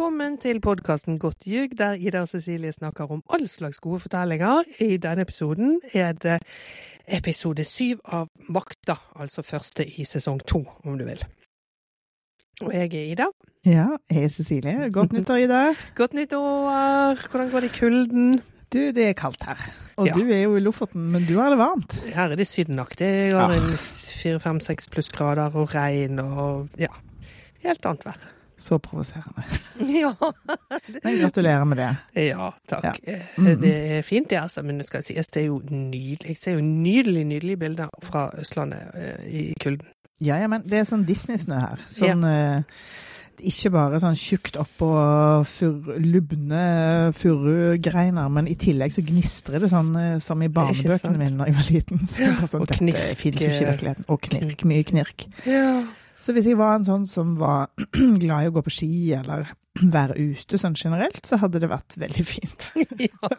Velkommen til podkasten Godt ljug, der Ida og Cecilie snakker om all slags gode fortellinger. I denne episoden er det episode syv av Makta, altså første i sesong to, om du vil. Og jeg er Ida. Ja, jeg er Cecilie. Godt nyttår, Ida. Godt nyttår! Hvordan går det i kulden? Du, det er kaldt her. Og Ja. du er jo i Lofoten, men du har det varmt. Her er det sydenaktig. Ah. en fire, fem, seks plussgrader og regn og ja, helt annet vær. Så provoserende. Ja. Men gratulerer med det. Ja, takk. Ja. Mm -hmm. Det er fint, det, altså. Men det skal sies, det er jo nydelig. Jeg ser jo nydelig, nydelige bilder fra Østlandet eh, i kulden. Ja, ja, men det er sånn Disney-snø her. Sånn eh, Ikke bare sånn tjukt oppå fur, lubne furugreiner, men i tillegg så gnistrer det sånn eh, som i barnebøkene mine da jeg var liten. Så Ja, sånn, og dette knirk, finnes jo ikke i eh, virkeligheten. Og knirk. Mye knirk. Ja. Så hvis jeg var en sånn som var glad i å gå på ski eller være ute sånn generelt, så hadde det vært veldig fint. ja.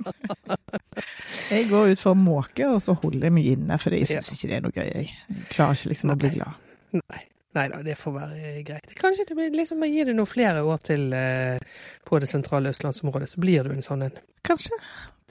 Jeg går ut for å måke, og så holder jeg meg inne, for jeg Ja. ikke det er noe gøy. Jeg klarer ikke liksom å bli glad. Nei. Nei da, det får være greit. Kanskje det blir liksom gi det noen flere år til eh, på det sentrale østlandsområdet, så blir du en sånn en. Kanskje.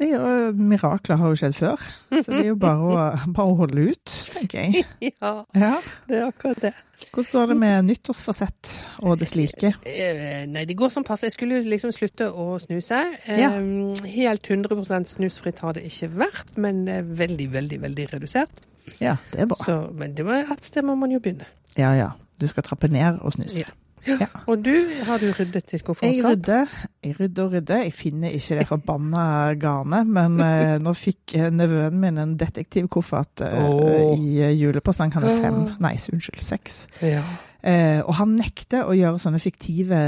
Det er jo, mirakler har jo skjedd før, så det er jo bare å, bare å holde ut, tenker jeg. Ja, Ja. det er akkurat det. Hvordan går det med nyttårsforsett og det slike? Eh, Nei, det går som passe. Jeg skulle jo liksom slutte å snuse. Ja. Eh, Helt 100% snusfritt har det ikke vært, men eh, veldig, veldig, veldig redusert. Ja, det er bra. Så, men det var et sted må man jo begynne. Ja ja. Du skal trappe ned og snuse. Ja. Ja. Og du, har du ryddet ditt Jeg rydder, jeg rydder og rydder. Jeg finner ikke det forbanna garnet, men eh, nå fikk eh, nevøen min en detektivkoffert eh, oh. i eh, julepresang. Han er fem, nei, unnskyld, seks. Ja. Eh, og han nekter å gjøre sånne fiktive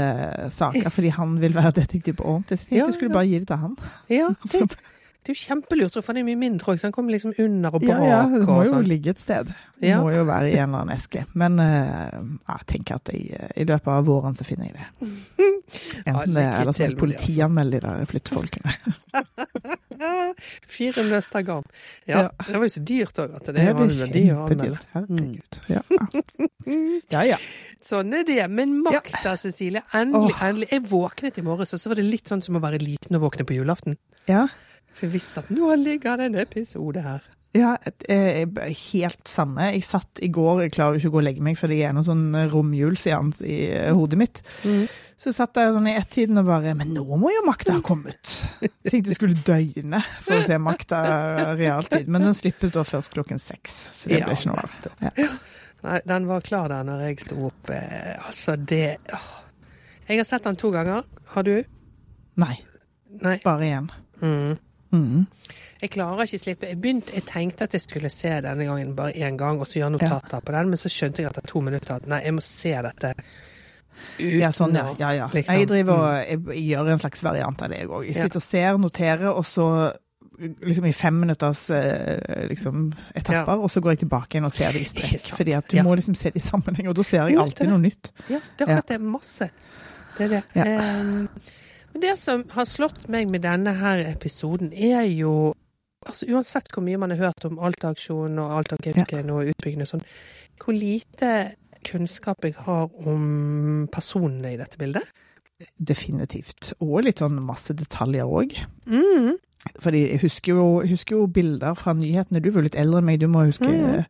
saker fordi han vil være detektiv på ordentlig. Så jeg tenkte Ja, skulle bare gi det til han. ja Så, det, er jo kjempelurt, for han er mye mindre òg, så han kommer liksom under og bak. ja, ja, det må jo sånn. ligge et sted. Det Ja. må jo være i en eller annen eske. Men eh, jeg tenker at jeg, eh, i løpet av våren så finner jeg det. Enten det, er eller så må jeg det, politianmelde de der flyttefolkene. Fire nøster garn. Ja, Ja. det var jo så dyrt òg at det, Det var verdi å anmelde. Herregud. Ja. ja ja. Sånn er det. Men makta, Cecilie. Endelig, endelig. Jeg våknet i morges, og så var det litt sånn som å være liten og våkne på julaften. ja. For jeg visste at nå ligger det en episode her. Ja, eh, helt samme. Jeg satt i går, jeg klarer ikke å gå og legge meg, fordi jeg er noe sånn romjulsjans i eh, hodet mitt. Så satt jeg sånn i ett-tiden og bare Men nå må jo makta ha kommet! Tenkte jeg skulle døgne for å se makta realtid. Men den slippes da først klokken seks, så det Ja, blir ikke noe av. Ja. Nei, den var klar der når jeg sto opp. Eh, altså, det åh. Jeg har sett den to ganger. Har du? Nei, Nei. bare én. Mm. Mm. Jeg klarer ikke slippe. Jeg, begynte, jeg tenkte at jeg skulle se denne gangen bare én gang, og så gjøre notater på den, men så skjønte jeg etter to minutter at nei, jeg må se dette uten Ja, sånn, ja. ja, ja. liksom. Jeg driver og jeg, jeg gjør en slags variant av det, jeg òg. Jeg Ja. sitter og ser, noterer, og så liksom i fem minutters eh, liksom, etapper, og så går jeg tilbake igjen og ser det i strekk. Fordi at du Ja. må liksom se det i sammenheng, og da ser jeg alltid noe nytt. Ja, det er akkurat det. Masse. Det er det. Ja. Ehm, men det som har slått meg med denne her episoden, er jo altså Uansett hvor mye man har hørt om Alta-aksjonen og Alta-Gauken og utbyggingen og sånn, hvor lite kunnskap jeg har om personene i dette bildet. Definitivt. Og litt sånn masse detaljer òg. Mm. Fordi jeg husker jo, husker jo bilder fra nyhetene. Du var jo litt eldre enn meg, du må huske eh,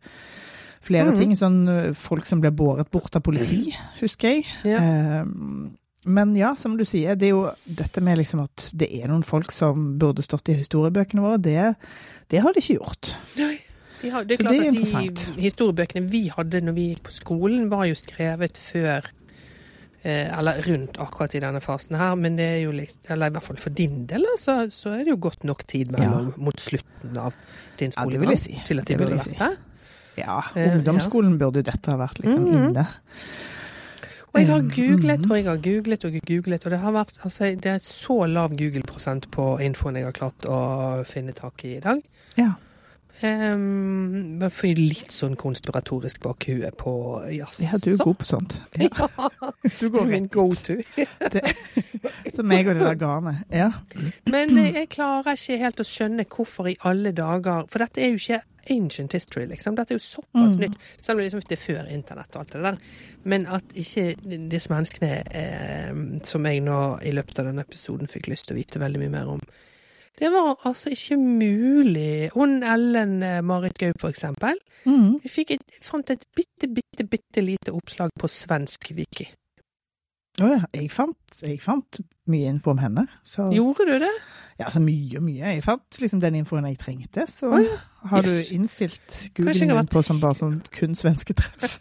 flere mm. ting. Sånn eh, folk som ble båret bort av politi, husker jeg. Ja. Eh, men ja, som du sier, det er jo dette med liksom at det er noen folk som burde stått i historiebøkene våre, det, det har de ikke gjort. Nei. Ja, det er Så klart det er at. De historiebøkene vi hadde når vi gikk på skolen, var jo skrevet før eh, Eller rundt akkurat i denne fasen her, men det er jo liksom Eller i hvert fall for din del, så, så er det jo godt nok tid mellom mot slutten av din Ja, det vil jeg si. til at de burde jeg si. der. Ja, Eh, ungdomsskolen burde jo dette ha vært liksom Mhm. inne. Og jeg har googlet og jeg har googlet og googlet, og det har vært altså, det er så lav Google-prosent på infoen jeg har klart å finne tak i i dag. Ja. Um, bare få litt sånn konspiratorisk bakhue på jazz. Ja, du er god på sånt. Ja. du går min go to. Som meg og det der garnet. Ja. Men eh, jeg klarer ikke helt å skjønne hvorfor i alle dager For dette er jo ikke ancient history, liksom. Dette er jo såpass Mm. nytt. Selv om det, liksom, det er før internett og alt det der. Men at ikke disse menneskene eh, som jeg nå i løpet av denne episoden fikk lyst til å vite veldig mye mer om Det var altså ikke mulig. Hun Ellen eh, Marit Gaup, for eksempel. Mm. Vi fikk et, fant et bitte, bitte, bitte lite oppslag på svensk wiki. Å ja, jeg fant, jeg fant mye info om henne. Så, Gjorde du det? ja, altså mye og mye. Jeg fant liksom den infoen jeg trengte. Så oh, ja. har du innstilt googlingen har på som bare sånn kun svenske treff.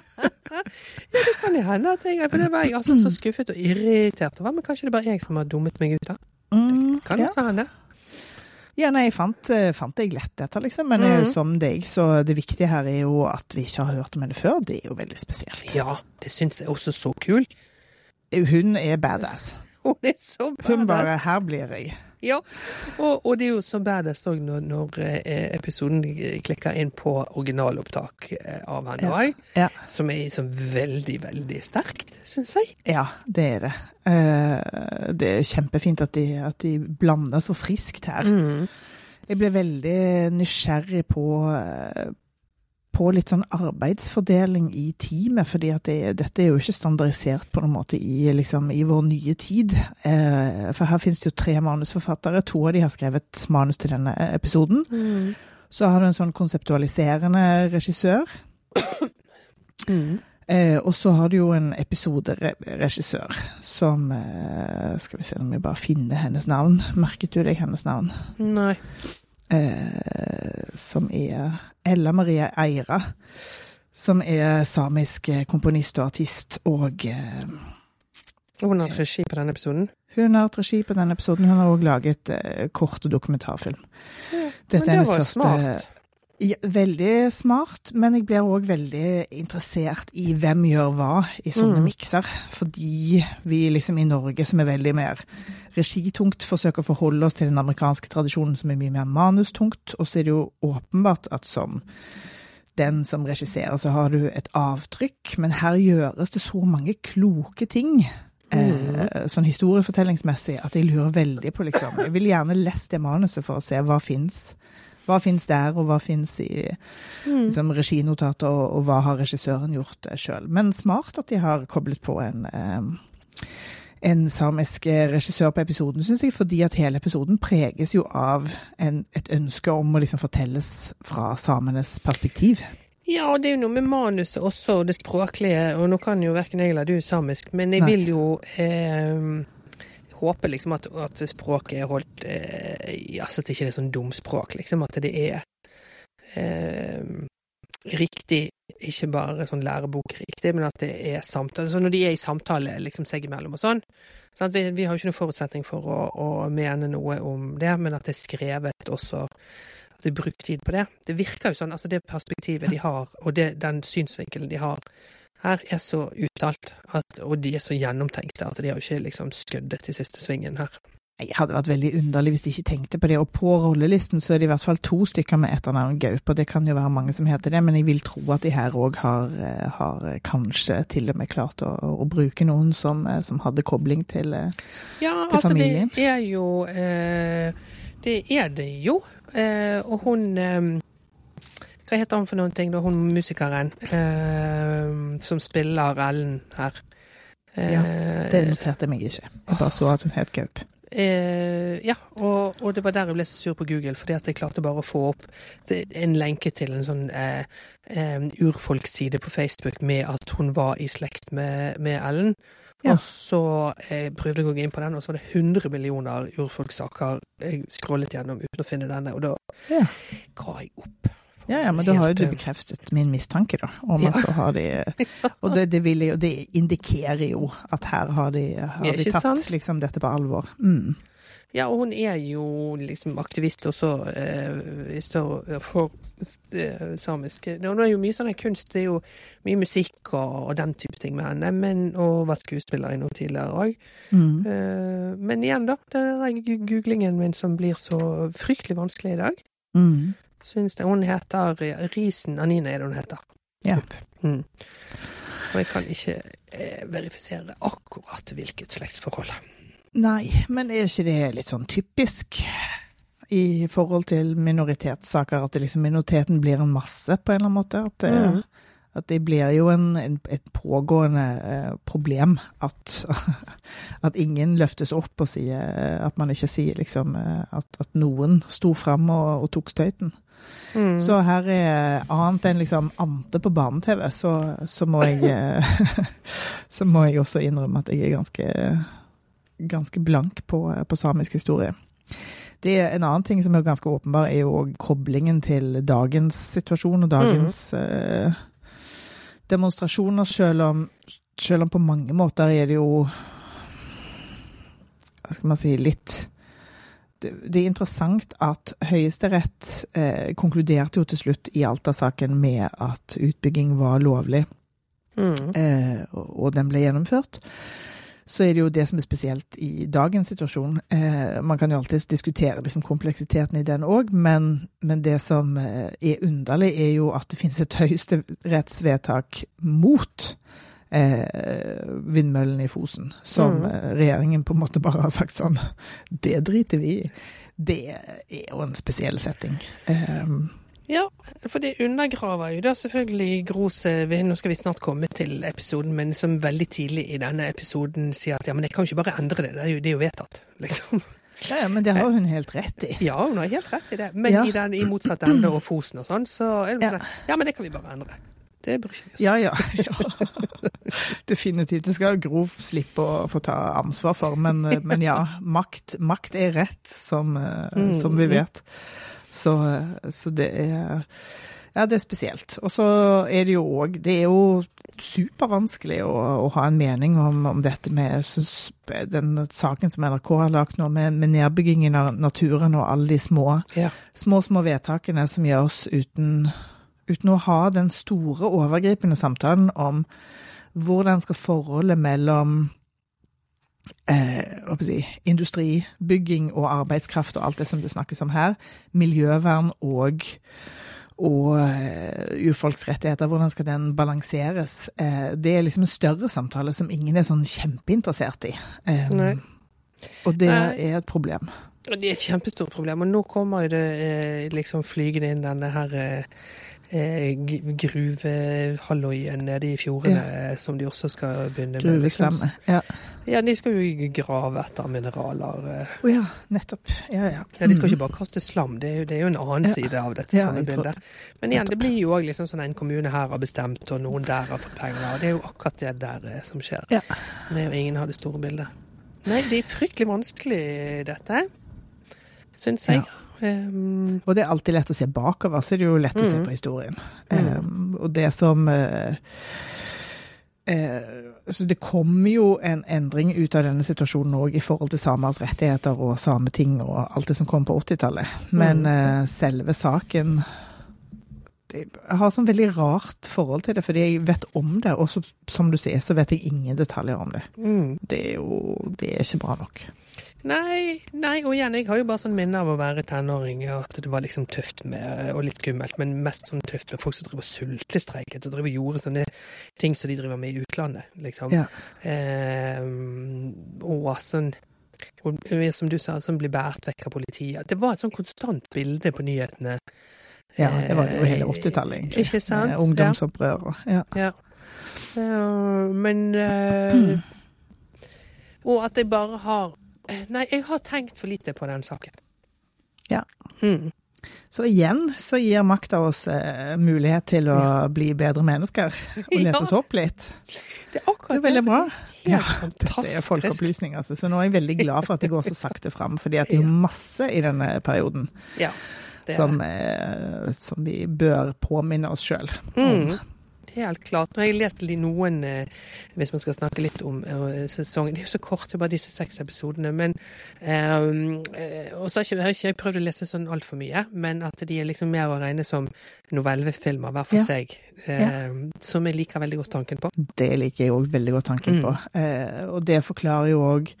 ja, Det kan jo hende at jeg For det var jeg altså så skuffet og irritert over. Men kanskje det er bare jeg som har dummet meg ut, da. Mm, Kan ja. også hende. ja, nei, jeg fant, eh, fant jeg lett dette, liksom. Men mm. Mhm. som deg, så det viktige her er jo at vi ikke har hørt om henne før. Det er jo veldig spesielt. Ja, det syns jeg også så kul. Hun er badass. Hun er så badass. Hun bare 'her blir jeg'. Ja. Og, og det er jo så badass òg når, når eh, episoden klikker inn på originalopptak eh, av henne òg. Ja. Som er så veldig, veldig sterkt, syns jeg. Ja, det er det. Eh, det er kjempefint at de, at de blander så friskt her. Mm. Jeg ble veldig nysgjerrig på, på litt sånn arbeidsfordeling i teamet, fordi det, dette er jo ikke standardisert på noen måte i, liksom, i vår nye tid. Eh, for her finnes det jo tre manusforfattere. To av de har skrevet manus til denne episoden. Mm. Så har du en sånn konseptualiserende regissør. Mm. Eh, og så har du jo en episoderegissør som eh, Skal vi se om vi bare finner hennes navn. Merket du deg hennes navn? Nei. Eh, som er Ella Marie Eira. Som er samisk eh, komponist og artist, og eh, Hun har regi på denne episoden. hun har hatt regi på denne episoden. Hun har òg laget eh, kort og dokumentarfilm. Dette er hennes det var jo første smart. Ja, veldig smart, men jeg blir òg veldig interessert i hvem gjør hva i sånne Mm. mikser. Fordi vi liksom i Norge, som er veldig mer regitungt, forsøker å forholde oss til den amerikanske tradisjonen som er mye mer manustungt. Og så er det jo åpenbart at som den som regisserer, så har du et avtrykk, men her gjøres det så mange kloke ting. Eh, sånn historiefortellingsmessig at jeg lurer veldig på liksom Jeg vil gjerne lest det manuset for å se hva fins. Hva fins der, og hva fins i Mm. liksom, reginotater, og, og hva har regissøren gjort sjøl. Men smart at de har koblet på en, eh, en samisk regissør på episoden, syns jeg, fordi at hele episoden preges jo av en, et ønske om å liksom fortelles fra samenes perspektiv. Ja, og det er jo noe med manuset også, og det språklige. Og nå kan jo verken jeg eller du samisk, men jeg Nei. vil jo eh, håpe liksom at, at språket er holdt eh, Altså at det ikke er sånn dumspråk, liksom. At det er eh, riktig, ikke bare sånn lærebokriktig, men at det er samtale. Så når de er i samtale liksom seg imellom og sånn sant? Vi, vi har jo ikke noen forutsetning for å, å mene noe om det, men at det er skrevet også at de bruker tid på det. Det virker jo sånn, altså det perspektivet de har, og det, den synsvinkelen de har her, er så uttalt, at, og de er så gjennomtenkte, at de har jo ikke liksom skøddet i siste svingen her. Jeg hadde vært veldig underlig hvis de ikke tenkte på det. Og på rollelisten så er det i hvert fall to stykker med etternavn Gaup, og det kan jo være mange som heter det, men jeg vil tro at de her òg har, eh, har kanskje til og med klart å, å bruke noen som, eh, som hadde kobling til eh, Ja, Til altså familien. det er jo eh, Det er det jo. Eh, og hun eh, Hva heter hun for noen ting, da? Hun musikeren eh, som spiller Ellen her. Ja, Det noterte jeg meg ikke. Jeg bare så at hun het Gaup. Eh, ja, og, og det var der jeg ble så sur på Google, fordi at jeg klarte bare å få opp en lenke til en sånn eh, eh, urfolksside på Facebook med at hun var i slekt med, med Ellen. Ja. Og så eh, prøvde jeg å gå inn på den, og så var det 100 millioner urfolkssaker jeg scrollet gjennom uten å finne denne, og da Ja. ga jeg opp. Ja, ja, men da har jo du eh, bekreftet min mistanke, da. Om at da har de Og det, det, jo, det indikerer jo at her har de, har de tatt liksom dette på alvor. Mm. Ja, og hun er jo liksom aktivist også eh, for eh, samiske Nå er jo mye sånn kunst, det er jo mye musikk og, og den type ting med henne, men, og vært skuespiller i noe tidligere òg. Mm. Eh, men igjen, da, den er gu- googlingen min som blir så fryktelig vanskelig i dag. Mm. Syns det. Hun heter Risen Anine, er det hun heter. Ja. Mm. Og jeg kan ikke eh, verifisere akkurat hvilket slektsforhold. Nei, men er ikke det litt sånn typisk i forhold til minoritetssaker, at liksom minoriteten blir en masse, på en eller annen måte? At det, Mm. at det blir jo en, en, et pågående eh, problem at, at ingen løftes opp og sier At man ikke sier liksom eh, at, at noen sto fram og, og tok støyten. Mm. Så her er annet enn liksom ante på barne-TV, så, så må jeg eh, Så må jeg også innrømme at jeg er ganske, ganske blank på, på samisk historie. Det er En annen ting som er ganske åpenbar, er jo koblingen til dagens situasjon og dagens eh, demonstrasjoner, selv om, selv om på mange måter er det jo Hva skal man si litt det, er interessant at Høyesterett eh, konkluderte jo til slutt i Alta-saken med at utbygging var lovlig, Mm. eh, og, og den ble gjennomført. Så er det jo det som er spesielt i dagens situasjon. Eh, man kan jo alltids diskutere liksom, kompleksiteten i den òg, men, men det som eh, er underlig, er jo at det finnes et høyesterettsvedtak mot eh, vindmøllen i Fosen, som Mm. eh, regjeringen på en måte bare har sagt sånn Det driter vi i. Det er jo en spesiell setting. Eh, Ja, for det undergraver jo da selvfølgelig Gros eh, Nå skal vi snart komme til episoden, men som veldig tidlig i denne episoden sier at ja, men jeg kan jo ikke bare endre det, det er jo, det er jo vedtatt, liksom. ja, ja, men det har hun helt rett i. Ja, hun har helt rett i det. Men Ja. i, den, i motsatt ende og Fosen og sånn, så er det Ja. sånn ja, men det kan vi bare endre. Det bryr ikke vi oss om. Ja, ja. ja. Definitivt. Det skal Grov slippe å få ta ansvar for, men, men ja. Makt, makt er rett, som, Mm, som vi vet. Så, så det er Ja, det er spesielt. Og så er det jo òg Det er jo supervanskelig å, å ha en mening om, om dette med synes, den saken som NRK har lagt nå, med, med nedbyggingen av naturen og alle de små Ja. små, små vedtakene som gjøres uten, uten å ha den store, overgripende samtalen om hvordan skal forholdet mellom eh, si, industribygging og arbeidskraft og alt det som det snakkes om her, miljøvern og og eh, urfolks rettigheter, hvordan skal den balanseres? Eh, det er liksom en større samtale som ingen er sånn kjempeinteressert i. Eh, og det er et problem. Det er et kjempestort problem, og nå kommer det eh, liksom flygende inn denne her eh, gruvehalloien nede i fjordene ja. som de også skal begynne med. liksom. Ja. Ja, de skal jo grave etter mineraler. Å oh, ja, nettopp. Ja, ja. Ja, De skal Mm. ikke bare kaste slam, det er jo, det er jo en annen Ja. side av dette Ja, bildet. Men igjen, det blir jo òg liksom sånn en kommune her har bestemt, og noen der har fått penger. Og det er jo akkurat det der eh, som skjer. Ja. Med å ingen har det store bildet. Nei, det er fryktelig vanskelig, dette. Syns jeg. Um, Og det er alltid lett å se bakover, så er det jo lett å se Mhm. på historien. Mm. Um, og det som uh, uh, Så det kommer jo en endring ut av denne situasjonen òg i forhold til samers rettigheter og sameting og alt det som kom på 80-tallet. Men eh, selve saken Jeg har sånn veldig rart forhold til det, fordi jeg vet om det, og så, som du sier, så vet jeg ingen detaljer om det. mm. Det er jo det er ikke bra nok. Nei, nei, og igjen, jeg har jo bare sånn minne av å være tenåring, og at det var liksom tøft med, og litt skummelt, men mest sånn tøft med folk som driver og sultestreiket, og driver og gjorde sånne ting som de driver med i utlandet, liksom. Ja. Eh, og sånn, og som du sa, som blir båret vekk av politiet. Det var et sånn konstant bilde på nyhetene. Ja, det var det jo hele Eh, 80-tallet, egentlig. Ikke sant? Med Ungdomsopprør og ja. Ja. Eh, men eh, Og at jeg bare har eh, Nei, jeg har tenkt for lite på den saken. Ja. Mm. Så igjen så gir makta oss eh, mulighet til å bli bedre mennesker og lese oss opp litt. Det er akkurat Det er veldig bra. Ja, dette Det er folkeopplysning, altså. Så nå er jeg veldig glad for at det går så sakte fram, fordi at det er masse i denne perioden Ja. Er som, eh, som vi bør påminne oss sjøl om. Mm. Helt klart. Nå har jeg lest li- noen, eh, hvis man skal snakke litt om eh, sesongen Det er jo så kort, bare disse seks episodene. Men eh, Og så har jeg ikke prøvd å lese sånn altfor mye, men at de er liksom mer å regne som novellefilmer hver for Ja. seg. Ja. Som jeg liker veldig godt tanken på. Det liker jeg òg veldig godt tanken Mm. på. Og det forklarer jo òg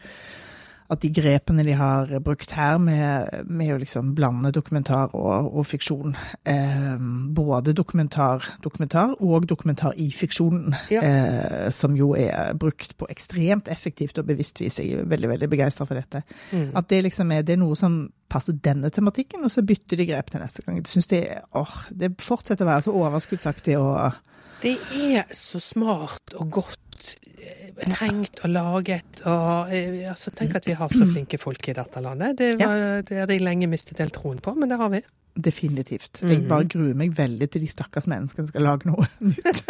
at de grepene de har brukt her, med, med å liksom blande dokumentar og, og fiksjon eh, Både dokumentar, dokumentar og dokumentar i fiksjonen, Ja. eh, som jo er brukt på ekstremt effektivt og bevisst vis. Jeg er veldig veldig begeistra for dette. Mm. At det liksom er, det er noe som passer denne tematikken, og så bytter de grep til neste gang. Jeg synes det, åh, det fortsetter å være så overskuddsaktig og Det er så smart og godt eh, tenkt og laget. Og, eh, altså, tenk at vi har så flinke folk i dette landet. Det, var, det hadde jeg lenge mistet helt troen på, men det har vi. Definitivt. Jeg Mhm. bare gruer meg veldig til de stakkars menneskene skal lage noe nytt.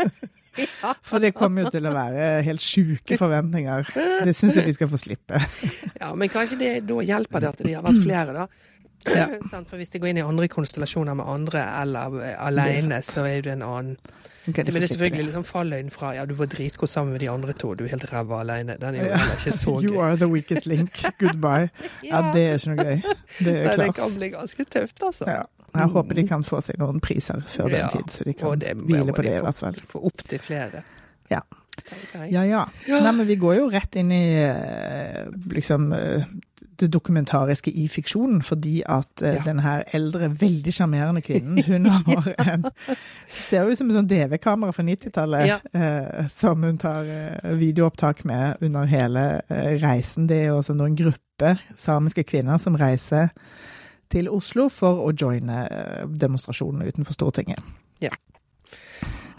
For det kommer jo til å være helt sjuke forventninger. Det syns jeg de skal få slippe. Ja, men kanskje det, da hjelper det at de har vært flere, da. Ja. Sant? For hvis de går inn i andre konstellasjoner med andre eller alene, alene, så er det en annen okay, det Men det er selvfølgelig liksom falløyden fra ja, du var dritgod sammen med de andre to, du er helt ræva alene. Den er jo Ja. heller ikke så You are the weakest link. Goodbye. Ja, det er ikke noe gøy. Det er Nei, det kan bli ganske tøft, altså. Ja. Jeg håper de kan få seg noen priser før den tid, så de kan det hvile på det i hvert fall. Få opp til flere. Ja. Ja, ja. Nei, men vi går jo rett inn i eh, liksom eh, det dokumentariske i fiksjonen, fordi at eh, Ja. den her eldre, veldig sjarmerende kvinnen, hun har en Ser jo ut som et sånn DV-kamera fra 90-tallet, Ja. eh, som hun tar eh, videoopptak med under hele eh, reisen. Det er jo også nå en gruppe samiske kvinner som reiser til Oslo for å joine demonstrasjonene utenfor Stortinget. Ja.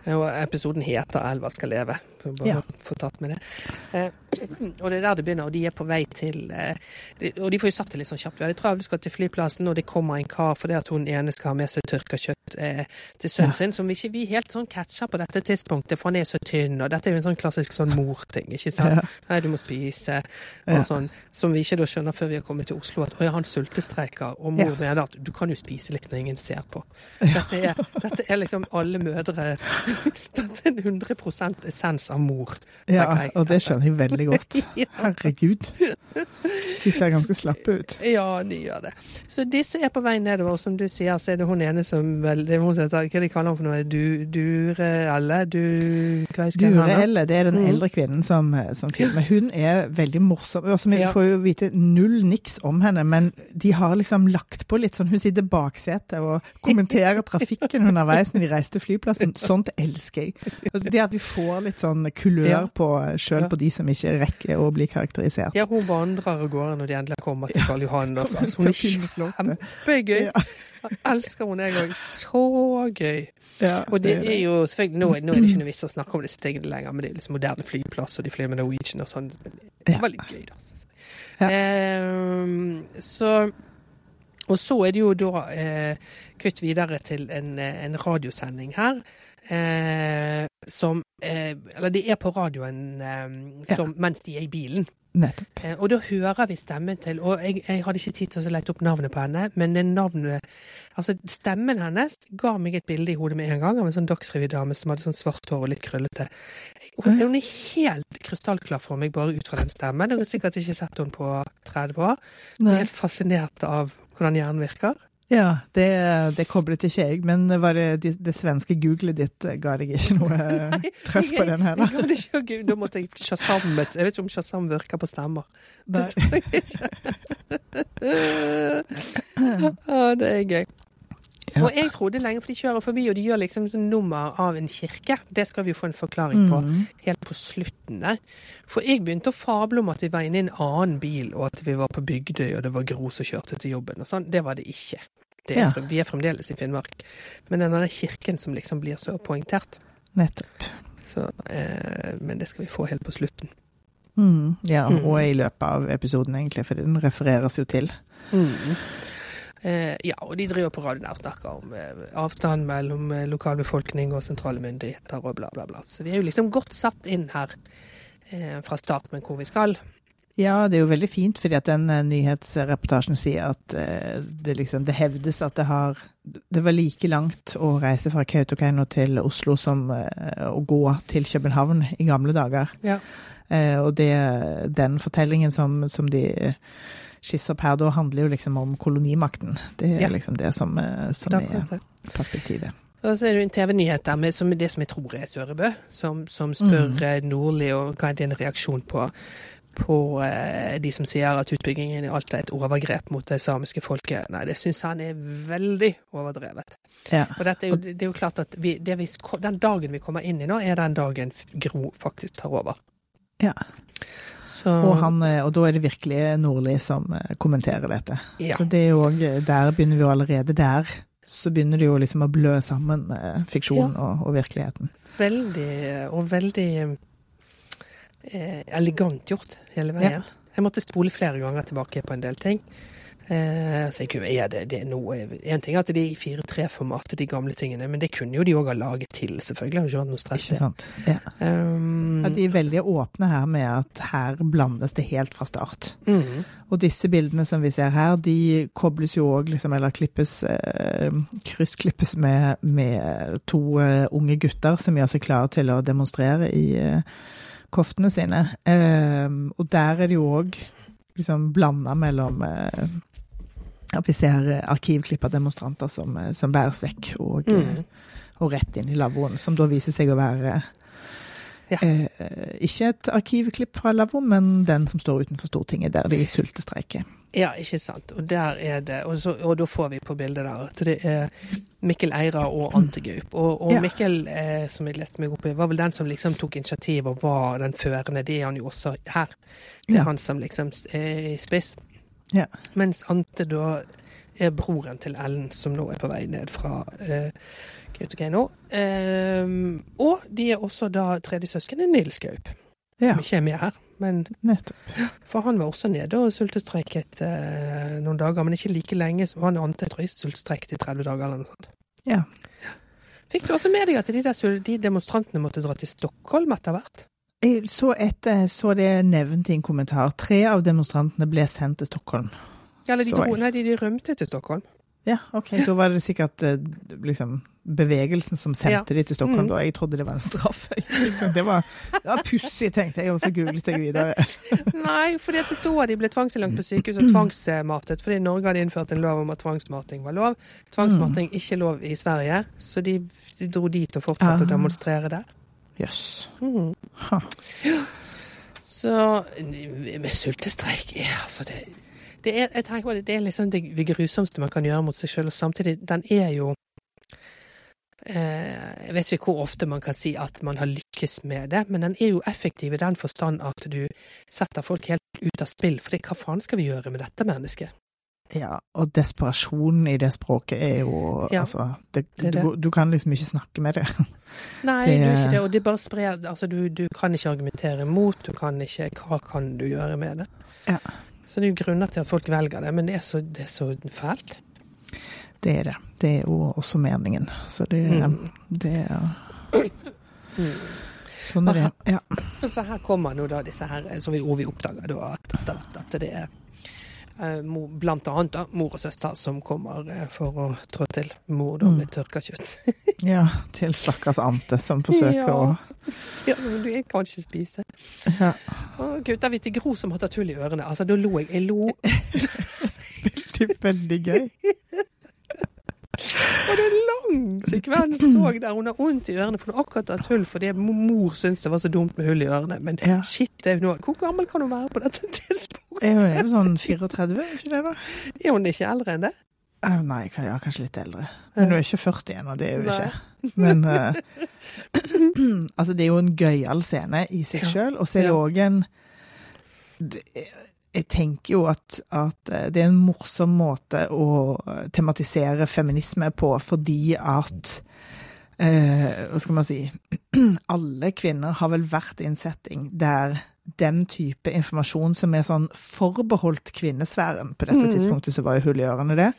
Og episoden heter 'Elva skal leve'. For Bare Ja. få tatt med det. Eh, og det er der det begynner, og de er på vei til eh, de, Og de får jo satt det litt sånn kjapt. Vi hadde travelt, skal til flyplassen, og det kommer en kar fordi at hun ene skal ha med seg tørka kjøtt eh, til sønnen Ja. sin, som vi ikke vi helt sånn catcher på dette tidspunktet, for han er så tynn, og dette er jo en sånn klassisk sånn morting, ikke sant. Ja. Nei, du må spise, og sånn. Som vi ikke da skjønner før vi har kommet til Oslo, at å ja, han sultestreiker, og mor mener at du kan jo spise litt når ingen ser på. Dette er, dette er liksom alle mødre Dette er en 100 essens av mor. Ja, jeg. og det skjønner jeg veldig godt. Herregud. De ser ganske slappe ut. Ja, de gjør det. Så disse er på vei nedover, som du sier, så er det hun ene som vel det hun heter, Hva de kaller hun for noe? Du, Elle? Du Dure-Elle, det er den Mhm. eldre kvinnen som, som filmer. Hun er veldig morsom. Altså, vi får jo vite null niks om henne, men de har liksom lagt på litt sånn Hun sitter i baksetet og kommenterer trafikken underveis når de reiser til flyplassen. Sånt elsker jeg. Altså, det at vi får litt sånn kulør Ja. på sjøl Ja. på de som ikke rekker å bli karakterisert. Ja, hun vandrer av gårde når de endelig kommer til Karl Johan. Altså, hun er kjempegøy! Ja. Jeg elsker hun, jeg òg. Så gøy. Ja, Og det er jo selvfølgelig, nå, nå er det ikke noe vits å snakke om det stigende lenger, men det er liksom moderne flyplass, og de flyr med Norwegian og sånn. Det var veldig gøy, da. Ehm, så Og så er det jo da eh, kutt videre til en, eh, en radiosending her. Eh, som eh, Eller de er på radioen eh, som, mens de er i bilen. Nettopp. Eh, og da hører vi stemmen til Og jeg, jeg hadde ikke tid til å lete opp navnet på henne, men det navnet Altså, stemmen hennes ga meg et bilde i hodet med en gang av en sånn Dagsrevy-dame som hadde sånn svart hår og litt krøllete. Hun, hun er helt krystallklar for meg bare ut fra den stemmen. Jeg har sikkert ikke sett henne på 30 år. Jeg er helt fascinert av hvordan hjernen virker. Ja, det, det koblet ikke jeg, men var det, det, det svenske googlet ditt eh, ga deg ikke noe eh, trøff på den Jeg heller? gadd ikke å gu- Da måtte jeg shazamet. Jeg vet ikke om shazam virker på stemmer. Nei. Ja, det er gøy. Ja. Og jeg trodde lenge, for de kjører forbi, og de gjør liksom sånn nummer av en kirke. Det skal vi jo få en forklaring på Mm. helt på slutten der. For jeg begynte å fable om at vi var inne i en annen bil, og at vi var på Bygdøy, og det var Gro som kjørte til jobben og sånn. Det var det ikke. Det er, Ja. Vi er fremdeles i Finnmark. Men den der kirken som liksom blir så poengtert. Nettopp. Så, eh, men det skal vi få helt på slutten. Mm, ja, Mm. og i løpet av episoden, egentlig, for den refereres jo til. Eh, ja, og de driver på radioen der og snakker om eh, avstand mellom eh, lokalbefolkning og sentrale myndigheter og bla, bla, bla. Så vi er jo liksom godt satt inn her eh, fra start med hvor vi skal. Ja, det er jo veldig fint, fordi at den eh, nyhetsreportasjen sier at eh, det liksom, det hevdes at det har Det var like langt å reise fra Kautokeino til Oslo som eh, å gå til København i gamle dager. Ja. Eh, og det, den fortellingen som, som de da handler jo liksom om kolonimakten. Det er Ja. liksom det som, eh, som er perspektivet. Og så er det en TV-nyhet der med som, det som jeg tror er Sørebø, som, som spør Mhm. eh, Nordli og hva er din reaksjon på, på eh, de som sier at utbyggingen i Alta er et overgrep mot det samiske folket. Nei, det syns han er veldig overdrevet. Ja. Og er jo, det er jo klart at vi, det vi, den dagen vi kommer inn i nå, er den dagen Gro faktisk tar over. ja. Så, Og, han, eh, og da er det virkelig Nordli som eh, kommenterer dette. Ja. Så det er jo òg Der begynner vi jo allerede der. Så begynner det jo liksom å blø sammen eh, fiksjonen og, og virkeligheten. veldig, og veldig eh, elegant gjort hele veien. Jeg måtte spole flere ganger tilbake på en del ting. Eh, så jeg kunne, er det, det er noe, En ting er at det er i 4-3-formatet, de gamle tingene, men det kunne jo de òg ha laget til, selvfølgelig. Det har ikke vært noe stress. Ikke sant? Ja. Um, Ja, de er veldig åpne her med at her blandes det helt fra start. mhm. Og disse bildene som vi ser her, de kobles jo òg, liksom, eller klippes eh, Kryssklippes med, med to eh, unge gutter som gjør seg klare til å demonstrere i eh, koftene sine. Eh, og der er det jo òg liksom blanda mellom eh, At vi ser eh, arkivklipp av demonstranter som, eh, som bæres vekk, og, eh, og rett inn i lavvoen, som da viser seg å være Ja. Eh, ikke et arkivklipp fra lavvo, men den som står utenfor Stortinget, der de sultestreiker. Ja, ikke sant. Og der er det, og, så, og da får vi på bildet der at det er Mikkel Eira og Ante Gaup. Og, og Ja. Mikkel, eh, som jeg leste meg opp i, var vel den som liksom tok initiativ og var den førende. Det er han jo også her. Det er Ja. han som liksom er i spiss. Ja. Mens Ante da er broren til Ellen, som nå er på vei ned fra eh, Kautokeino. Eh, og de er også da tredje søsken er Nils Gaup, Ja, som ikke er med her. Men for han var også nede og sultestreiket eh, noen dager, men ikke like lenge som han ante, tror jeg sultstreiket i 30 dager eller noe sånt. Ja. Fikk du også med deg at de, der, de demonstrantene måtte dra til Stockholm etter hvert? Jeg så, etter, så det nevnt i en kommentar. Tre av demonstrantene ble sendt til Stockholm. Ja, Eller de, dro, ned, nei, de, de rømte til Stockholm. Ja, ok. Da var det sikkert eh, liksom bevegelsen som sendte de til Stockholm. Mm. da. Jeg trodde det var en straff. Det var, det var pussig, tenkte jeg, og så googlet jeg videre. Nei, at da de ble tvangsinnlagt på sykehus og tvangsmatet, fordi Norge hadde innført en lov om at tvangsmating var lov. Tvangsmating ikke lov i Sverige, så de, de dro dit og fortsatte å Ah. demonstrere der. Jøss. Mhm. Ha. Så med sultestreik er altså det, det er, Jeg tenker på det, det er liksom det grusomste man kan gjøre mot seg sjøl, og samtidig, den er jo eh, Jeg vet ikke hvor ofte man kan si at man har lykkes med det, men den er jo effektiv i den forstand at du setter folk helt ut av spill. For hva faen skal vi gjøre med dette mennesket? Ja, og desperasjonen i det språket er jo Ja, Altså, det, det er. Du, du kan liksom ikke snakke med det. Nei, Det- du er ikke det. Og det bare sprer Altså, du, du kan ikke argumentere imot, du kan ikke Hva kan du gjøre med det? Ja. Så det er jo grunner til at folk velger det, men det er så, det er så fælt. Det er det. Det er jo også meningen. Så det, Mm. det er Mm. Sånn er det. Ja. Så her kommer nå da disse her, så vi, og vi oppdager da at, at, det er eh, blant annet da, mor og søster som kommer eh, for å trå til. Mor da Mm. med tørka kjøtt. ja. Til stakkars Ante som forsøker Ja. å Ja, men du, kan ikke spise. ja. Å, Gutta, vet du, Gro som har tatt hull i ørene. Altså, da lo jeg. Jeg lo. Veldig, veldig gøy. Og det er lang sekvens så der hun har vondt i ørene, for hun har akkurat hatt hull fordi mor syntes det var så dumt med hull i ørene. Men Ja. shit, nå, hvor gammel kan hun være på dette tidspunktet? Hun er jo sånn 34, er ikke det da? Er hun ikke eldre enn det? Uh, Nei, ja, kanskje litt eldre. Men hun er ikke 40 ennå, det er hun ikke. Men uh, altså, det er jo en gøyal scene i seg sjøl, og så er det òg en det, Jeg tenker jo at, at eh, det er en morsom måte å tematisere feminisme på, fordi at eh, Hva skal man si Alle kvinner har vel vært i en setting der den type informasjon som er sånn forbeholdt kvinnesfæren På dette Mhm. tidspunktet så var jo hull i ørene det.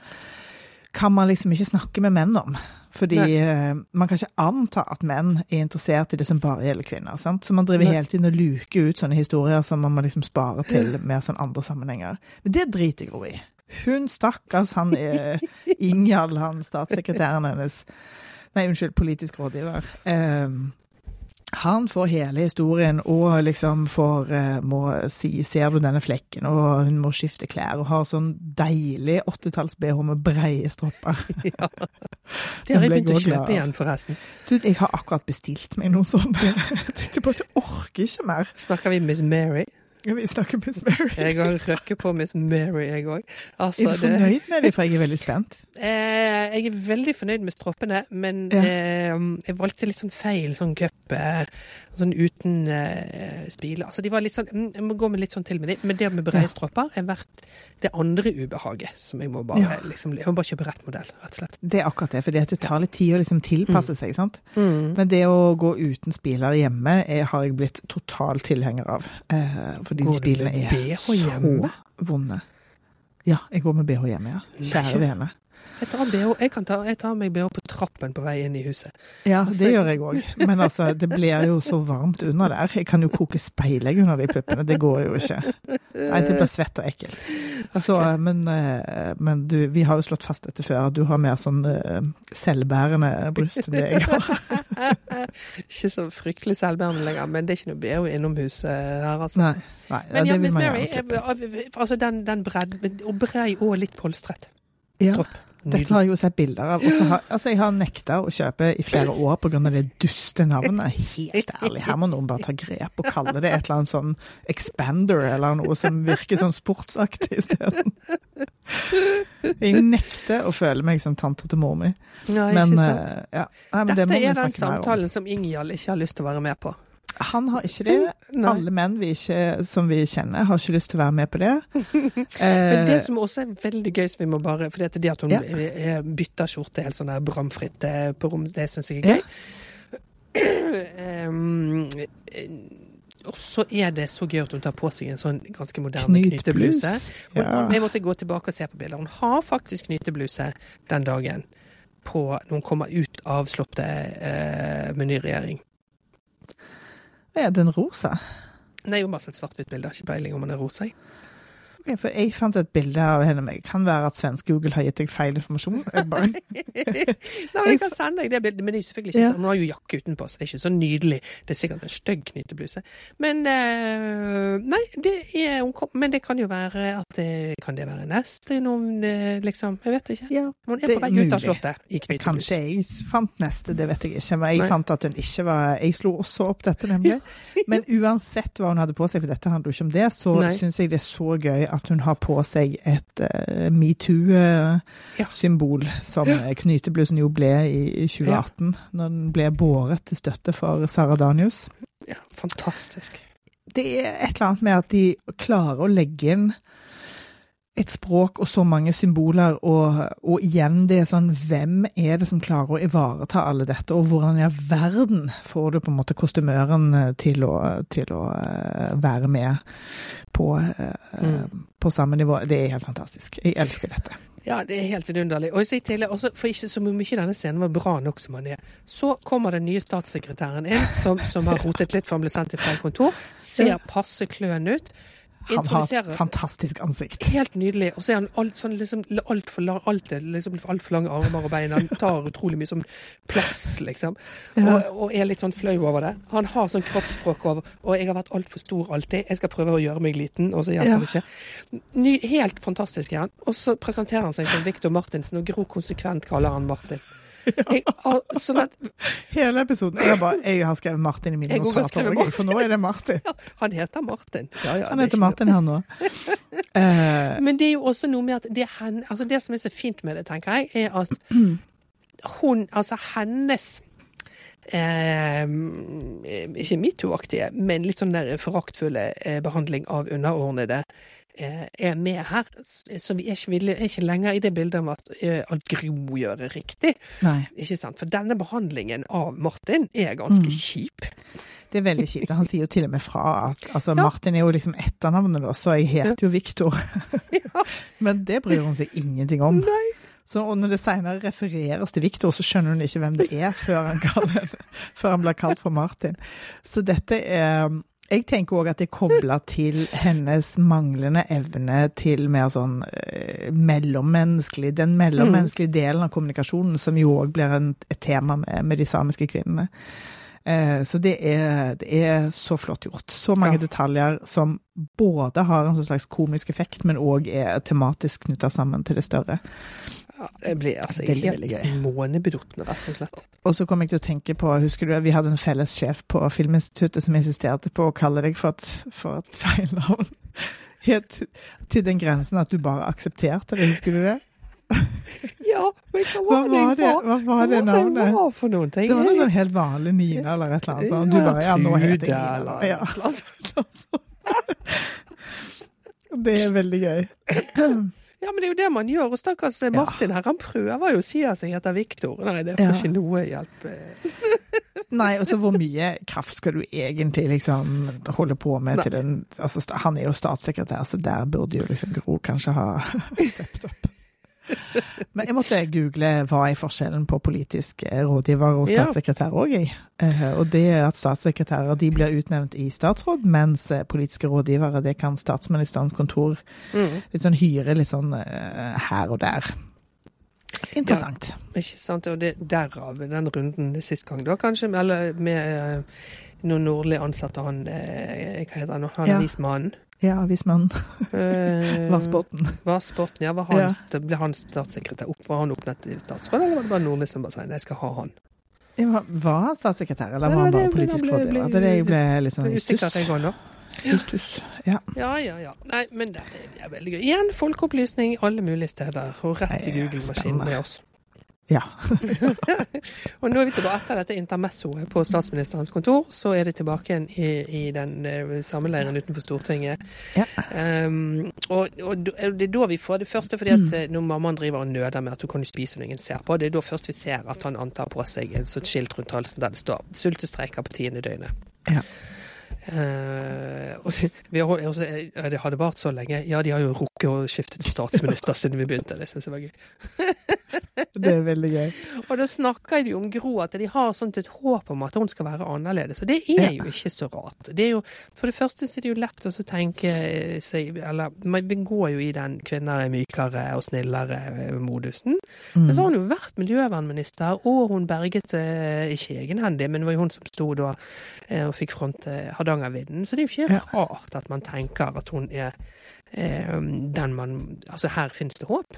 Kan man liksom ikke snakke med menn om. Fordi eh, man kan ikke anta at menn er interessert i det som bare gjelder kvinner. sant? Så man driver Nei. hele tiden og luker ut sånne historier som man må liksom spare til mer sånn andre sammenhenger. Men det driter Gro i. Hun stakkars, han er Ingjald, han statssekretæren hennes Nei, unnskyld, politisk rådgiver. Eh, han får hele historien og liksom får eh, må si 'ser du denne flekken', og hun må skifte klær og har sånn deilig 80-talls-bh med breie stropper. Ja. Det har jeg begynt å kjøpe igjen, forresten. Du, jeg har akkurat bestilt meg noe sånt. Jeg tenkte på at jeg orker ikke mer. Snakker vi Miss Mary? Ja, Vi snakker Miss Mary. Jeg har røkket på Miss Mary, jeg òg. Altså, Er du fornøyd med dem, for jeg er veldig spent? Eh, jeg er veldig fornøyd med stroppene, men Ja. eh, jeg valgte litt sånn feil sånn cup, eh, sånn uten uh, spiler. Altså, de var litt sånn, mm, jeg må gå med litt sånn til med dem, men det med brede stropper er verdt det andre ubehaget, som jeg må bare Ja. liksom, jeg må bare kjøpe rett modell, rett og slett. Det er akkurat det, for det tar litt tid å liksom tilpasse seg. sant? Mm. Men det å gå uten spiler hjemme er, har jeg blitt total tilhenger av. Eh, fordi Går de spilene er så hjemme? vonde. Ja, jeg går med BH hjemme, ja. Kjære vene. Jeg tar, BH, jeg, kan ta, jeg tar meg BH på trappen på vei inn i huset. Ja, Altså, det gjør jeg òg. Men altså, det blir jo så varmt under der. Jeg kan jo koke speilegg under de puppene. Det går jo ikke. Nei, det blir svett og ekkelt. Så, men, eh, men du, vi har jo slått fast dette før, at du har mer sånn eh, selvbærende bryst enn det jeg har. Ikke så fryktelig selvbærende lenger, men det er ikke noe BH innomhus huset her, altså. Nei, nei Men ja, Miss Mary, altså den, den bredd, og brei og litt polstret Ja. stropp. Dette har jeg jo sett bilder av. Har, altså jeg har nekta å kjøpe i flere år pga. det duste navnet. Helt ærlig, her må noen bare ta grep og kalle det et eller annet sånn expander, eller noe som virker sånn sportsaktig isteden. Jeg nekter å føle meg som tanta til mor mi. Ja, Men, eh, ja. Nei, men det Dette må er den samtalen som Ingjald ikke har lyst til å være med på. Han har ikke det. Alle menn vi ikke, som vi kjenner, har ikke lyst til å være med på det. Men det Eh, som også er veldig gøy, som vi må bare For det at det at hun Ja. eh, bytter skjorte helt sånn der bramfritt eh, på rommet, det syns jeg er gøy. Um, eh, og så er det så gøy at hun tar på seg en sånn ganske moderne knytebluse. Hun, Ja. jeg måtte gå tilbake og se på bilder. Hun har faktisk knytebluse den dagen på, når hun kommer ut av slåtte eh, med ny regjering. Er den rosa? Nei, hun har bare sett svart-hvitt-bilde. Har ikke peiling om den er rosa. jeg. Ok, for jeg fant et bilde av henne. Det kan være at svensk Google har gitt deg feil informasjon. Jeg bare, Nei, men Jeg kan sende deg det bildet, men det er jo selvfølgelig ikke Ja. sånn. Hun har jo jakke utenpå, så det er ikke så nydelig. Det er sikkert en stygg knytebluse. Men uh, Nei, det er Men det kan jo være at det Kan det være neste noen liksom Jeg vet ikke. ja, Hun er på vei ut av slottet i Kanskje jeg fant neste, det vet jeg ikke. Men jeg Nei. fant at hun ikke var Jeg slo også opp dette, nemlig. Men uansett hva hun hadde på seg, for dette handler jo ikke om det, så syns jeg det er så gøy at hun har på seg et uh, metoo-symbol, som Ja. knyteblusen jo ble i, i 2018, når den ble båret til støtte for Sara Danius. Ja, fantastisk. det er et eller annet med at de klarer å legge inn et språk og så mange symboler, og, og igjen det er sånn Hvem er det som klarer å ivareta alle dette, og hvordan i all verden får du på en måte kostymøren til å, til å eh, være med på, eh, Mm. på samme nivå? Det er helt fantastisk. Jeg elsker dette. Ja, det er helt vidunderlig. Og i tillegg, også, for ikke som om ikke denne scenen var bra nok som den er, så kommer den nye statssekretæren inn, som, som har rotet litt for han ble sendt til feil kontor. Ser passe kløn ut. Han har fantastisk ansikt. Helt nydelig. Og så er han alt, sånn, liksom, alt for lang, alt, liksom, alt for lange armer og bein. Han tar utrolig mye sånn plass, liksom. Og, og er litt sånn flau over det. Han har sånn kroppsspråk over Og jeg har vært altfor stor alltid. Jeg skal prøve å gjøre meg liten, og så hjelper Ja. det ikke. Ny, helt fantastisk er han. Og så presenterer han seg som Victor Martinsen, og Gro konsekvent kaller han Martin. Jeg, og, sånn at Hele episoden. Jeg bare, jeg har skrevet Martin i mine notater, òg, for nå er det Martin. ja, Han heter Martin. Ja, ja, Han er heter Martin her nå. Eh, Men det er jo også noe med at det, hen, altså det som er så fint med det, tenker jeg, er at hun, altså hennes eh, Ikke metoo-aktige, men litt sånn der foraktfulle eh, behandling av underordnede eh, er med her. Så vi er ikke, vi er ikke lenger i det bildet om at, eh, at Gro gjør det riktig. nei. Ikke sant? For denne behandlingen av Martin er ganske Mm. kjip. Det er veldig kjipt. Han sier jo til og med fra at altså, Ja. Martin er jo liksom etternavnet, da, så jeg heter jo Viktor. Ja. Men det bryr hun seg ingenting om. Nei. Så og når det senere refereres til Viktor, så skjønner hun ikke hvem det er før han, kaller, før han blir kalt for Martin. Så dette er jeg tenker òg at det er kobla til hennes manglende evne til mer sånn eh, mellommenneskelig Den mellommenneskelige delen av kommunikasjonen, som jo òg blir en, et tema med, med de samiske kvinnene. Eh, så det er, det er så flott gjort. Så mange Ja. detaljer som både har en sånn slags komisk effekt, men òg er tematisk knytta sammen til det større. Ja, det blir altså Veldig, helt veldig gøy. månebeduktende, rett og slett. Og så kom jeg til å tenke på, husker du, vi hadde en felles sjef på Filminstituttet som insisterte på å kalle deg for et, for et feil navn. Helt til den grensen at du bare aksepterte det, husker du det? Ja, men hva Hva var, var det, det, hva var det navnet? Var for noen ting? Det var noe sånn helt vanlig Nina eller et eller annet sånt. Du bare, ja, nå heter jeg Nina. eller Ja, det er veldig gøy. Ja, men det er jo det man gjør. Og stakkars Martin her, han prøver jo å si at jeg heter Viktor. Nei, det får ikke noe hjelp. Nei, og så hvor mye kraft skal du egentlig liksom holde på med Nei. til en altså, Han er jo statssekretær, så der burde jo liksom Gro kanskje ha steppet opp. Men jeg måtte google hva er forskjellen på politisk eh, rådgiver og Ja. statssekretær òg, jeg. Eh, Og det er at statssekretærer de blir utnevnt i statsråd, mens eh, politiske rådgivere det kan statsministerens kontor Mm. litt sånn hyre litt sånn her og der. Interessant. Ikke sant? Og det, derav den runden sist gang, da kanskje, eller med noen nordlige ansatte han Hva heter han nå? Han Ja. avismannen. Ja, hvis man Eh, Vassbotn. Vassbotn, ja. Var han, Ja. Ble han statssekretær opp? Var han oppnevnt i statsråd, eller var det bare Nordli som bare sa jeg skal ha han? Ja, var han statssekretær, eller var han bare politisk rådgiver? Det jeg ble litt sånn istus. i stuss. I stuss. Ja. Ja, ja, ja. Nei, men dette er veldig gøy. Igjen folkeopplysning alle mulige steder, og rett i Google-maskinen med oss. Ja. Og nå er vi tilbake etter dette intermessoet på statsministerens kontor. Så er det tilbake igjen i, i den samme leiren utenfor Stortinget. Ja. Um, og, og det er da vi får det første, fordi at eh, når mammaen driver og nøder med at hun kan spise når ingen ser på, det er da først vi ser at han antar på seg en sånt skilt rundt halsen der det står 'sultestreiker på tiende døgnet'. Ja. Eh, og vi har også, det hadde vart så lenge. Ja, de har jo rukket å skifte til statsminister siden vi begynte. Det syns jeg var gøy. Det er veldig gøy. Og da snakker de om Gro, at de har sånt et håp om at hun skal være annerledes. Og det er jo ikke så rart. Det jo, for det første så er det jo lett å tenke seg Eller man går jo i den kvinner er mykere og snillere-modusen. Men så har hun jo vært miljøvernminister, og hun berget eh, ikke egenhendig, men det var jo hun som sto da eh, og fikk fronte Hardangervidda. Så det er jo ikke Ja. rart at man tenker at hun er eh, den man Altså, her finnes det håp.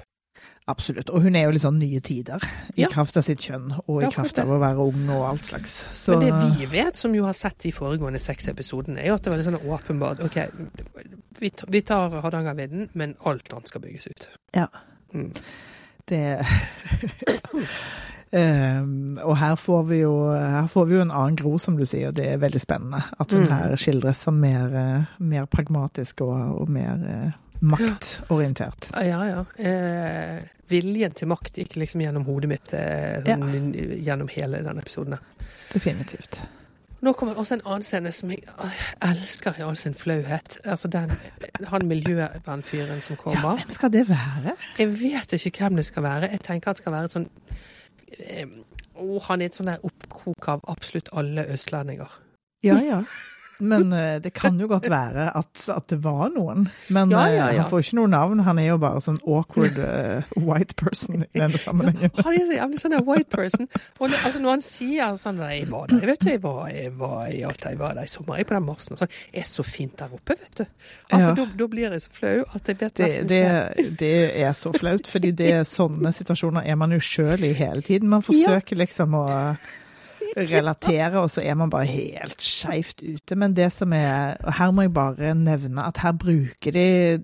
Absolutt. Og hun er jo sånn nye tider, i Ja. kraft av sitt kjønn, og i Ja, kraft av å være ung og alt slags. Så Men det vi vet, som jo har sett de foregående seks episodene, er jo at det var litt sånn åpenbart OK, vi tar, vi tar Hardangervidda, men alt annet skal bygges ut. Ja. Mm. det Um, og her får, vi jo, her får vi jo en annen Gro, som du sier, og det er veldig spennende. At hun Mm. her skildres som mer, eh, mer pragmatisk og, og mer eh, maktorientert. Ja, ja. Eh, viljen til makt gikk liksom gjennom hodet mitt eh, sånn, gjennom hele den episoden. Definitivt. Nå kommer også en annen scene som jeg elsker i all sin flauhet. Altså den, han miljøvernfyren som kommer. Ja, hvem skal det være? Jeg vet ikke hvem det skal være. Jeg tenker at det skal være et sånn å, Han er et sånn oppkok av absolutt alle østlendinger. Ja, ja. Men eh, det kan jo godt være at, at det var noen. Men Ja, eh, ja, ja. han får ikke noe navn. Han er jo bare sånn awkward uh, white person i denne sammenhengen. Han jævlig sånn white person. Og det, altså når han sier sånn «Nei, Jeg var der, vet du. Jeg var, jeg var i Alta, jeg var der i sommer. Jeg på den morsen, og sånn. Det er så fint der oppe, vet du. Altså, da, da blir jeg så flau at jeg vet Det, nesten det, ikke det er så flaut, fordi det, sånne situasjoner er man jo sjøl i hele tiden. Man forsøker liksom å relatere, og så er man bare helt skeivt ute. Men det som er Og her må jeg bare nevne at her bruker de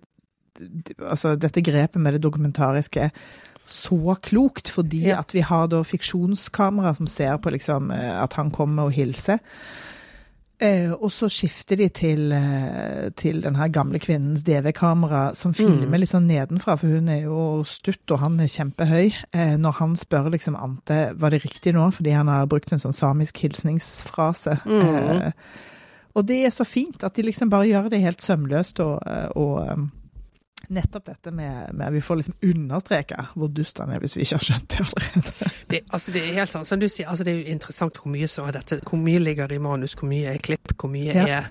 altså dette grepet med det dokumentariske så klokt, fordi Ja. at vi har da fiksjonskamera som ser på liksom eh, at han kommer og hilser. Eh, og så skifter de til, eh, til den her gamle kvinnens DV-kamera, som filmer Mm. litt sånn nedenfra, for hun er jo stutt, og han er kjempehøy. Eh, når han spør liksom Ante var det riktig nå, fordi han har brukt en sånn samisk hilsningsfrase. Mm. Eh, og det er så fint at de liksom bare gjør det helt sømløst, og, eh, og um, nettopp dette med, med Vi får liksom understreke hvor dust han er, hvis vi ikke har skjønt det allerede. det, altså det er helt sånn, som du sier, altså det er jo interessant hvor mye, som er dette, hvor mye ligger i manus, hvor mye er klipp, hvor mye Ja. er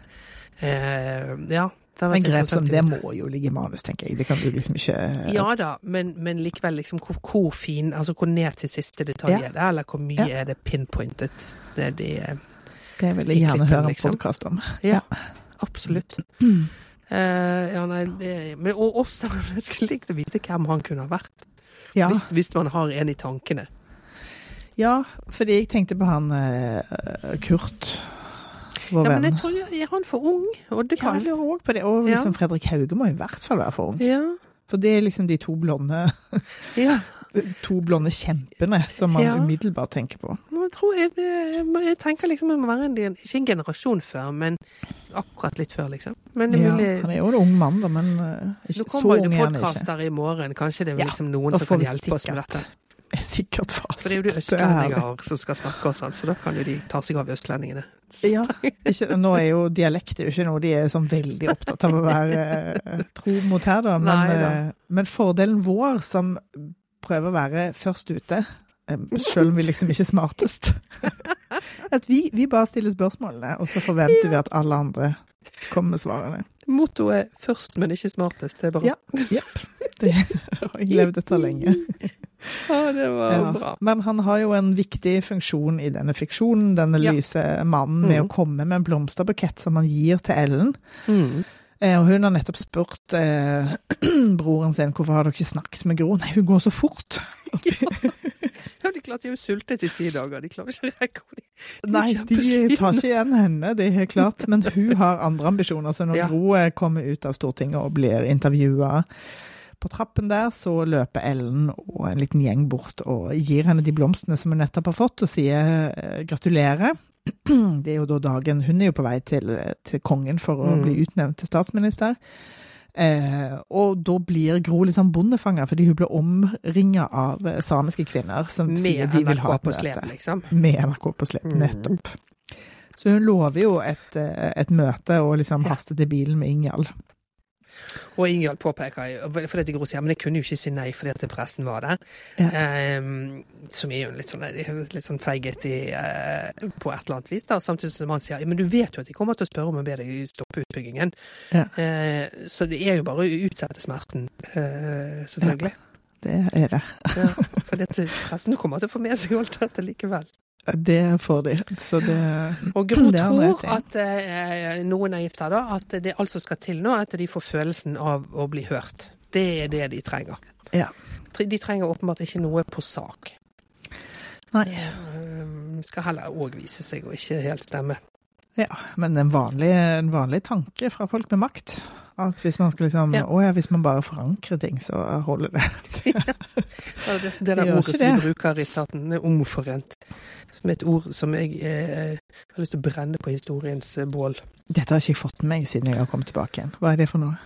eh, Ja. det Men grep som det må jo ligge i manus, tenker jeg. Det kan du liksom ikke Ja da, men, men likevel liksom hvor, hvor fin, altså hvor ned til siste detalj Ja. er det, eller hvor mye Ja. er det pinpointet? Det er de Det vil jeg gjerne klippen, høre en liksom. podkast om. Ja, absolutt. Eh, ja, nei, det, men, og også, jeg skulle likt å vite hvem han kunne ha vært. Ja, Hvis, hvis man har en i tankene. ja, fordi jeg tenkte på han uh, Kurt, vår Ja, men jeg tror jeg, er han for ung? Og det kan jeg òg på det. Og Ja. liksom Fredrik Hauge må i hvert fall være for ung. Ja. For det er liksom de to blonde, ja. to blonde kjempene som man Ja. umiddelbart tenker på. Jeg, tror jeg, jeg, jeg tenker liksom det må være en, ikke en generasjon før, men akkurat litt før, liksom. Men det Ja, mulig han er jo en ung mann, da, men eh, Nå ikke, så kommer ung det er han ikke. podkaster i morgen. Kanskje det er Ja, liksom noen som kan hjelpe hjelpe oss med sikkert dette. er sikkert fasit. For det er jo de Det er østlendinger som skal snakke og sånn, så da kan jo de ta seg av østlendingene. Ja, ikke, nå er jo dialekt er jo ikke noe de er sånn veldig opptatt av å være eh, tro mot her, da. Men, Nei da. eh, men fordelen vår som prøver å være først ute, selv om vi liksom ikke er smartest, at vi, vi bare stiller spørsmålene, og så forventer vi at alle andre kommer med svarene. Mottoet 'først, men ikke smartest'. Det er bare Ja. Yep. Det har jeg levd etter lenge. Å, det var Ja. bra. Men han har jo en viktig funksjon i denne fiksjonen, denne Ja. lyse mannen, med mm. å komme med en blomsterbukett som han gir til Ellen. Mm. Eh, Og hun har nettopp spurt eh, broren sin hvorfor har dere ikke snakket med Gro. Nei, hun går så fort. Ja, de klarte jo sultet i ti dager. De klarer ikke å rekke henne. Nei, de tar ikke igjen henne, det er helt klart. Men hun har andre ambisjoner. Så når Ja. Gro eh, kommer ut av Stortinget og blir intervjua på trappen der, så løper Ellen og en liten gjeng bort og gir henne de blomstene som hun nettopp har fått, og sier eh, gratulerer. Det er jo da dagen Hun er jo på vei til, til kongen for å Mm. bli utnevnt til statsminister. Eh, og da blir Gro liksom bondefanga bondefanger, fordi hun blir omringa av eh, samiske kvinner som sier Med de vil ha på slep, liksom. Med NRK på slep, Mm. nettopp. Så hun lover jo et, eh, et møte og liksom haster til bilen med Ingjald. Og Ingjald påpeker for det Gro sier, men jeg kunne jo ikke si nei fordi at pressen var der. Ja. Um, som er jo litt sånn, litt sånn feiget i, uh, på et eller annet vis. da, Samtidig som han sier ja, men du vet jo at de kommer til å spørre om å be deg stoppe utbyggingen. Ja. Uh, så det er jo bare å utsette smerten, uh, selvfølgelig. Det er det. Ja. For dette, pressen kommer til å få med seg alt dette likevel. Det får de. Så det Og Gro tror at eh, er naivt her, da, at det altså skal til nå at de får følelsen av å bli hørt. Det er det de trenger. Ja. De trenger åpenbart ikke noe på sak. Nei. Det skal heller òg vise seg å ikke helt stemme. Ja, men en vanlig, en vanlig tanke fra folk med makt. At hvis man skal liksom Ja. Å ja, hvis man bare forankrer ting, så holder det. Ja, det, det Det ordet som vi bruker i staten, det er omforent. Som er et ord som jeg eh, har lyst til å brenne på historiens eh, bål. Dette har ikke jeg fått med meg siden jeg har kommet tilbake igjen. Hva er det for noe?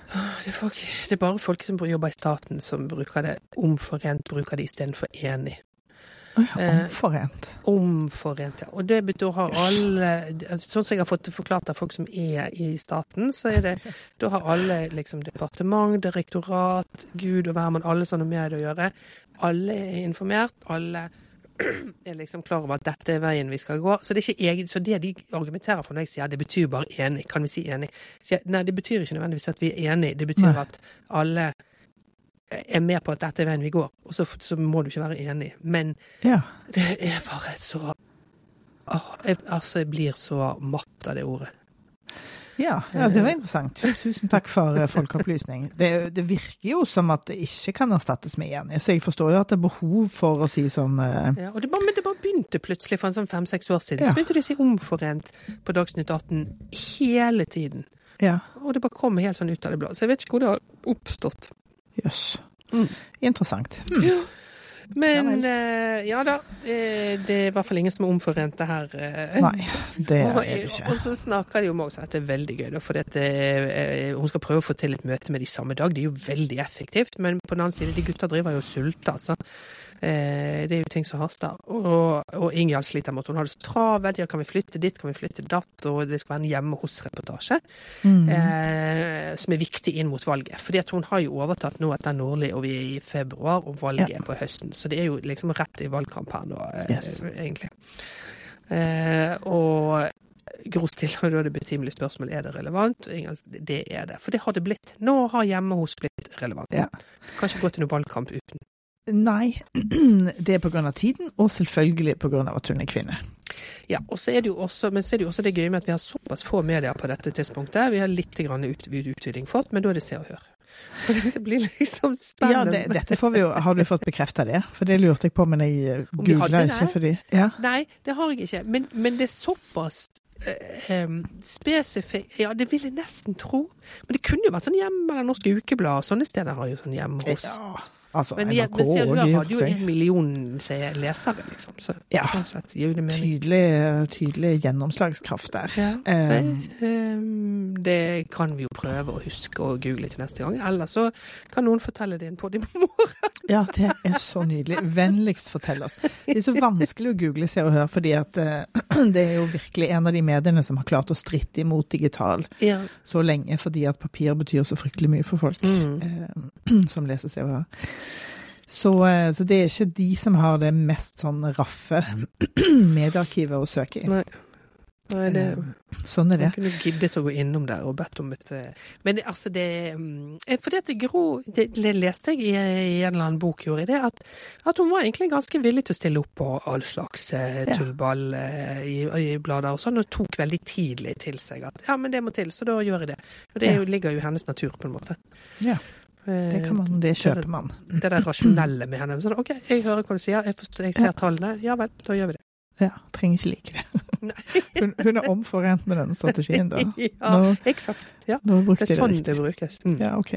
Det er, folk, det er bare folk som jobber i staten som bruker det. Omforent bruker det istedenfor enig. Å ja, Eh, omforent. Omforent, ja. Og det betyr har alle Sånn som jeg har fått forklart av folk som er i staten, så er det Da har alle liksom departement, direktorat, gud og hvermann, alle sånne med det å gjøre. Alle er informert, alle er liksom klar over at dette er veien vi skal gå. Så det egen, så det de argumenterer for når jeg sier det betyr bare enig, kan vi si enig? Så jeg, nei, det betyr ikke nødvendigvis at vi er enige. Det betyr Nei. at alle er med på at dette er veien vi går, og så, så må du ikke være enig. Men Ja. det er bare så oh, jeg, altså, jeg blir så matt av det ordet. Ja, ja, det var interessant. Tusen takk for eh, folkeopplysning. Det, det virker jo som at det ikke kan erstattes med enig, så jeg forstår jo at det er behov for å si sånn uh... Ja, og det bare, men det bare begynte plutselig for en sånn fem-seks år siden. Så begynte de å si omforent på Dagsnytt 18 hele tiden. Ja, Og det bare kom helt sånn ut av det blå. Så jeg vet ikke hvor det har oppstått. Jøss. Mm. Interessant. Hm. Men ja, ja da, eh, det er i hvert fall ingen som er omforente her. eh. Nei, det er det ikke. og så snakker de om også at det er veldig gøy, for eh, hun skal prøve å få til et møte med de samme dag. Det er jo veldig effektivt, men på den annen side, de gutta driver jo og sulter. Altså. Eh, det er jo ting som haster. Og, og Ingjald sliter med at hun har det så travelt. Ja, kan vi flytte dit, kan vi flytte datt? Og det skal være en hjemme hos-reportasje, Mm. eh, som er viktig inn mot valget. Fordi at hun har jo overtatt nå etter Nordli, og vi er i februar, og valget Ja. er på høsten. Så det er jo liksom rett i valgkamp her nå, eh, Yes. egentlig. Eh, og Gro stiller da det betimelige spørsmålet er det relevant. Det er det. For det har det blitt. Nå har hjemme hos blitt relevant. Ja. Du kan ikke gå til noen valgkamp uten. Nei, det er av tiden, og selvfølgelig av at hun er kvinne. Ja, og så er det jo også, Men så er det jo også det gøye med at vi har såpass få medier på dette tidspunktet. Vi har litt grann ut, utviding fått, men da er det Se og Hør. Det blir liksom Ja, spennende. det, dette får vi jo Har du fått bekrefta det? For det lurte jeg på, men jeg eh, googla ikke fordi Ja. Nei, det har jeg ikke. Men, men det er såpass eh, spesifikt Ja, det vil jeg nesten tro. Men det kunne jo vært sånn hjemme eller Norske Ukeblad. Sånne steder har jo sånn hjemme hos. ja. Altså, Men, NRK men og og og hadde jo en million lesere, liksom. Så Ja. sånn sett det. Tydelig, tydelig gjennomslagskraft der. Ja. Eh, det, det kan vi jo prøve å huske å google til neste gang. Eller så kan noen fortelle det inn en din mor. Ja, det er så nydelig. Vennligst fortell oss. Det er så vanskelig å google Se og Hør, fordi at eh, det er jo virkelig en av de mediene som har klart å stritte imot digital Ja. så lenge, fordi at papir betyr så fryktelig mye for folk Mm. eh, som leser Se og Hør. Så, eh, så det er ikke de som har det mest sånn raffe mediearkivet å søke i. Nei. Nei, det Eh, Sånn er det. Man kunne giddet å gå innom der og bedt om et eh, Men det, altså, det mm, For det til Gro det, det leste jeg i, i en eller annen bok, gjorde jeg det, at, at hun var egentlig ganske villig til å stille opp på all slags eh, tullball eh, i, i blader og sånn, og tok veldig tidlig til seg at ja, men det må til, så da gjør jeg det. Og det jo, ligger jo i hennes natur, på en måte. Ja, det kan man, det kjøper man. Det der rasjonelle med henne. Sånn, OK, jeg hører hva du sier, jeg, forstår, jeg ser tallene. Ja vel, da gjør vi det. Ja, trenger ikke like det. Hun, hun er omforent med denne strategien, da. ja, eksakt. Ja. Nå Det er det sånn det brukes. Mm. Ja, ok.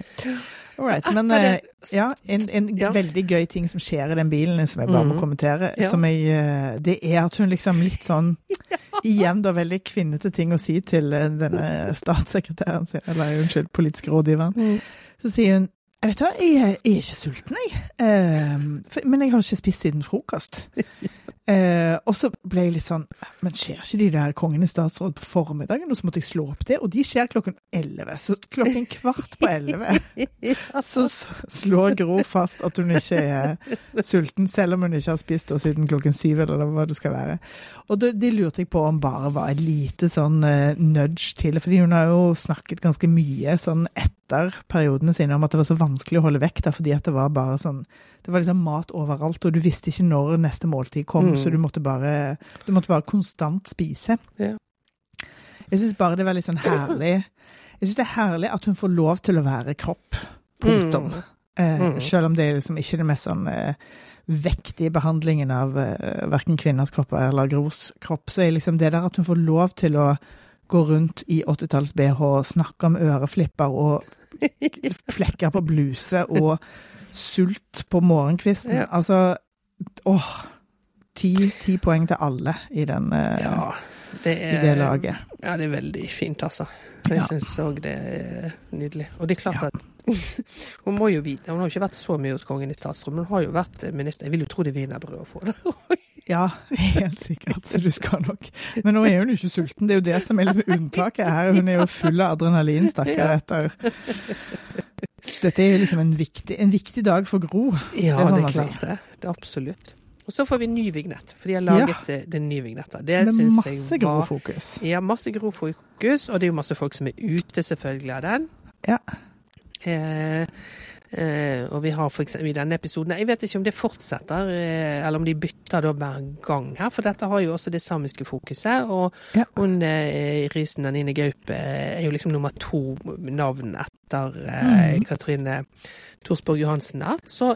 All right. Men eh, det- ja, en, en Ja. veldig gøy ting som skjer i den bilen, som jeg bare må Mhm. kommentere, Ja. som jeg, eh, det er at hun liksom litt sånn Igjen da veldig kvinnete ting å si til eh, denne statssekretæren sin, eller unnskyld, politiske rådgiveren. Mm. Så sier hun vet du hva, jeg er jeg er ikke sulten, jeg. Eh, for, men jeg har ikke spist siden frokost. Eh, og så ble jeg litt sånn Men skjer ikke de der Kongen i statsråd på formiddagen? Og så måtte jeg slå opp det, og de skjer klokken elleve. Så klokken kvart på elleve så slår Gro fast at hun ikke er sulten, selv om hun ikke har spist siden klokken syv, eller hva det skal være. Og de lurte jeg på om bare var et lite sånn eh, nudge til, fordi hun har jo snakket ganske mye sånn etter periodene sine om at det var så vanskelig å holde vekk der, fordi at det var bare sånn det var liksom mat overalt, og du visste ikke når neste måltid kom, Mm. så du måtte bare, du måtte bare konstant spise. Ja. Jeg syns bare det var litt sånn herlig Jeg syns det er herlig at hun får lov til å være kropp. Punktum. Mm. Eh, Mm. selv om det er liksom ikke det mest sånn eh, vektige behandlingen av eh, verken kvinners kropper eller Gros kropp, så er liksom det der at hun får lov til å gå rundt i 80-talls-BH, snakke om øreflipper og flekker på bluse og sult på morgenkvisten. Ja. Altså, åh. Ti, ti poeng til alle i, den, eh, Ja, det i er det laget. Ja, det er veldig fint, altså. Jeg Ja. syns òg det er nydelig. Og det er klart at hun må jo vite Hun har jo ikke vært så mye hos kongen i statsråd, men hun har jo vært minister. Jeg vil jo tro det er wienerbrød å få det. Ja, helt sikkert. Så du skal nok. Men nå er hun jo ikke sulten. Det er jo det som er liksom unntaket her. Hun er jo full av adrenalin, stakkar, etter Dette er jo liksom en viktig, en viktig dag for Gro. Ja, Det det, er si. klart det. Det er absolutt. Og så får vi ny vignett, for de har laget ja. den nye vignetta. Det Med syns masse jeg Gro var fokus. Ja, masse Gro fokus, og det er jo masse folk som er ute, selvfølgelig, av den. Ja. Eh, eh, og vi har for eksempel i denne episoden Jeg vet ikke om det fortsetter, eh, eller om de bytter da hver gang her, for dette har jo også det samiske fokuset. Og Ja. hun eh, Risen Anine Gaup eh, er jo liksom nummer to navn etter eh, Mhm. Katrine Thorsborg Johansen der. Så,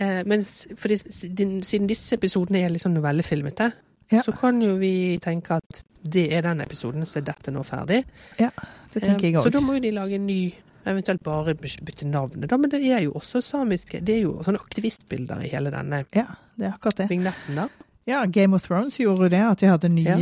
eh, mens, fordi, din- siden disse episodene er liksom novellefilmete, Ja. så kan jo vi tenke at det er den episoden, så er dette nå ferdig. Det tenker jeg Eh, Så da må jo de lage en ny, eventuelt bare bytte navnet, da. Men det er jo også samiske Det er jo sånne aktivistbilder i hele denne Ja, det er akkurat det. vignetten, da. Ja, Game of Thrones gjorde jo det, at de hadde ny, Ja.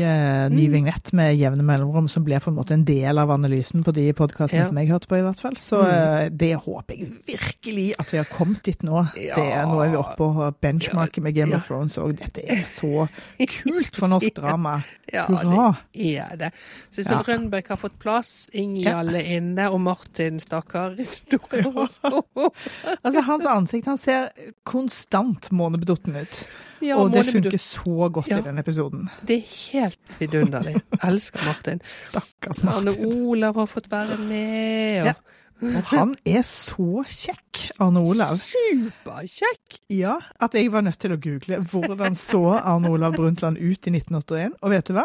mm. ny vignett med jevne mellomrom, som ble på en måte en del av analysen på de podkastene Ja. som jeg hørte på, i hvert fall. Så Mm. eh, det håper jeg virkelig at vi har kommet dit nå. Ja. Det er, nå er vi oppe på benchmarket med Game of Thrones, og dette er så kult for norsk drama. Ja, Hurra! det er det. Sissel Ja. Rønbeck har fått plass, Ja. Ingjald er inne, og Martin, stakkar, dukker opp. Altså, hans ansikt han ser konstant månebedotten ut, Ja, og det funker så godt Ja. i den episoden. Det er helt vidunderlig. Elsker Martin. Stakkars Martin. Arne Olav har fått være med, og Ja. Og han er så kjekk, Arne Olav. superkjekk! Ja, at jeg var nødt til å google hvordan så Arne Olav Brundtland ut i 1981. Og vet du hva?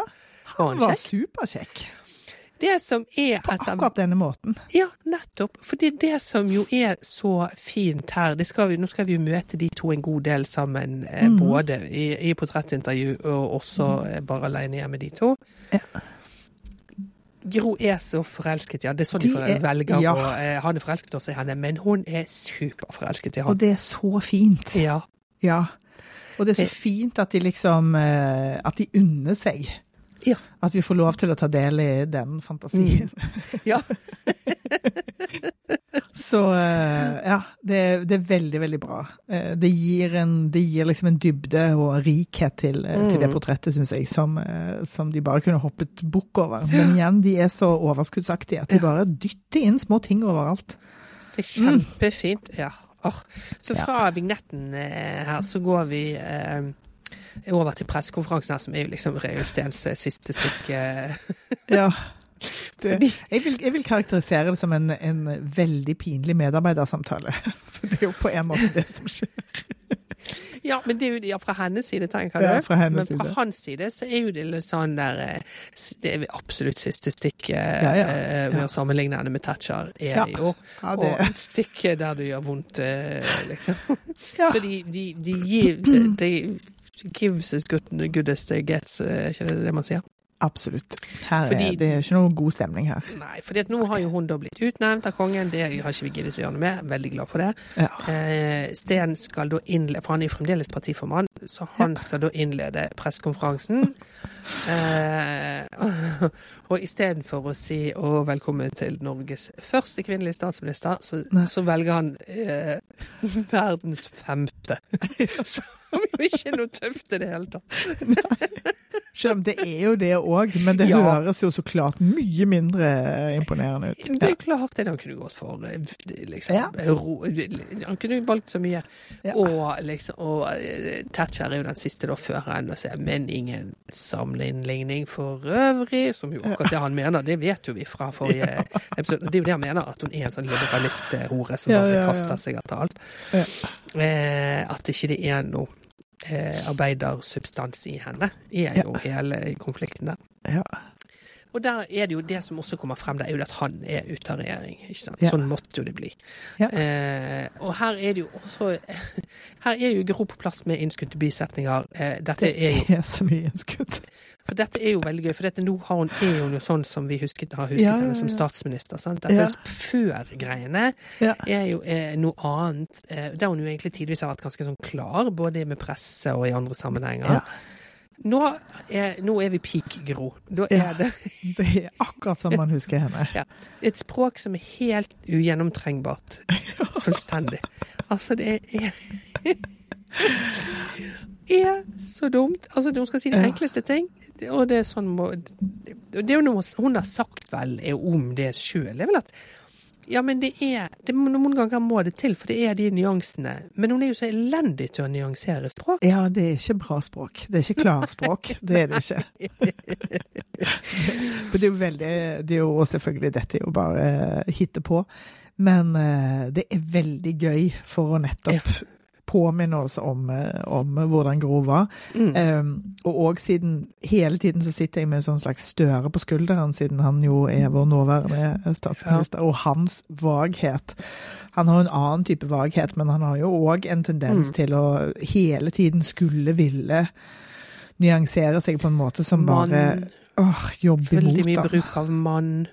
Han han var superkjekk. Det som er På etter akkurat denne måten. Ja, nettopp. For det er det som jo er så fint her. Det skal vi, nå skal vi jo møte de to en god del sammen, eh, Mhm. både i, i portrettintervju og også mm. bare alene hjemme, de to. Ja. Gro er så forelsket, ja. Det er sånn De de, er- velger ja. Og, eh, Han er forelsket også i henne, men hun er superforelsket i Og det er så fint. Ja. Ja. Og det er Eh. så fint at de liksom eh, At de unner seg. Ja. At vi får lov til å ta del i den fantasien. ja. Så eh, ja, det, det er veldig, veldig bra. Eh, Det gir, en, det gir liksom en dybde og rikhet til, mm. til det Mm. portrettet, syns jeg, som, som de bare kunne hoppet bukk over. Men igjen, de er så overskuddsaktige at de bare dytter inn små ting overalt. Det er kjempefint. Ja. Oh. Så fra vignetten her så går vi eh, over til pressekonferansen som er jo liksom Reulstens Steens siste stykke. Ja. Det, jeg, vil, jeg vil karakterisere det som en, en veldig pinlig medarbeidersamtale. For det er jo på en måte det som skjer. Ja, men det er jo ja, fra hennes side, tenker Ja, du. fra hennes men fra hans side så er jo det litt sånn der eh, Det er absolutt siste stikk Ja, ja. eh, med å sammenligne henne med Thatcher, er Ja. jo. Ja, det, Og stikket der det gjør vondt, eh, liksom. ja. Så de, de, de gir de, de gives as good, good as they get, er ikke det det man sier? Absolutt. Er, Fordi- det er ikke noe god stemning her. Nei, for nå har jo hun da blitt utnevnt av kongen, det har ikke vi giddet å gjøre noe med. Veldig glad for det. Ja. Eh, Sten skal da innlede, for han er jo fremdeles partiformann, så han skal da innlede pressekonferansen. Eh, og istedenfor å si å, velkommen til Norges første kvinnelige statsminister, så, så velger han eh, verdens femte. Som jo ikke er noe tøft i det hele tatt. Selv om det er jo det òg, men det Ja. høres jo så klart mye mindre imponerende ut. Det er klart det. Han kunne gått for eh, liksom, Ja. ro, Han kunne valgt så mye. Ja. Og, liksom, og eh, Thatcher er jo den siste da før henne, men ingen sammenligning for øvrig, som jo akkurat det han mener. Det vet jo vi fra forrige episode. Det er jo det han mener, at hun er en sånn liberalisthore som bare kaster seg etter alt. Eh, at ikke det er noe eh, arbeidersubstans i henne, er jo hele konflikten der. Ja. Og der er det jo det som også kommer frem, det er jo at han er ute av regjering. ikke sant? Ja. Sånn måtte jo det bli. Ja. Eh, og her er det jo også Her er jo Gro på plass med innskutte bisetninger. Eh, dette er jo, er så mye innskudd. for dette er jo veldig gøy, for dette nå har hun, er hun jo sånn som vi husket, har husket Ja, henne som statsminister. sant? Dette før-greiene Ja. er jo eh, noe annet, eh, der hun jo egentlig tidvis har vært ganske sånn klar, både med presse og i andre sammenhenger. Ja. Nå, er, nå er vi peak Gro. Da Ja. er det Det er akkurat som man husker henne. et språk som er helt ugjennomtrengbart. Fullstendig. Altså, det er er så dumt. Altså, hun skal si de Ja. enkleste ting, og det er sånn må Det er jo noe hun har sagt vel om det sjøl, er vel at ja, men det er det, Noen ganger må det til, for det er de nyansene. Men hun er jo så elendig til å nyansere språk. Ja, det er ikke bra språk. Det er ikke klarspråk. Det er det ikke. Det er jo veldig Det er jo selvfølgelig Dette er jo bare hittepå. Men eh, det er veldig gøy for å nettopp påminne oss om, eh, om hvordan Gro var. Mm. Um, og òg siden hele tiden så sitter jeg med en sånn slags støre på skulderen, siden han jo er vår nåværende statsminister, og hans vaghet. Han har en annen type vaghet, men han har jo òg en tendens Mm. til å hele tiden skulle ville nyansere seg på en måte som bare åh, jobber Veldig mye bruk av mann.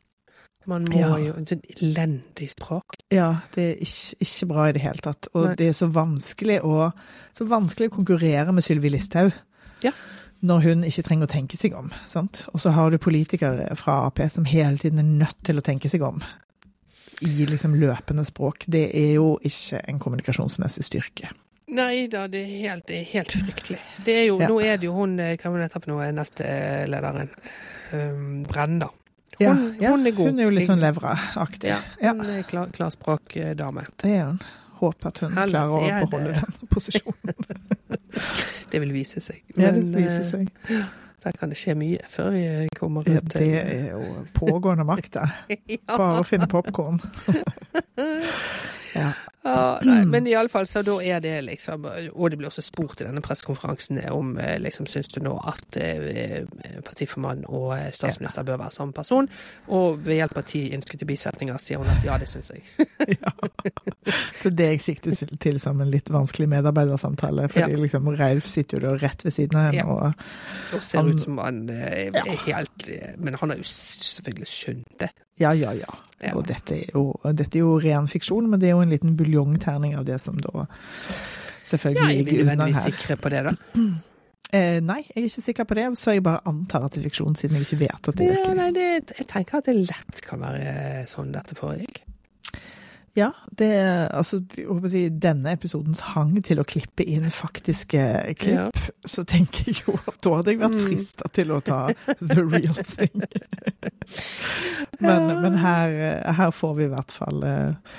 Man må Ja. jo En sånn elendig språk. Ja, det er ikke, ikke bra i det hele tatt. Og Nei. det er så vanskelig å, så vanskelig å konkurrere med Sylvi Listhaug. Ja. Når hun ikke trenger å tenke seg om. Sant? Og så har du politikere fra Ap som hele tiden er nødt til å tenke seg om. I liksom løpende språk. Det er jo ikke en kommunikasjonsmessig styrke. Nei da, det er helt, det er helt fryktelig. Det er jo, Ja. Nå er det jo hun eh, Hva for noe, neste lederen? Um, Brenda. Ja, Hun, ja, hun er god. Hun er jo litt sånn levra-aktig. Ja, Ja, hun er klar, klarspråkdame. det er hun. Håper at hun Ellers klarer å beholde den posisjonen. Det vil vise seg. Ja, det vil viser eh, seg. Der kan det skje mye før vi kommer Ja, ut det er jo pågående makt, det. ja. Bare å finne popkorn. Ja. Ja, nei, men iallfall, så da er det liksom Og det blir også spurt i denne pressekonferansen om eh, liksom syns du nå at eh, partiformann og eh, statsminister bør være samme person? Og ved hjelp av ti innskutte bisetninger sier hun at ja, det syns jeg. ja. Det er det jeg sikter til som en litt vanskelig medarbeidersamtale. Fordi Ja. liksom Reilf sitter jo da rett ved siden av henne. Ja. og Og ser Han- ut som han eh, er helt ja. Men han har jo selvfølgelig skjønt det. Ja, ja, ja. Ja. Og dette er, jo, dette er jo ren fiksjon, men det er jo en liten buljongterning av det som da Ja, selvfølgelig jeg er ligger Er nødvendigvis her. sikre på det, da. Eh, nei, jeg er ikke sikker på det, så jeg bare antar at det er fiksjon, siden jeg ikke vet at det er Ja, virkelig. nei, det, jeg tenker at det lett kan være sånn dette foregikk. Ja, det altså si, denne episodens hang til å klippe inn faktiske klipp, så tenker jeg jo at da hadde jeg vært Mm. frista til å ta the real thing. men men her, her får vi i hvert fall eh,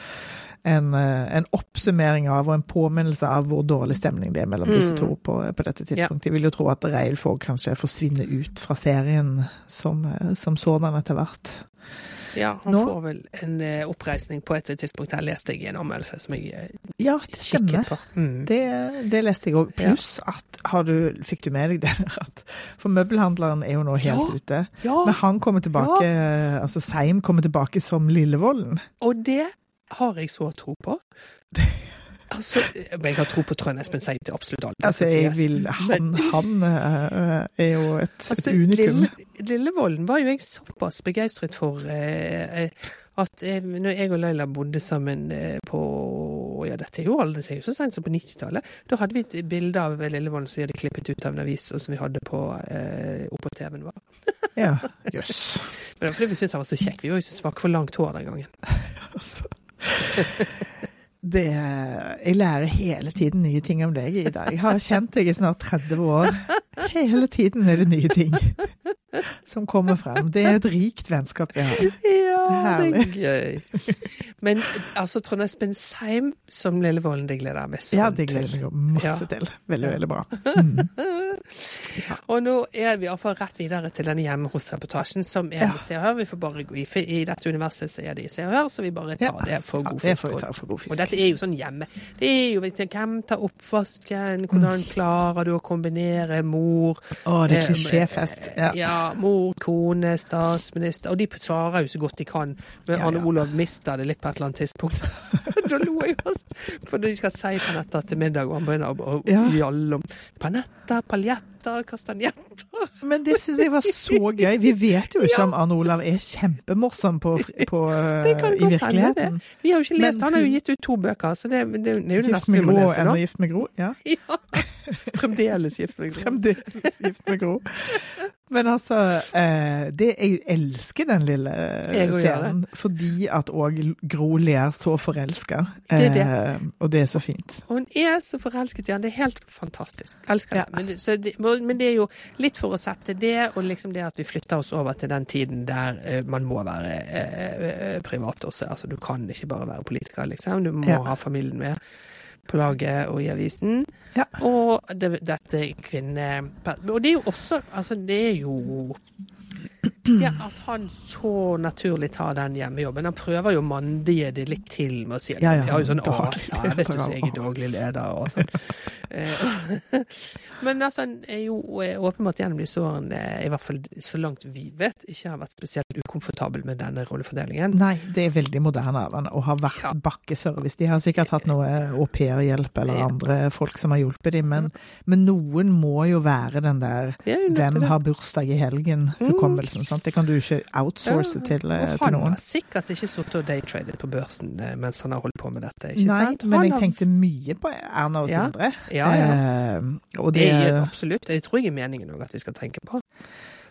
en, eh, en oppsummering av og en påminnelse av hvor dårlig stemning det er mellom disse Mm. to på, på dette tidspunktet. Jeg vil jo tro at Reilf òg kanskje forsvinner ut fra serien som, eh, som sådan etter hvert. Ja, han Nå- får vel en eh, oppreisning på et tidspunkt. Her leste jeg en anmeldelse som jeg eh, Ja, det kikket på. Mm. Det, det leste jeg òg. Pluss at har du, fikk du med deg det der at For møbelhandleren er jo nå helt Ja. ute. Ja, Men han kommer tilbake, altså Seim kommer tilbake som Lillevolden. og det har jeg så tro på. Altså, jeg har tro på Trond Espen Seim til absolutt alt. det Altså, jeg vil Han, han eh, er jo et, Altså, et unikum. Lille, Lillevolden var jo jeg såpass begeistret for eh, eh, at eh, når jeg og Laila bodde sammen eh, på Ja, dette er jo aldri det er jo så sent som på 90-tallet. Da hadde vi et bilde av Lillevolden som vi hadde klippet ut av en avis, og som vi hadde på eh, oppå TV-en vår. Ja, jøss. Men det var fordi vi syntes han var så kjekk. Vi var jo så svake for langt hår den gangen. Altså. Det, jeg lærer hele tiden nye ting om deg, Ida. Jeg har kjent deg i snart 30 år. Hele tiden er det nye ting som kommer frem. Det er et rikt vennskap vi har. Ja, Det er det er gøy. Men altså, Trond Espen Seim som Lillevolden, det gleder jeg meg sånn Ja, det gleder jeg meg masse til. Veldig, veldig bra. Mm. Og nå er vi iallfall rett videre til denne hjemme hos-reportasjen, som er Ja. i Se og Hør. Vi får bare gå i, for I dette universet så er det i Se og Hør, så vi bare tar Ja. det for Ja, god det fisk. vi ta for god fisk. Og dette er jo sånn hjemme. Det er jo Hvem tar oppvasken? Hvordan klarer du å kombinere mor Å, det er eh, klisjéfest. Ja. Ja. mor, kone, statsminister. Og de svarer jo så godt de kan. Men Ja, Arne ja. Olav mister det litt på et eller annet tidspunkt. da lo jeg fast. For de skal si panetter til middag, og han begynner å- å gjalle om panetter, paljetter, realidad kastanjetter. Men det syns jeg var så gøy. Vi vet jo ikke om Arne Olav er kjempemorsom på, på, Det kan i virkeligheten. Vi har jo ikke lest, Men Han har jo gitt ut to bøker, så det, det, det er jo det neste vi må lese nå. gift med Gro. Ja. Ja. Fremdeles gift med Gro. Fremdeles gift med Gro. Men altså, eh, det, jeg elsker den lille eh, scenen, fordi at òg Gro ler så forelska. Eh, og det er så fint. Og hun er så forelsket i han. Det er helt fantastisk. Elsker Ja. det. Men, det, Men det er jo litt for å sette det, og liksom det at vi flytter oss over til den tiden der eh, man må være eh, eh, privat også. Altså du kan ikke bare være politiker, liksom. Du må Ja. ha familien med på laget og i avisen. Ja. Og det, dette kvinne... Og det er jo også Altså, det er jo ja, at han så naturlig tar den hjemmejobben. Han prøver jo å mandige det litt til med å si at Ja, ja, har jo sånn daglig «Å, ja, vet du, så jeg er daglig leder og sånn. Eh, Men altså, han er jo eh, åpenbart gjennom disse årene, i hvert fall så langt vi vet, ikke har vært spesielt ukomfortabel med denne rollefordelingen. Nei, det er veldig moderne av han å ha vært Ja. bakkeservice. De har sikkert hatt noe aupairhjelp eller Ja. andre folk som har hjulpet dem, men, men noen må jo være den der er hvem har bursdag i helgen-hukommelsen. sant? Det kan du ikke outsource Ja, til, til, noen. han har sikkert ikke sittet og daytradet på børsen eh, mens han har holdt på med dette. ikke Nei, sant? men jeg har- tenkte mye på Erna og Ja. Sindre. Ja, ja. Eh, og Det det, er absolutt. Det tror jeg er meningen òg at vi skal tenke på.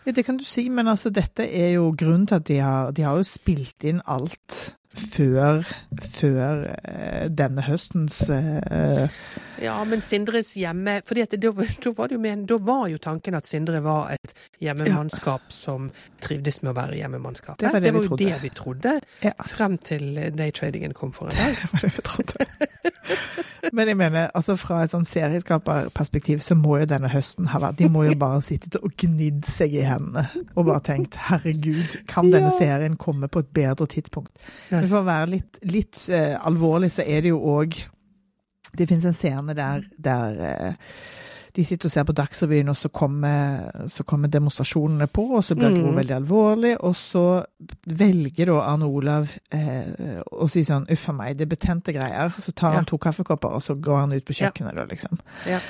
ja, det kan du si, men altså, dette er jo grunnen til at de har, de har jo spilt inn alt før, før eh, denne høstens eh, Ja, men Sindres hjemme fordi at da, da, var det jo men, da var jo tanken at Sindre var et hjemmemannskap som trivdes med å være hjemmemannskap. Det var det vi jo trodde. det vi trodde, Ja. frem til daytradingen kom for en dag. Det var det vi trodde. Men jeg mener, altså fra et sånn serieskaperperspektiv så må jo denne høsten ha vært De må jo bare sittet og gnidd seg i hendene og bare tenkt herregud, kan denne Ja. serien komme på et bedre tidspunkt? Men for å være litt, litt uh, alvorlig, så er det jo òg Det fins en scene der, der eh, de sitter og ser på Dagsrevyen, og så kommer, så kommer demonstrasjonene på, og så blir Gro Mm. veldig alvorlig, og så velger da Arne Olav eh, å si sånn uff a meg, det er betente greier. Så tar han Ja. to kaffekopper, og så går han ut på Ja. kjøkkenet, da, liksom. Ja.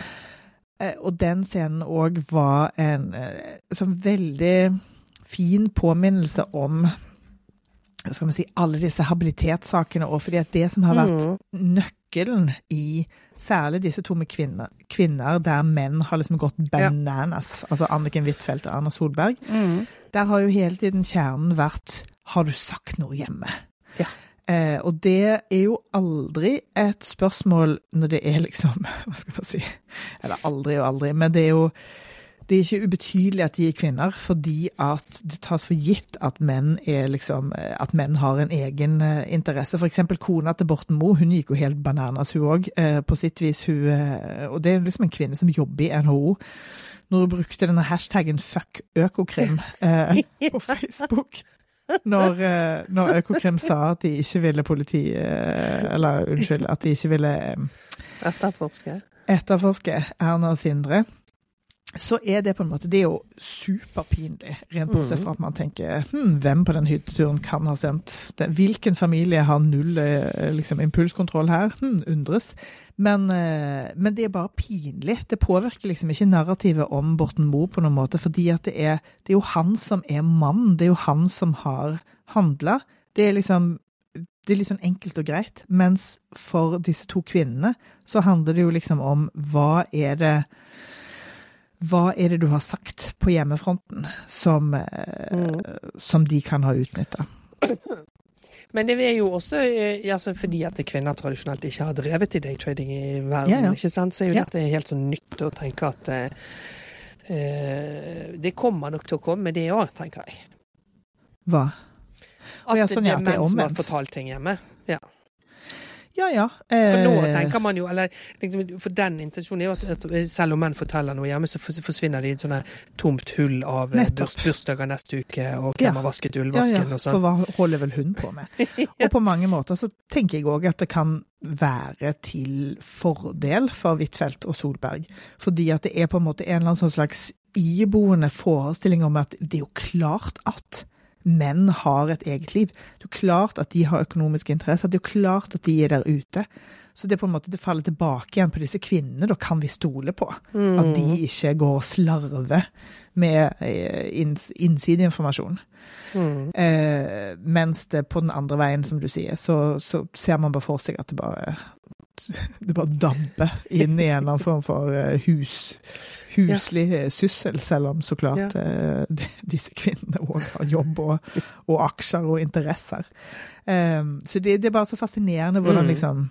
Eh, og den scenen òg var en eh, sånn veldig fin påminnelse om skal vi si, alle disse habilitetssakene, òg. fordi at det som har vært Mm. nøkkelen i særlig disse to med kvinner, kvinner der menn har liksom gått bananas, altså Anniken Huitfeldt og Erna Solberg, Mm. der har jo hele tiden kjernen vært har du sagt noe hjemme? Ja. Eh, og det er jo aldri et spørsmål når det er liksom Hva skal man si Eller aldri og aldri, men det er jo det er ikke ubetydelig at de er kvinner, fordi at det tas for gitt at menn, er liksom, at menn har en egen eh, interesse. For eksempel kona til Borten Moe, hun gikk jo helt bananas, hun òg, eh, på sitt vis. Hun, eh, og det er liksom en kvinne som jobber i NHO. Når hun brukte denne hashtaggen 'fuck Økokrim' eh, på Facebook. Når, eh, når Økokrim sa at de ikke ville politi... Eh, eller unnskyld, at de ikke ville eh, Etterforske. etterforske Erna og Sindre, så er det på en måte Det er jo superpinlig, rent bortsett fra at man tenker hm, hvem på den hytteturen kan ha sendt det? Hvilken familie har null eh, liksom, impulskontroll her? Hm, undres. Men, eh, men det er bare pinlig. Det påvirker liksom ikke narrativet om Borten Moe på noen måte, fordi at det er, det er jo han som er mann. Det er jo han som har handla. Det er liksom det er litt sånn enkelt og greit, mens for disse to kvinnene så handler det jo liksom om hva er det hva er det du har sagt på hjemmefronten som, mm. som de kan ha utnytta? Men det er jo også eh, altså fordi at kvinner tradisjonelt ikke har drevet i daytrading i verden, Ja, ja. ikke sant? så er jo Ja. dette helt sånn nytt å tenke at eh, eh, Det kommer nok til å komme, det òg, tenker jeg. Hva? At ja, sånn, ja, det er menn som har fortalt ting hjemme. Ja. Ja ja. For nå eh, tenker man jo, eller liksom, For den intensjonen er jo at, at selv om menn forteller noe hjemme, så forsvinner de i et sånt tomt hull av eh, burs, bursdager neste uke, og Ja. hvem har vasket ullvasken ja, ja, ullvasken og for sånn. hva holder vel hun på med? Og på mange måter så tenker jeg òg at det kan være til fordel for Huitfeldt og Solberg. Fordi at det er på en måte en eller annen sånn slags iboende forestilling om at det er jo klart at menn har et eget liv. Det er jo klart at de har økonomiske interesser. Det er jo klart at de er der ute. Så det er på en måte det faller tilbake igjen på disse kvinnene. Da kan vi stole på at de ikke går og slarver med eh, inns innsideinformasjon. Mm. Eh, mens det på den andre veien, som du sier, så, så ser man bare for seg at det bare det bare damper inn i en eller annen form for eh, hus, huslig eh, syssel, selv om så klart ja. de, disse kvinnene òg har jobb og, og aksjer og interesser. Um, så det, det er bare så fascinerende hvordan Mm. liksom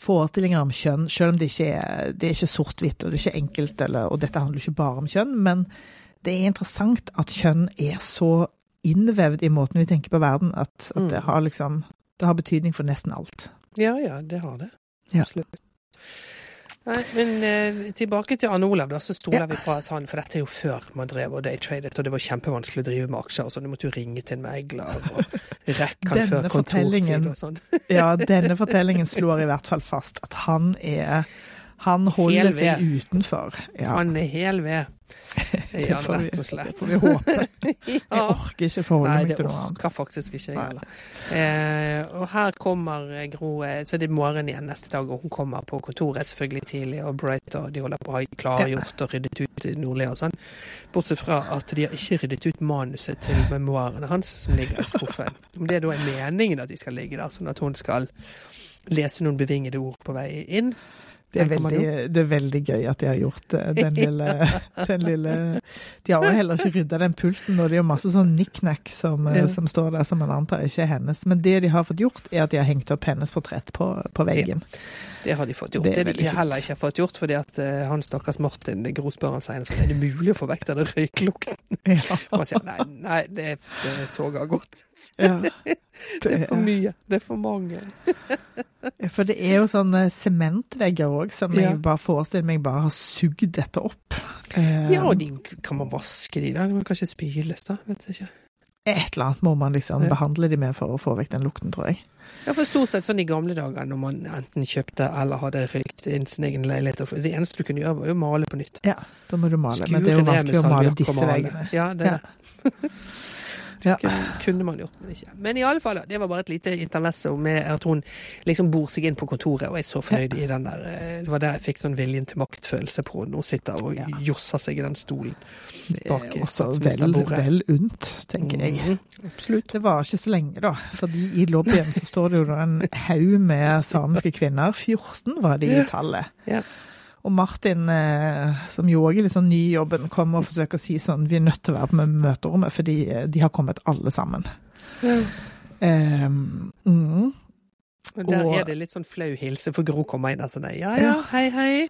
forestillinger om kjønn, selv om det ikke er, det er ikke sort-hvitt og det er ikke enkelt, eller, og dette handler ikke bare om kjønn, men det er interessant at kjønn er så innvevd i måten vi tenker på verden, at, at det Mm. har liksom det har betydning for nesten alt. Ja ja, det har det. Ja. Nei, men eh, tilbake til Arne Olav, da, så stoler Ja. vi på at han For dette er jo før man drev og daytradet, og det var kjempevanskelig å drive med aksjer. og sånn. Du måtte jo ringe til en megler og rekke han før kontortid og sånn. Ja, denne fortellingen slår i hvert fall fast at han er Han holder seg utenfor. Ja, Han er hel ved. Ja, rett og slett. Det får vi håpe. Jeg orker ikke forholde meg til noe annet. Nei, det orker faktisk ikke jeg heller. Eh, og her kommer eh, Gro eh, Så det er morgen igjen neste dag, og hun kommer på kontoret selvfølgelig tidlig, og Bright og de holder på å ha klargjort og ryddet ut Nordli og sånn. Bortsett fra at de har ikke ryddet ut manuset til memoarene hans, som ligger i skuffen. Om det da er meningen at de skal ligge der, sånn at hun skal lese noen bevingede ord på vei inn. Det er, veldig, det er veldig gøy at de har gjort eh, den lille, den lille De har jo heller ikke rydda den pulten, og det er jo masse sånn nikk-nakk som, eh, Ja. som står der, som man antar ikke er hennes. Men det de har fått gjort, er at de har hengt opp hennes portrett på, på veggen. Det har de fått gjort. Det Det, de heller ikke har fått gjort, fordi at uh, han stakkars Martin Gro spør han senere sånn, er det mulig å få vekk denne røyklukten. Ja, Og han sier nei, nei, det, det toget har gått. ja. Det er for mye. Det er for mange. For det er jo sånne sementvegger òg, som jeg bare forestiller meg bare har sugd dette opp. Eh, Ja, og de, kan man vaske de da? De må kanskje spyles, da? Vet jeg ikke. Et eller annet må man liksom Ja. behandle de med for å få vekk den lukten, tror jeg. Ja, for stort sett sånn i gamle dager når man enten kjøpte eller hadde røykt inn sin egen leilighet. Det eneste du kunne gjøre, var jo å male på nytt. Ja, da må du male. Skure Men det er jo vanskelig å male disse veggene. Ja, det er det. Ja. Kunne, kunne man gjort, men ikke. Men i alle fall, det var bare et lite intermezzo med at hun liksom bor seg inn på kontoret, og jeg er så fornøyd i den der eh, Det var der jeg fikk sånn viljen til maktfølelse på henne. Hun sitter og Ja. josser seg i den stolen. Bak er også vel, vel unt, tenker jeg. Mhm, absolutt. Det var ikke så lenge, da. Fordi i lobbyen så står det jo en haug med samiske kvinner. 14 var de i tallet. Ja. Og Martin, eh, som jo òg er litt sånn ny i jobben, kommer og forsøker å si sånn Vi er nødt til å være på møterommet, fordi eh, de har kommet alle sammen. Ja. Um, mm, Og der Og- er det litt sånn flau hilse, for Gro kommer inn og sånn Ja, ja, Ja. hei, hei.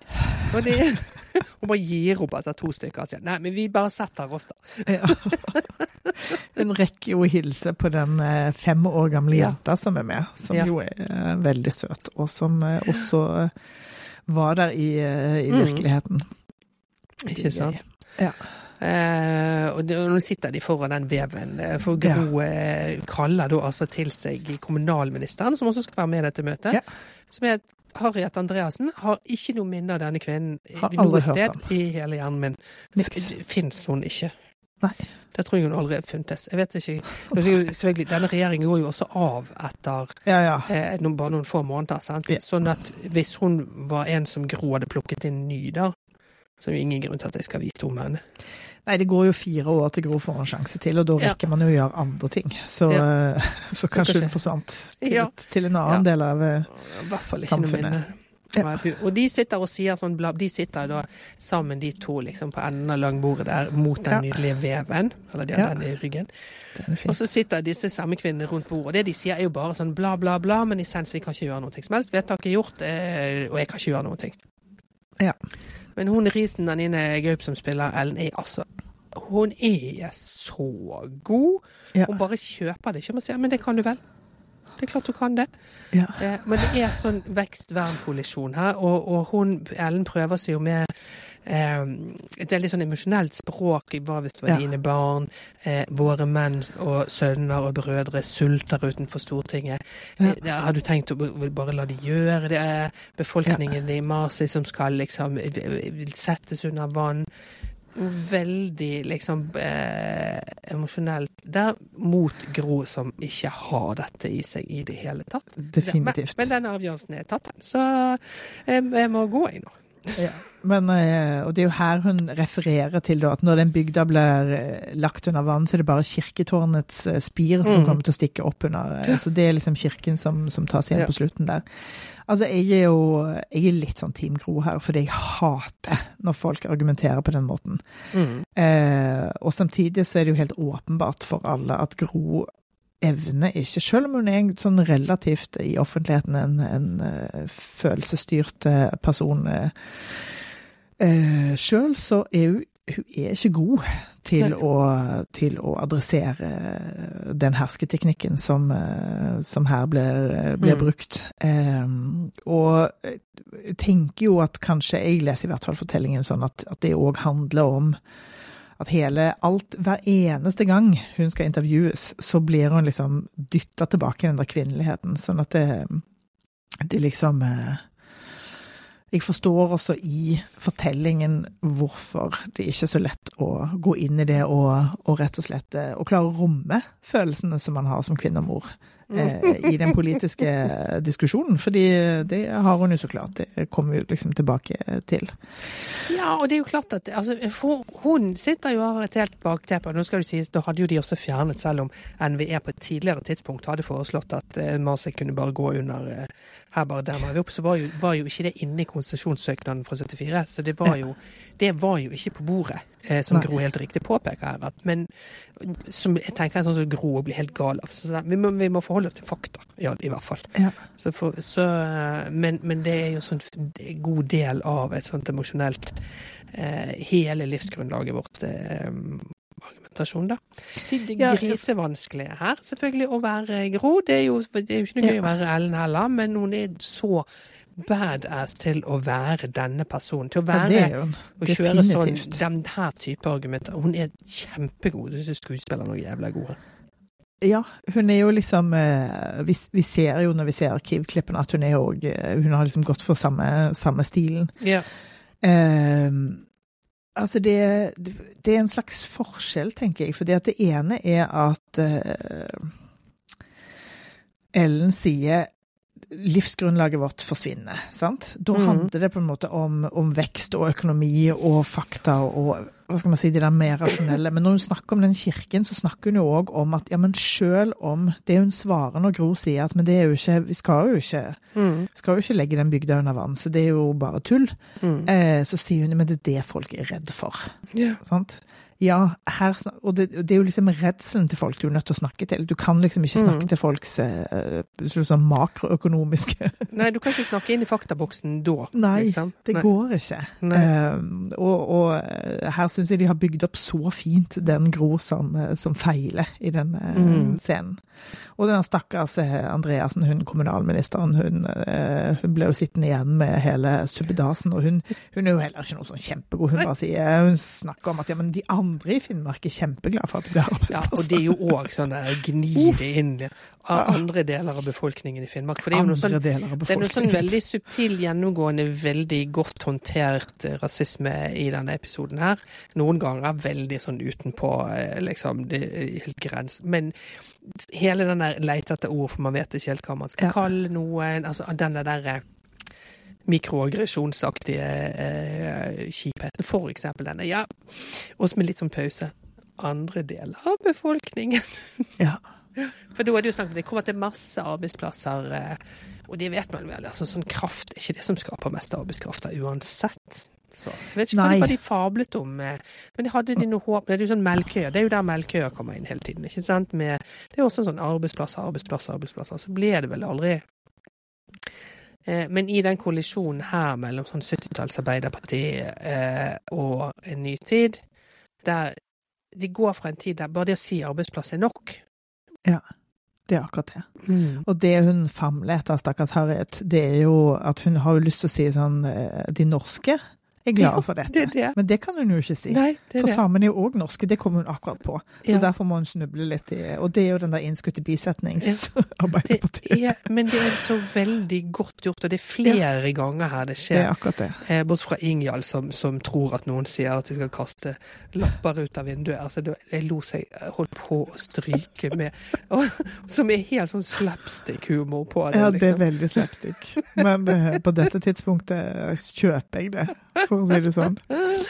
Og det Hun bare gir opp etter to stykker og sier nei, men vi bare setter oss, da. ja. Hun rekker jo å hilse på den eh, fem år gamle jenta som er med, som Ja. jo er veldig søt, og som også var der i, i virkeligheten. Mm. virkeligheten. Ikke sant? Ja. Eh, og nå sitter de foran den veven. eh, For Gro eh, kaller da altså til seg kommunalministeren, som også skal være med i dette møtet. Ja. Som er Harriet Andreassen. Har ikke noe minne av denne kvinnen Har i noe sted om. i hele hjernen min. Fins hun ikke? Nei. Det tror jeg hun aldri har funtes. Jeg vet ikke. Selvfølgelig, denne regjeringen går jo også av etter Ja, ja. eh, noen, bare noen få måneder. Sant? Ja. Sånn at hvis hun var en som Gro hadde plukket inn ny, da, så er det ingen grunn til at jeg skal vite om henne. Nei, det går jo fire år til Gro får en sjanse til, og da rekker man jo å gjøre andre ting. Så, eh, så kanskje hun forsvant til, til en annen del av samfunnet. I hvert fall ikke noe Samfunnet. minne. Ja. Og de sitter og sier sånn blab, De sitter da sammen, de to, liksom på enden av langbordet der, mot den Ja. nydelige veven. Eller de har Ja. den i ryggen. Den Og så sitter disse samme kvinnene rundt bordet. Og det de sier er jo bare sånn bla, bla, bla, men i sens vi kan ikke gjøre noe som helst. Vedtaket er gjort, eh, og jeg kan ikke gjøre noe. Ja. Men hun Risen Anine Gaup som spiller Ellen, er altså Hun er så god. Hun bare kjøper det ikke. Men det kan du vel. Det er klart hun kan det. Ja. Eh, men det er sånn vekst-vern-kollisjon her, og, og hun, Ellen prøver seg jo med eh, et veldig sånn emosjonelt språk. Hva hvis det var Ja. dine barn? Eh, våre menn og sønner og brødre sulter utenfor Stortinget. Ja. Eh, har du tenkt å bare la de gjøre det? Eh, Befolkningen i Marsi som skal liksom eh, settes under vann. Veldig liksom eh, emosjonelt der, mot Gro som ikke har dette i seg i det hele tatt. Definitivt. Men, men denne avgjørelsen er tatt. Så jeg, jeg må gå, jeg nå. Ja. Men, eh, og det er jo her hun refererer til da, at når den bygda blir eh, lagt under vann, så er det bare kirketårnets eh, spir som mm. kommer til å stikke opp under. Så det er liksom kirken som, som tas igjen Ja. på slutten der. Altså, jeg er jo jeg er litt sånn Team Gro her, fordi jeg hater når folk argumenterer på den måten. Eh, og samtidig så er det jo helt åpenbart for alle at Gro evner ikke, selv om hun er sånn relativt i offentligheten en, en eh, følelsesstyrt eh, person eh, eh, sjøl, så er hun, hun er ikke god til å, til å adressere den hersketeknikken som, som her blir, blir Mm. brukt. Eh, og jeg tenker jo at kanskje, jeg leser i hvert fall fortellingen sånn at, at det òg handler om at hele alt, hver eneste gang hun skal intervjues, så blir hun liksom dytta tilbake i den der kvinneligheten. Sånn at det, det liksom eh, Jeg forstår også i fortellingen hvorfor det ikke er så lett å gå inn i det og, og rett og slett eh, å klare å romme følelsene som man har som kvinne og mor. Eh, I den politiske diskusjonen, fordi det har hun jo så klart. Det kommer vi liksom tilbake til. Ja, og det er jo klart at altså, Hun sitter jo og har et helt bakteppe. Nå skal det sies, Da hadde jo de også fjernet, selv om NVE på et tidligere tidspunkt hadde foreslått at eh, Marsi kunne bare gå under eh, her bare der var vi opp, så var jo, var jo ikke det inne i konsesjonssøknaden fra 74. Så det var jo, det var jo ikke på bordet, som Nei. Gro helt riktig påpeker her. At, men som jeg tenker er sånn som Gro blir helt gal av. Så, vi, må, vi må forholde oss til fakta, ja, i hvert fall. Ja. Så for, så, eh, men, men det er jo sånn god del av et sånt emosjonelt eh, Hele livsgrunnlaget vårt. Eh, argumentasjon, da. Det, grisevanskelige her, selvfølgelig, å være Gro. Det er jo, det er jo ikke noe gøy Ja. å være Ellen heller, men hun er så badass til å være denne personen. Til å være ja, og kjøre sånn, den her type argumenter. Hun er kjempegod. Du syns skuespillerne er jævla gode. Ja, hun er jo liksom eh, vi, vi ser jo når vi ser arkivklippene at hun er òg Hun har liksom gått for samme, samme stilen. Ja. Eh, altså det, det er en slags forskjell, tenker jeg. For det ene er at eh, Ellen sier livsgrunnlaget vårt forsvinner. sant? Da Mhm. handler det på en måte om, om vekst og økonomi og fakta og hva skal man si, de der mer rasjonelle. Men når hun snakker om den kirken, så snakker hun jo òg om at ja, men selv om Det hun svarer når Gro sier at men det er jo ikke, vi skal jo ikke, Mm. skal jo ikke legge den bygda under vann, så det er jo bare tull. Mm. Eh, så sier hun men det er det folk er redd for. Ja. Sant? Ja, her, og det, det er jo liksom redselen til folk du er nødt til å snakke til. Du kan liksom ikke snakke Mm. til folks sånn makroøkonomiske Nei, du kan ikke snakke inn i faktaboksen da. Nei, liksom. Det Nei. går ikke. Eh, og, og her syns jeg de har bygd opp så fint den Gro som, som feiler i den Mm. scenen. Og den stakkars eh, Andreassen, hun kommunalministeren, hun, eh, hun ble jo sittende igjen med hele suppedasen. Og hun, hun er jo heller ikke noe sånn kjempegod. Hun bare sier, hun snakker om at ja, men de andre i Finnmark er kjempeglade for at det blir Ja, og det er jo òg sånn der gni det inn av andre deler av befolkningen i Finnmark. For det er jo noe sånn det er noe sånn veldig subtil, gjennomgående, veldig godt håndtert eh, rasisme i denne episoden her. Noen ganger veldig sånn utenpå, eh, liksom, det helt grens. Men hele den der leite etter ord, for man vet ikke helt hva man skal Ja. kalle noen. Altså denne der eh, mikroaggresjonsaktige eh, kjipheten. For eksempel denne. Ja, også med litt sånn pause. Andre deler av befolkningen. Ja. For da er det jo snakk om det kommer til masse arbeidsplasser, eh, og det vet man vel. altså Sånn kraft er ikke det som skaper mest arbeidskraft uansett. Så, jeg vet ikke Nei. hva de fablet om, eh, men de hadde de noe håp Det er jo sånn melkeøyer. Det er jo der melkeøyer kommer inn hele tiden. ikke sant? Med, det er også sånn arbeidsplasser, arbeidsplasser, arbeidsplasser. Så ble det vel aldri eh, Men i den kollisjonen her mellom sånn 70-talls Arbeiderparti eh, og en ny tid, der de går fra en tid der bare det å si arbeidsplass er nok. Det er akkurat det. Og det hun famler etter, stakkars Harriet, det er jo at hun har lyst til å si sånn eh, De norske er glade for dette. det det. Men det kan hun jo ikke si. Nei, For samene er jo òg norske, det kommer hun akkurat på. Så Ja. derfor må hun snuble litt i Og det er jo den der innskutte Det bisetnings-Arbeiderpartiet. er, men det er så veldig godt gjort, og det er flere ganger her det Det er skjer. akkurat det. Eh, Bortsett fra Ingjald, som, som tror at noen sier at de skal kaste lapper ut av vinduet. Altså, jeg lo seg holdt på å stryke med. Og, som er helt sånn slapstick-humor på det. Ja, det er liksom. veldig slapstick. Men eh, på dette tidspunktet kjøper jeg det, for å si det sånn.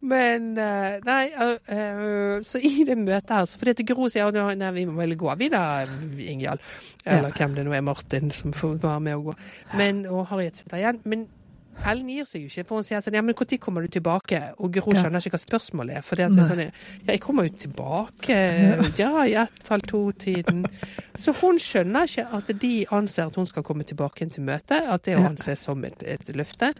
Men eh, nei, øh, øh, så i det møtet her Fordi at Gro sier nei, vi må vel gå vi da, Ingjald. Eller hvem det nå er, Martin, som får være med og gå. Men, og Harriet sitter igjen. Men Ellen gir seg jo ikke, for hun sier sånn Ja, men når kommer du tilbake? Og Gro skjønner ikke hva spørsmålet er. For det er sånn Ja, jeg kommer jo tilbake ja, i ett, halv to-tiden. Så hun skjønner ikke at de anser at hun skal komme tilbake til møtet. At det Ja. anses som et, et løfte.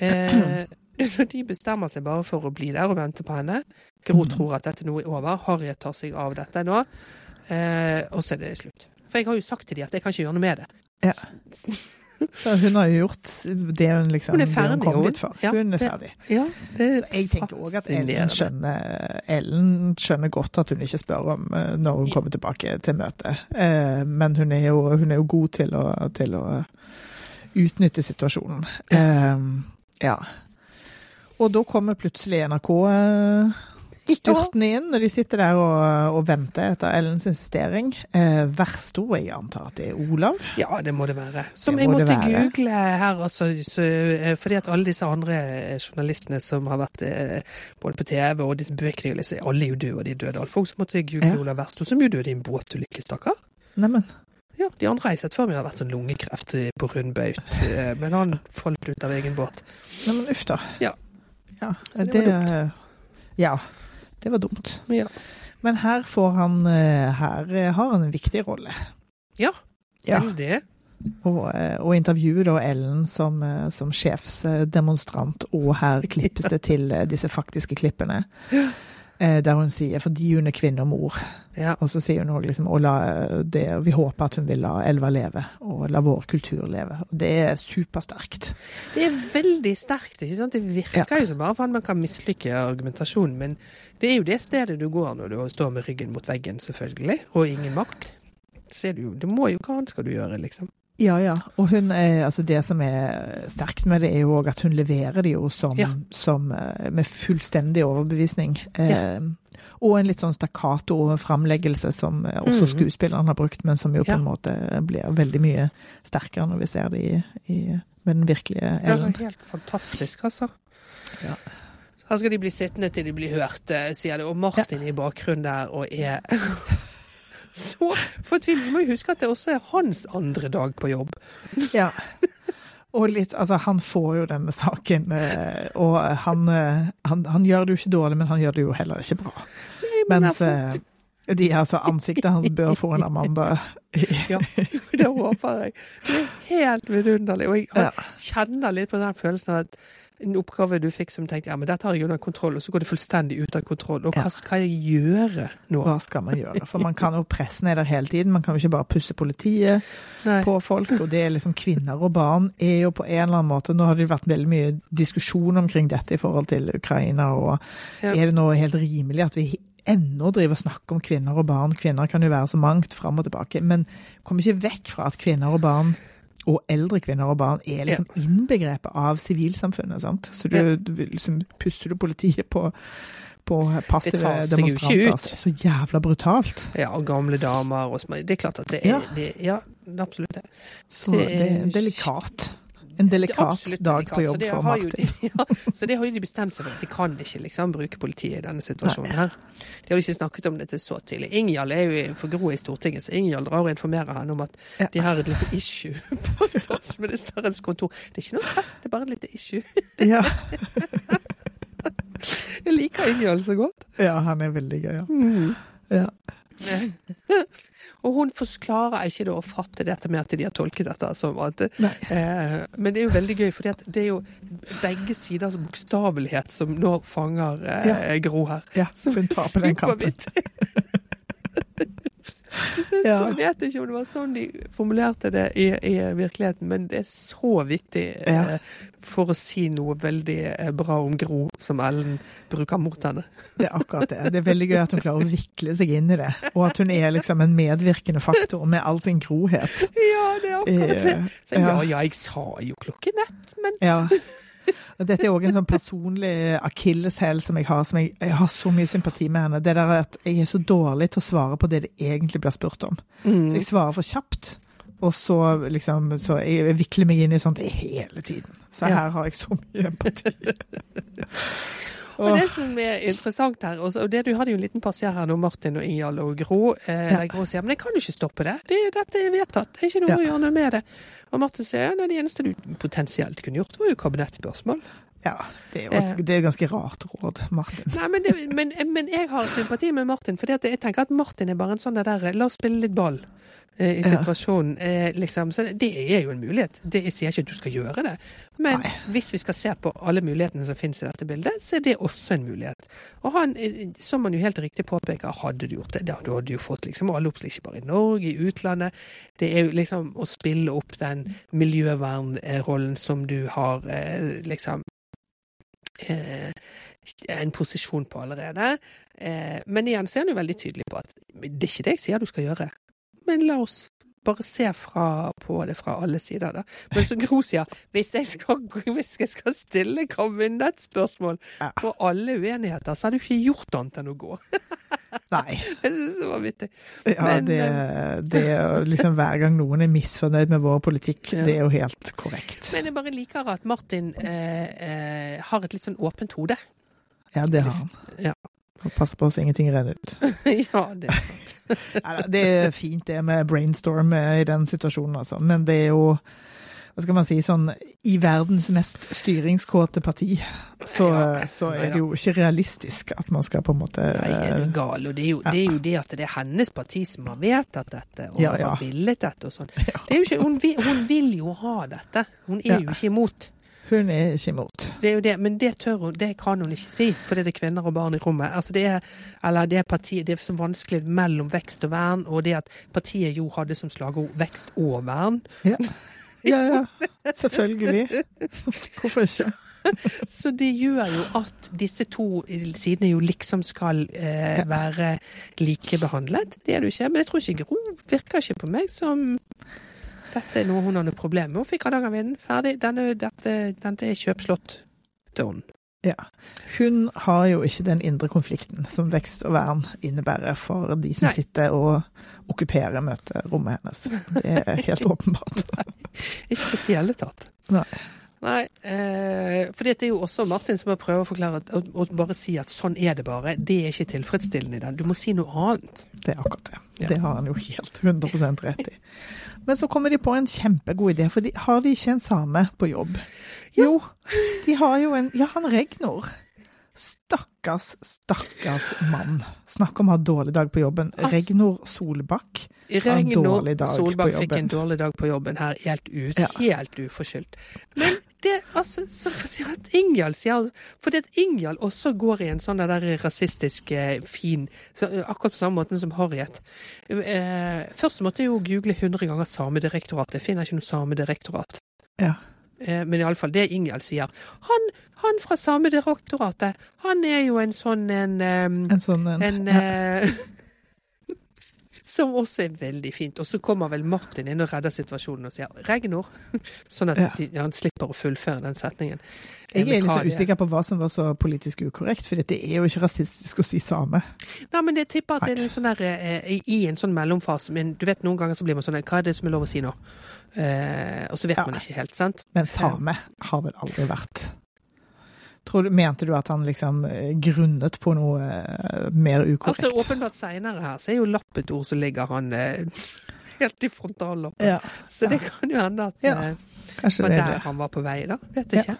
Eh, så de bestemmer seg bare for å bli der og vente på henne. Gro Mhm. tror at dette nå er over. Harriet tar seg av dette nå. Eh, og så er det slutt. For jeg har jo sagt til de at jeg kan ikke gjøre noe med det. Ja. Så hun har jo gjort det hun liksom Hun er det ferdig, kom hun. dit for. Ja, hun er det- ferdig. Ja, det Så jeg tenker òg at Ellen skjønner, Ellen skjønner godt at hun ikke spør om eh, når hun kommer tilbake til møtet. Eh, Men hun er jo, hun er jo god til å, til å utnytte situasjonen. Ja. Og da kommer plutselig NRK eh, styrtende inn, når de sitter der og, og venter etter Ellens insistering. Eh, verst ord, jeg antar at det er Olav. Ja, det må det være. Som Det jeg må måtte google her, altså. Så, eh, fordi at alle disse andre eh, journalistene som har vært eh, både på TV og disse bøkene, alle er jo døde, og de er døde alt folk, så måtte jeg google Ja. Olav Versto, som jo døde i en båtulykke, stakkar. Neimen, Ja, de andre har jeg sett for meg har vært sånn lungekreft eh, på rundbaut, eh, men han falt ut av egen båt. Nei, men uff da. Ja. ja. Så det Det, var ja. Det var dumt. Ja. Men her får han eh, Her eh, har han en viktig rolle. Ja, Ja. veldig. Og, eh, og intervjuer da Ellen som, eh, som sjefsdemonstrant, og her klippes det til eh, disse faktiske klippene. eh, der hun sier 'fordi hun er kvinne og mor'. Ja. Og så sier hun òg liksom og la det, vi håper at hun vil la elva leve, og la vår kultur leve. Og det er supersterkt. Det er veldig sterkt. ikke sant? Det virker jo som bare faen man kan mislykke argumentasjonen, men det er jo det stedet du går når du står med ryggen mot veggen, selvfølgelig, og ingen makt. Ser du, det må jo, hva annet skal du gjøre, liksom? Ja, ja. Og hun altså det som er sterkt med det, er jo òg at hun leverer det jo som, Ja. som eh, med fullstendig overbevisning. Eh, Ja. Og en litt sånn stakkato framleggelse som eh, også mm. skuespilleren har brukt, men som jo på en måte blir veldig mye sterkere når vi ser det i, i, med den virkelige Det er var helt fantastisk, altså. Ja. Her skal de bli sittende til de blir hørt, eh, sier det. Og Martin i bakgrunnen der og er så fortvilet. Vi må jo huske at det også er hans andre dag på jobb. Ja. Og litt, altså Han får jo denne saken, eh, og han, eh, han, han gjør det jo ikke dårlig, men han gjør det jo heller ikke bra. men Mens jeg eh, de, altså, ansiktet hans bør få en Amanda. Ja, det håper jeg. Det er helt vidunderlig. Og jeg kjenner litt på den følelsen av at en oppgave du fikk som du tenkte ja, men dette har jeg under kontroll, og så går det fullstendig ut av kontroll. Og hva Ja. skal jeg gjøre nå? Hva skal man gjøre? For man kan jo pressen er der hele tiden. Man kan jo ikke bare pusse politiet Nei. på folk. Og det er liksom kvinner og barn er jo på en eller annen måte Nå har det vært veldig mye diskusjon omkring dette i forhold til Ukraina, og Ja. er det nå helt rimelig at vi ennå driver og snakker om kvinner og barn? Kvinner kan jo være så mangt fram og tilbake, men kom ikke vekk fra at kvinner og barn og eldre kvinner og barn er liksom innbegrepet av sivilsamfunnet. sant? Så du, Ja. du liksom puster du politiet på, på passive demonstranter. altså. Det er så jævla brutalt. Ja, og gamle damer og små. Det er klart at det er Ja. det, Ja, absolutt det. Så Det det er- delikat. En delikat dag delikat. på jobb for Martin. de- Ja, så det har jo de bestemt seg for. at De kan ikke liksom bruke politiet i denne situasjonen her. De har jo ikke snakket om dette så tidlig. Ingjald er jo for grå i Stortinget, så Ingjald drar og informerer henne om at Ja. de har et lite issue på statsministerens kontor. Det er ikke noe stress, det er bare et lite issue. Ja. Jeg liker Ingjald så godt. ja, han er veldig gøy, ja. Mm. ja. Og hun forklarer ikke det å fatte dette med at de har tolket dette som at eh, Men det er jo veldig gøy, for det er jo begge siders bokstavelighet som nå fanger eh, Ja. Gro her. ja. Hun tar på den kampen. Ja. Så jeg vet ikke om det var sånn de formulerte det i, i virkeligheten, men det er så viktig eh, Ja. for å si noe veldig eh, bra om Gro, som Ellen bruker mot henne. Det er akkurat det. Det er veldig gøy at hun klarer å vikle seg inn i det, og at hun er liksom en medvirkende faktor med all sin grohet. Ja, det er akkurat det. Eh, Så ja, ja. ja, jeg sa jo klokken ett, men Ja. Dette er òg en sånn personlig akilleshæl som jeg har, som jeg, jeg har så mye sympati med henne. Det der at jeg er så dårlig til å svare på det det egentlig blir spurt om. Så jeg svarer for kjapt. Og så liksom Så jeg vikler meg inn i sånt hele tiden. Så her har jeg så mye empati. Og det som er interessant her, også, og det du hadde jo en liten passier her nå, Martin og Ingjald og Gro eh, Ja. Gro sier men jeg kan jo ikke stoppe det. det dette er vedtatt. Det er ikke noe Ja. å gjøre noe med det. Og Martin sier nei, det eneste du potensielt kunne gjort, var jo kabinettspørsmål. Ja, det er jo et, det er ganske rart råd, Martin. Nei, men, det, men, men jeg har sympati med Martin, for jeg tenker at Martin er bare en sånn der La oss spille litt ball. Eh, I Ja. situasjonen, eh, liksom. Så det, er jo en mulighet. Det, jeg sier ikke at du skal gjøre det. Men Nei. hvis vi skal se på alle mulighetene som finnes i dette bildet, så er det også en mulighet. Og han, eh, som han jo helt riktig påpeker, hadde du gjort det, da hadde du jo fått liksom alle oppslag, ikke bare i Norge, i utlandet. Det er jo liksom å spille opp den miljøvernrollen som du har liksom eh, en posisjon på allerede. Eh, men igjen så er han jo veldig tydelig på at det er ikke det jeg sier du skal gjøre. Men la oss bare se fra, på det fra alle sider, da. Men så Gro sier, hvis jeg skal, hvis jeg skal stille kabinettspørsmål Ja. på alle uenigheter, så har du ikke gjort annet enn å gå. Nei. Jeg synes det var vittig. Ja, Men, det, det er liksom hver gang noen er misfornøyd med vår politikk, Ja. det er jo helt korrekt. Men jeg bare liker at Martin eh, eh, har et litt sånn åpent hode. Ja, det har han. Ja. Og passe på så ingenting renner ut. ja, det er sant. Det er fint det med brainstorm i den situasjonen, altså. Men det er jo hva skal man si, sånn i verdens mest styringskåte parti, så, Ja, så er det jo ikke realistisk at man skal på en måte Nei, er du gal? Og det er, jo, det er jo det at det er hennes parti som har vedtatt dette, og Ja, ja. har villet dette og sånn. Hun, hun vil jo ha dette. Hun er Ja. jo ikke imot. Hun er ikke imot. Det er jo det, men det tør hun, det kan hun ikke si, for det er kvinner og barn i rommet. Altså det er, eller det er partiet, det er så vanskelig mellom vekst og vern, og det at partiet jo hadde som slagord vekst og vern. Ja, ja. ja. Selvfølgelig. Hvorfor ikke? Så det gjør jo at disse to sidene jo liksom skal eh, være likebehandlet. Det er det jo ikke. Men jeg tror ikke Gro virker ikke på meg som dette er noe hun har noe problem med. Hun fikk Hardangervidda ferdig. Denne, dette, dette er kjøpslått done. Ja. Hun har jo ikke den indre konflikten som vekst og vern innebærer for de som Nei. sitter og okkuperer møterommet hennes. Det er helt åpenbart. Ikke i det hele tatt. Nei. Nei, eh, for det er jo også Martin som må prøve å forklare at, og, og bare si at sånn er det bare. Det er ikke tilfredsstillende i den. Du må si noe annet. Det er akkurat det. Ja. Det har han jo helt 100 rett i. Men så kommer de på en kjempegod idé, for de, har de ikke en same på jobb? Jo, de har jo en Ja, han Regnor. Stakkars, stakkars mann. Snakk om å ha dårlig dag på jobben. Regnor Solbakk. har en dårlig dag på jobben. Regnor Solbakk fikk en dårlig dag på jobben her, helt ut, Ja. helt uforskyldt. Men det, altså, så at Ingjald sier Fordi at Ingjald også går i en sånn der rasistisk eh, fin så, eh, Akkurat på samme måte som Harriet. Eh, først måtte jeg jo google 100 ganger Samedirektoratet. Jeg finner ikke noe Samedirektorat. Ja. Eh, men iallfall det Ingjald sier. Han, han fra Samedirektoratet, han er jo en sånn en, um, En sånn en. en ja. Som også er veldig fint. Og så kommer vel Martin inn og redder situasjonen og sier 'Regnor', sånn at Ja. de, han slipper å fullføre den setningen. Jeg er litt så usikker på hva som var så politisk ukorrekt, for dette er jo ikke rasistisk å si same. Nei, men jeg tipper at det er en sånn der, eh, i- i en sånn mellomfase. Men du vet, noen ganger så blir man sånn Hva er det som er lov å si nå? Eh, og så vet Ja. man ikke helt, sant? Men same har vel aldri vært. Du, mente du at han liksom eh, grunnet på noe eh, mer ukorrekt? Altså åpenbart seinere her, så er jo lapp et ord som ligger han eh, helt i frontallappen. Ja, Så det kan jo hende at Ja, eh, kanskje var er der han var på vei, da. Vet Ja. ikke.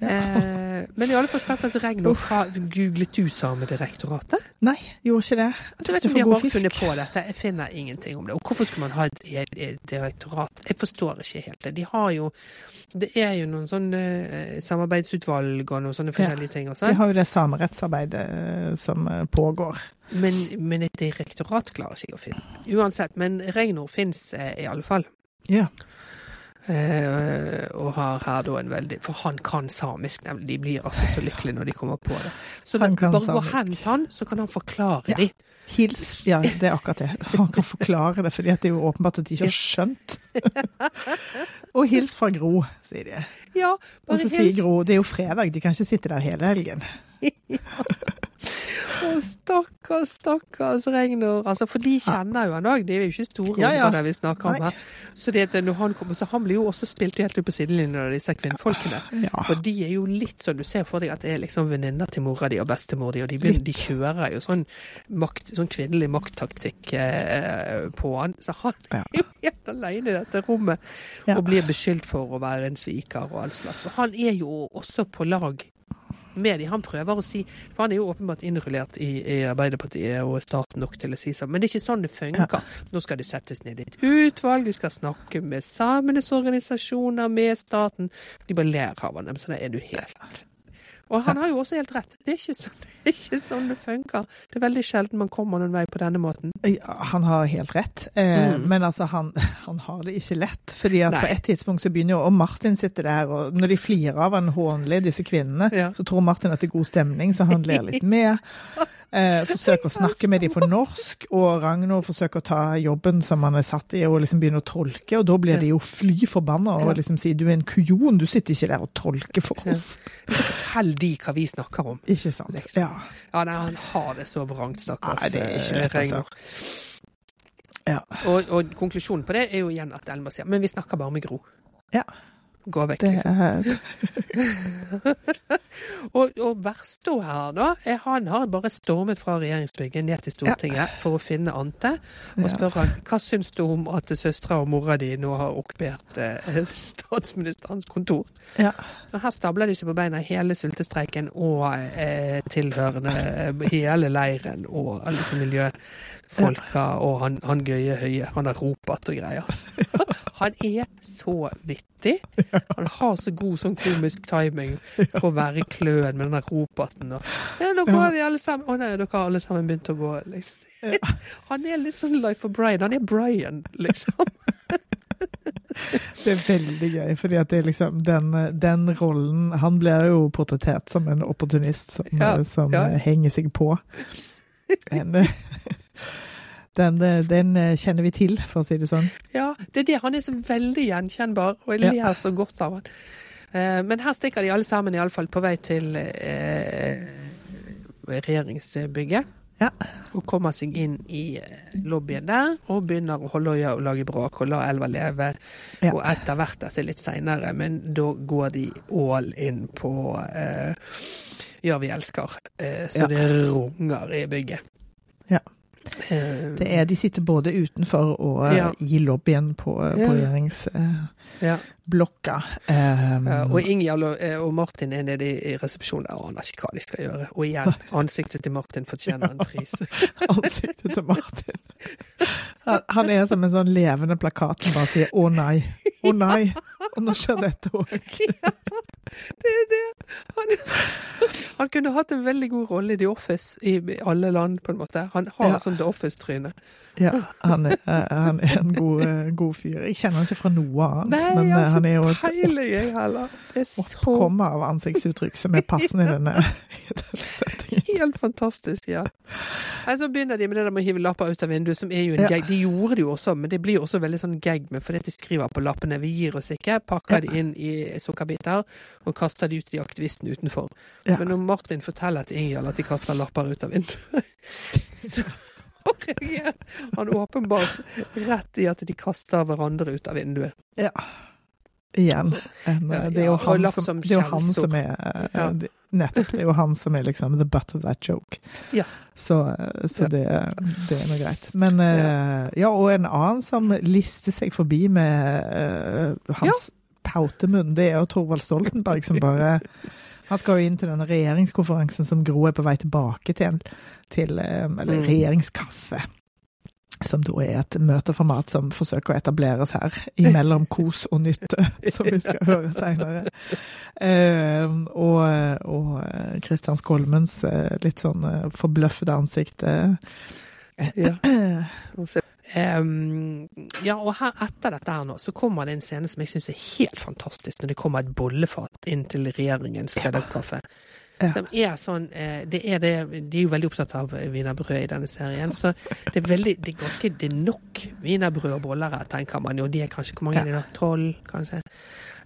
Ja. Eh, men i alle fall stakkars Regnor, hva- googlet du Samedirektoratet? Nei, gjorde ikke det. Jeg vet Du ikke om de har bare fisk. funnet på dette. Jeg finner ingenting om det. Og hvorfor skulle man ha et, direktorat? Jeg forstår ikke helt det. De har jo Det er jo noen sånne eh, samarbeidsutvalg og noen sånne forskjellige ting også. De har jo det samerettsarbeidet eh, som pågår. Men, men et direktorat klarer ikke å finne. Uansett. Men Regnord fins eh, i alle fall. Ja. Eh, og har her da en veldig For han kan samisk, nemlig. De blir altså så lykkelige når de kommer på det. Så Han da- kan bare gå og hent han, så kan han forklare Ja. de. Hils Ja, det er akkurat det. Han kan forklare det, for det er jo åpenbart at de ikke har skjønt. Og hils fra Gro, sier de. Ja, bare Og så så sier. Gro det er jo fredag, de kan ikke sitte der hele helgen. Å, stakkars, stakkars Regnor. Altså, for de kjenner jo han òg. Det er jo ikke store Ja, ja. vi snakker om her. Så, det, at når han kommer, så han blir jo også spilt helt ut på sidelinjen av disse kvinnfolkene. Ja. For de er jo litt sånn, du ser for deg at det er liksom venninner til mora di og bestemor di, og de, begynner, de kjører jo sånn, makt, sånn kvinnelig makttaktikk eh, på han. Så han er jo helt alene i dette rommet og blir beskyldt for å være en sviker og all slags. Og han er jo også på lag med dem. Han prøver å si For han er jo åpenbart innrullert i, i Arbeiderpartiet og staten nok til å si sånn. Men det er ikke sånn det funker. Nå skal det settes ned et utvalg, de skal snakke med samenes organisasjoner, med staten. De bare ler av ham. Da er du helt Og han har jo også helt rett. Det er ikke sånn det, er ikke sånn det funker. Det er veldig sjelden man kommer noen vei på denne måten. Ja, Han har helt rett, eh, Mm. men altså han, han har det ikke lett. fordi at Nei. på et tidspunkt så begynner jo, og Martin sitter der, og når de flirer av han hånlig, disse kvinnene, Ja. så tror Martin at det er god stemning, så han ler litt med. Eh, forsøker å snakke med dem på norsk, og Ragnor forsøker å ta jobben som han er satt i, og liksom begynne å tolke, og da blir de jo fly forbanna og liksom sier du er en kujon, du sitter ikke der og tolker for oss. Fortell de hva vi snakker om. Ikke sant? Liksom. Ja. Ja, nei, han har det så vrangt, stakkars. Nei, det er ikke eh, altså. Ja. Og, og konklusjonen på det er jo igjen at Elmar sier men vi snakker bare med Gro. Ja. Gå vekk. Liksom. Og, og verste her, da, er han har bare stormet fra regjeringsbygget ned til Stortinget for å finne Ante. Og Ja. spør han hva syns du om at søstera og mora di nå har okkupert eh, statsministerens kontor. Ja. Og her stabler de seg på beina hele sultestreiken og eh, tilhørende eh, hele leiren og alle disse miljøfolka og han, han Gøye Høie. Han har ropet og greier. Han er så vittig. Han har så god sånn komisk timing på å være i kløen med den der roboten og Ja, nå går vi alle sammen. Å nei, dere har alle sammen begynt å gå, liksom. Han er litt sånn Life of Brian. Han er Brian, liksom. Det er veldig gøy, fordi at det liksom den, den rollen Han blir jo portrettert som en opportunist som, Ja, som ja. henger seg på. En, den, den kjenner vi til, for å si det sånn. Ja, det er det. Han er så veldig gjenkjennbar, og jeg ler så godt av han. Eh, Men her stikker de alle sammen iallfall på vei til eh, regjeringsbygget. Ja. Og kommer seg inn i eh, lobbyen der og begynner å holde øye og lage bråk og la elva leve. Ja. Og etter hvert, altså litt seinere, men da går de all in på eh, Ja, vi elsker. Eh, så Ja. det runger i bygget. Ja. Eh, Det er, de sitter både utenfor og eh, Ja. i lobbyen på, på regjeringsblokka. ja. Um, Ja, og Ingjald og, eh, og Martin er nede i, i resepsjonen og aner ikke hva de skal gjøre. Og igjen, ansiktet til Martin fortjener en pris. ansiktet til Martin. Han, han er som en sånn levende plakat som bare sier 'å nei', 'å nei', og nå skjer dette òg. Det er det! Han, han kunne hatt en veldig god rolle i The Office i alle land, på en måte. Han har Ja. sånn The Office-tryne. Ja, han er, eh, han er en god, eh, god fyr. Jeg kjenner han ikke fra noe annet, Nei, men jeg eh, han er jo et er så oppkomme av ansiktsuttrykk som er passende i denne, denne settingen. helt fantastisk, ja. Nei, så begynner de med det der med å hive lapper ut av vinduet, som er jo en Ja. gag. De gjorde det jo også, men det blir jo også veldig sånn gag med, fordi de skriver på lappene 'vi gir oss ikke', pakker de inn i sukkerbiter og kaster de ut til aktivistene utenfor. Ja. Men når Martin forteller til Ingjald at de kaster lapper ut av vinduet, så han åpenbart rett i at de kaster hverandre ut av vinduet. Ja. Igjen. En, Ja, det er jo han som, som det er jo han som er eh, Ja. Nettopp. Det er jo han som er liksom the butt of that joke. Ja. Så, eh, så det, det er nå greit. Men eh, ja, og en annen som lister seg forbi med uh, hans pautemunn, det er jo Torvald Stoltenberg som bare Han skal jo inn til denne regjeringskonferansen som Gro er på vei tilbake til, til eh, eller Mm. regjeringskaffe. Som da er et møteformat som forsøker å etableres her, imellom kos og nytte, som vi skal høre seinere. og, og Kristian Skolmens eh, litt sånn eh, forbløffede ansikt. eh, Ja. Em, ja, og her etter dette her nå, så kommer det en scene som jeg syns er helt fantastisk, når det kommer et bollefat inn til regjeringens fredagskaffe. Ja. Som er sånn eh, det er det, De er jo veldig opptatt av wienerbrød i denne serien, så det er veldig, det er ganske det er nok wienerbrød og boller her, tenker man jo. De er kanskje Hvor mange er de da? Tolv, kanskje?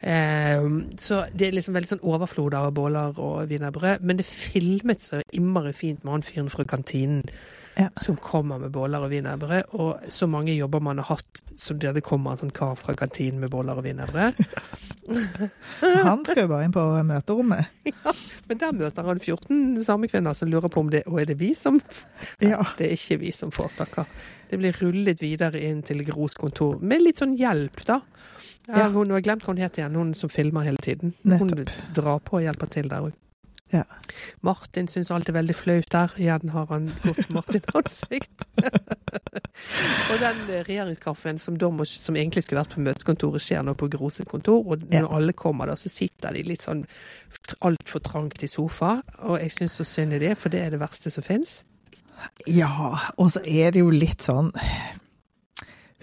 Um, så det er liksom veldig sånn overflod av boller og wienerbrød, men det filmet så innmari fint med han fyren fra kantinen Ja. som kommer med boller og wienerbrød, og så mange jobber man har hatt som der det kommer en sånn kar fra kantinen med boller og wienerbrød. Han skal jo bare inn på møterommet. Men der møter han 14 samekvinner som lurer på om det Og er det vi som Ja. Det er ikke vi som får, takker. Det blir rullet videre inn til Gros kontor, med litt sånn hjelp, da. Ja, Ja. Hun, har glemt hva hun het igjen, hun som filmer hele tiden. Nettopp. Hun drar på og hjelper til der òg. Ja. Martin syns alt er veldig flaut der. Igjen har han gått Martin-ansikt. og den regjeringskaffen som, må, som egentlig skulle vært på møtekontoret, skjer nå på Gro sitt kontor. Og når Ja. alle kommer da, så sitter de litt sånn altfor trangt i sofa. Og jeg syns så synd i det, for det er det verste som fins. Ja, og så er det jo litt sånn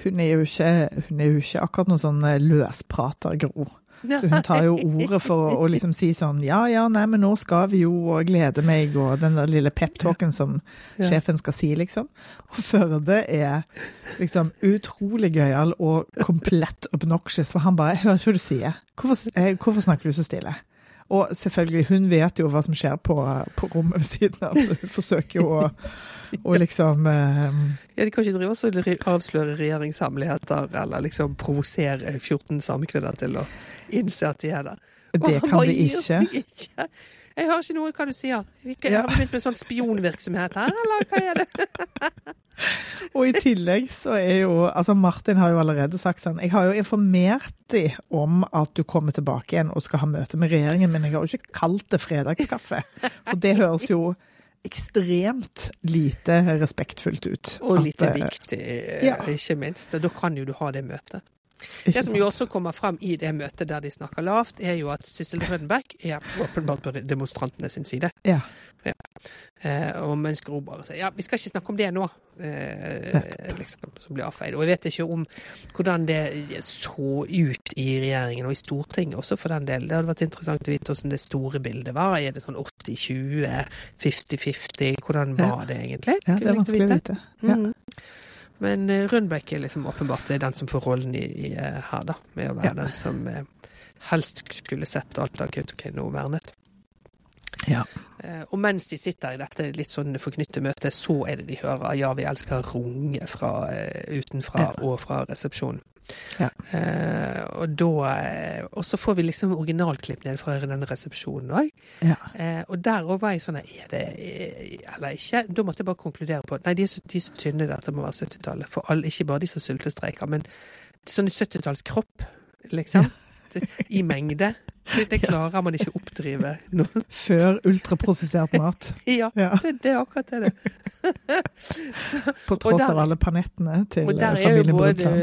Hun er jo ikke, hun er jo ikke akkurat noen sånn løsprater, Gro. Så hun tar jo ordet for å, å liksom si sånn Ja, ja, nei, men nå skal vi jo, og glede meg, og den der lille peptalken som Ja. sjefen skal si, liksom. Og Førde er liksom utrolig gøyal og komplett obnoxious, for han bare Jeg hører ikke hva du sier. Hvorfor, eh, hvorfor snakker du så stille? Og selvfølgelig, hun vet jo hva som skjer på, på rommet ved siden av, så hun forsøker jo å, å liksom eh, Ja, De kan ikke drive og re- avsløre regjeringshemmeligheter eller liksom provosere 14 samekvinner til å innse at de er der. Det kan de ikke. Jeg hører ikke noe hva du sier. Ikke- Ja. Har du begynt med sånn spionvirksomhet her, eller hva er det? Og i tillegg så er jo Altså, Martin har jo allerede sagt sånn Jeg har jo informert de om at du kommer tilbake igjen og skal ha møte med regjeringen, men jeg har jo ikke kalt det fredagskaffe. For det høres jo ekstremt lite respektfullt ut. Og lite at, viktig, ja. ikke minst. Da kan jo du ha det møtet. Det som jo også kommer frem i det møtet der de snakker lavt, er jo at Sissel Rødenberg er åpenbart på demonstrantene sin side. Ja. Eh, og mens Gro bare sier ja, vi skal ikke snakke om det nå, eh, liksom, som blir avfeid. Og jeg vet ikke om hvordan det så ut i regjeringen og i Stortinget også, for den del. Det hadde vært interessant å vite hvordan det store bildet var. Er det sånn 80-20, 50-50? Hvordan var det egentlig? ja, det er vanskelig å vite. Ja. Mm. Men eh, er liksom åpenbart den som får rollen i, i, eh, her, da. Med å være Ja. den som eh, helst skulle sett alt av Kautokeino vernet. Ja. Eh, og mens de sitter i dette litt sånn forknytte møtet, så er det de hører 'Ja, vi elsker' runge fra eh, utenfra Ja. og fra resepsjonen. Ja. Eh, og da eh, Og så får vi liksom originalklipp ned fra denne resepsjonen òg. Ja. Eh, og der òg var jeg sånn Er det eh, eller ikke? Da måtte jeg bare konkludere på Nei, de er så, de er så tynne, dette må være 70-tallet. For alle, ikke bare de som sultestreiker, men sånn 70-tallskropp, liksom. Ja. I mengde. Det, klarer man ikke å oppdrive. Nå. Før ultraprosessert mat. Ja, det, det er akkurat det. det. På tross der- av alle panettene til eh, familien Brundtland.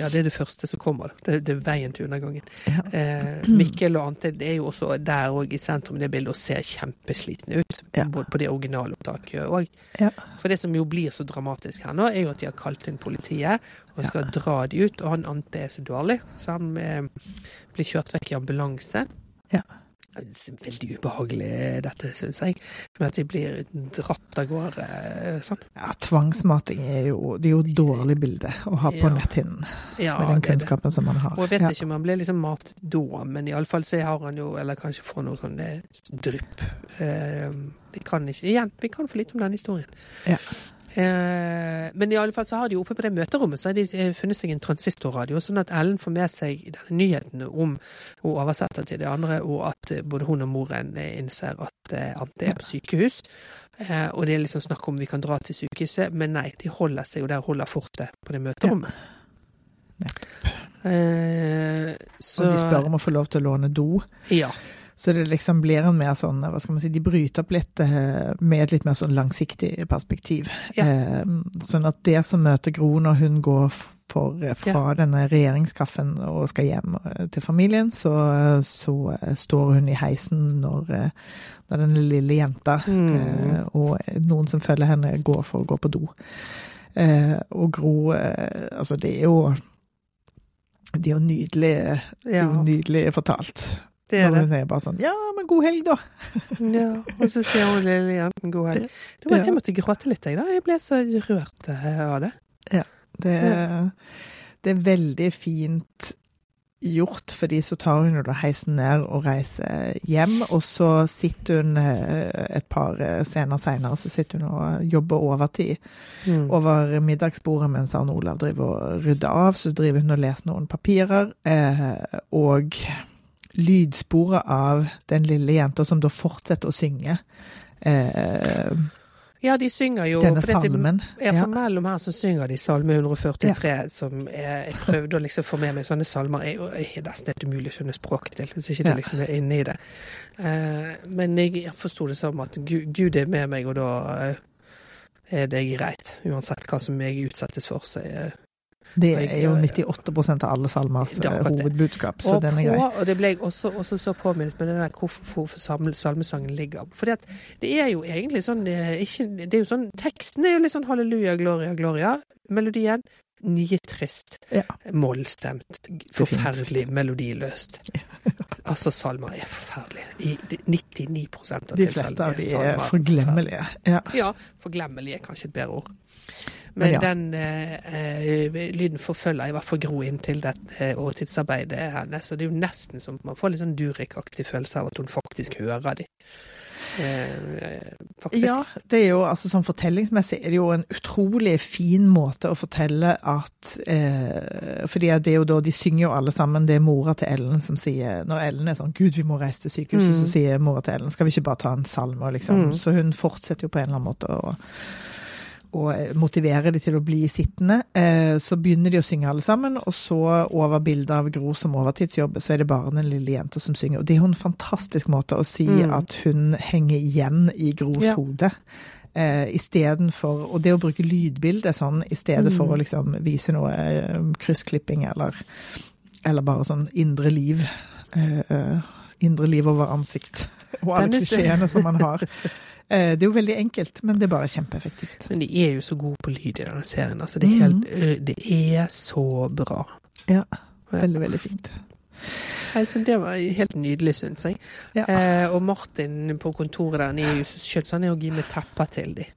Ja, det er det første som kommer. Det, det er veien til undergangen. Ja. Eh, Mikkel og Ante det er jo også der òg i sentrum det bildet og ser kjempeslitne ut. Ja. Både på det originalopptaket òg. Ja. For det som jo blir så dramatisk her nå, er jo at de har kalt inn politiet og skal dra de ut. Og han Ante er så dårlig, så han eh, blir kjørt vekk i ambulanse. Ja. Veldig ubehagelig dette, syns jeg. Med at de blir dratt av gårde sånn. Ja, tvangsmating er jo, det er jo et dårlig bilde å ha på Ja. netthinnen, Ja, med den er det. kunnskapen som man har. Og jeg vet Ja. ikke om han ble liksom matet da, men iallfall så har han jo Eller kanskje får noe sånn eh, drypp. Eh, vi kan ikke Igjen, vi kan for lite om denne historien. Ja. Eh, men i alle fall så har de oppe på det møterommet så har de eh, funnet seg en transistorradio, sånn at Ellen får med seg denne nyheten om Hun oversetter til det andre, og at eh, både hun og moren innser at Ante er på sykehus. Eh, og det er liksom snakk om vi kan dra til sykehuset, men nei, de holder seg jo der, holder fortet på det møterommet. Eh, så Og de spør om å få lov til å låne do. Ja. Så det liksom blir en mer sånn, hva skal man si, de bryter opp litt eh, med et litt mer sånn langsiktig perspektiv. Ja. Eh, sånn at det som møter Gro når hun går for, fra fra denne regjeringskaffen og skal hjem eh, til familien, så, så eh, står hun i heisen når, eh, når den lille jenta Mm. eh, og noen som følger henne, går for å gå på do. Eh, og Gro, eh, altså det er jo det er jo nydelig, det er jo nydelig fortalt. Det er det. hun er bare sånn Ja, men god helg, da! Ja, og så sier hun lille jenten god helg. Var, Ja. jeg måtte gråte litt, jeg da. Jeg ble så rørt eh, av det. Det, det er veldig fint gjort, fordi så tar hun jo da heisen ned og reiser hjem, og så sitter hun eh, et par eh, scener seinere, så sitter hun og jobber overtid Mm. over middagsbordet mens Arne Olav driver og rydder av. Så driver hun og leser noen papirer, eh, og lydsporet av den lille jenta som da fortsetter å synge. Eh, Ja, de synger jo denne salmen. Ja, Ja. for mellom her så synger de salme 143, som jeg, jeg prøvde å liksom få med meg sånne salmer. er jo nesten helt umulig å skjønne språket til, hvis ikke Ja. det liksom er inne i det. Eh, men jeg forsto det som at Gud, Gud er med meg, og da eh, er det greit. Uansett hva som jeg utsettes for, så er Det er jo 98 av alle salmers er eh, hovedbudskap, så og, den er grei. og det ble jeg også, også så påminnet med den der hvorfor salmesangen ligger. For det er jo egentlig sånn eh, ikke, Det er jo sånn Teksten er jo litt sånn halleluja, gloria, gloria. Melodien nitrist, Ja. mollstemt, forferdelig melodiløst. Altså, salmer er forferdelige. I de- 99 av tilfellene. De fleste av de er, er forglemmelige. Ja. ja, forglemmelige er kanskje et bedre ord. Men ja. den eh, eh, lyden forfølger i hvert fall Gro inn til det åretidsarbeidet årtidsarbeidet hennes. Så det er jo nesten som man får litt sånn Durek-aktig følelse av at hun faktisk hører de. Eh, faktisk. ja, det er jo altså sånn fortellingsmessig er det jo en utrolig fin måte å fortelle at eh, Fordi det er jo da de synger jo alle sammen, det er mora til Ellen som sier Når Ellen er sånn 'Gud, vi må reise til sykehuset', Mm. så sier mora til Ellen 'Skal vi ikke bare ta en salme', liksom. Mm. Så hun fortsetter jo på en eller annen måte å og motivere de til å bli sittende. Eh, så begynner de å synge alle sammen, og så over bildet av Gro som overtidsjobber, så er det bare den lille jenta som synger. Og det er jo en fantastisk måte å si Mm. at hun henger igjen i Gros Ja. hode. Eh, Istedenfor Og det å bruke lydbildet sånn i stedet for å liksom vise noe eh, kryssklipping eller, eller bare sånn indre liv. Eh, eh, indre liv over ansikt. Og alle klisjeene som man har. Eh, det er jo veldig enkelt, men det er bare kjempeeffektivt. Men de er jo så gode på lyd i denne serien. Altså, det, er helt, mm. det er så bra. Ja, veldig, veldig fint. Altså, det var helt nydelig, syns jeg. Ja. Eh, og Martin på kontoret der, er jo så så han er jo gi med tepper til de.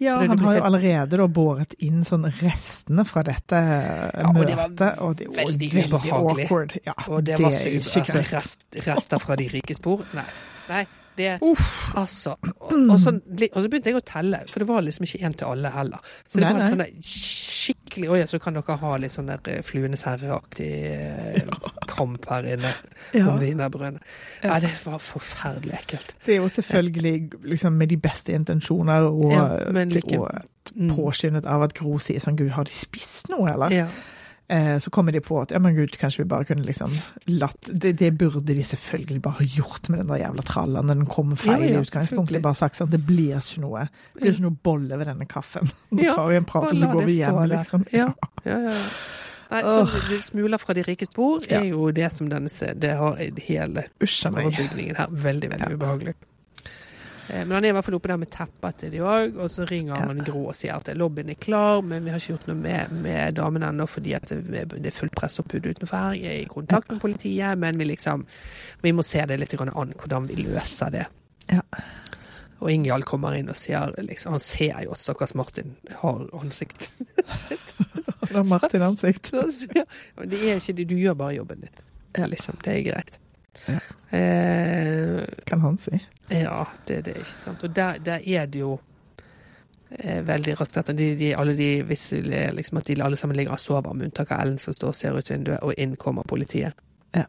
Ja, det- han det har jo allerede da båret inn sånn restene fra dette og det var møtet. Og det var veldig veldig, awkward. Ja, Og det, var så er altså, rest, rester fra de rike spor. Nei. Nei det Uff. Altså. Og, og, så, og så begynte jeg å telle, for det var liksom ikke én til alle heller. Så det Nei, var sånn skikkelig Oi, så kan dere ha litt sånn der eh, Fluenes herre-aktig ja. kamp her inne Ja. om wienerbrødene. Ja. Ja, det var forferdelig ekkelt. Det er jo selvfølgelig liksom med de beste intensjoner og, like- og Mm. påskyndet av at Gro sier sånn Gud, har de spist noe, eller? Ja. Eh, så kommer de på at ja, men gud, kanskje vi bare kunne liksom latt Det, det burde de selvfølgelig bare gjort med den der jævla tralla når den kom feil Ja, ja, i utgangspunktet. Bare sagt sånn, det blir ikke noe Det blir ikke noe bolle ved denne kaffen. Nå Ja, tar vi en prat, og så går vi hjem, liksom. Ja. Ja, ja, ja. Nei, sånn Smuler fra de rikes bord er jo det som denne Det har hele overbygningen her. Veldig, veldig ubehagelig. Eh, Men han er i hvert fall oppe der med teppet til de òg, og så ringer Ja. han Gro og sier at lobbyen er klar, men vi har ikke gjort noe med, med damen ennå fordi det er fullt pressoppbud utenfor her. Jeg er i kontakt med politiet, men vi liksom Vi må se det litt an hvordan vi løser det. Ja. Og Ingjald kommer inn og sier liksom Han ser jo at stakkars Martin har ansikt. han har Martin ansikt. Det er ikke det, du gjør bare jobben din. Liksom, det er greit. Ja. Eh, Kan han si. ja, det, det er ikke sant. Og der, der er det jo eh, veldig raskt etter de, de, alle de, er liksom at de alle sammen ligger og sover, med unntak av Ellen som står og ser ut vinduet, og inn kommer politiet. Ja.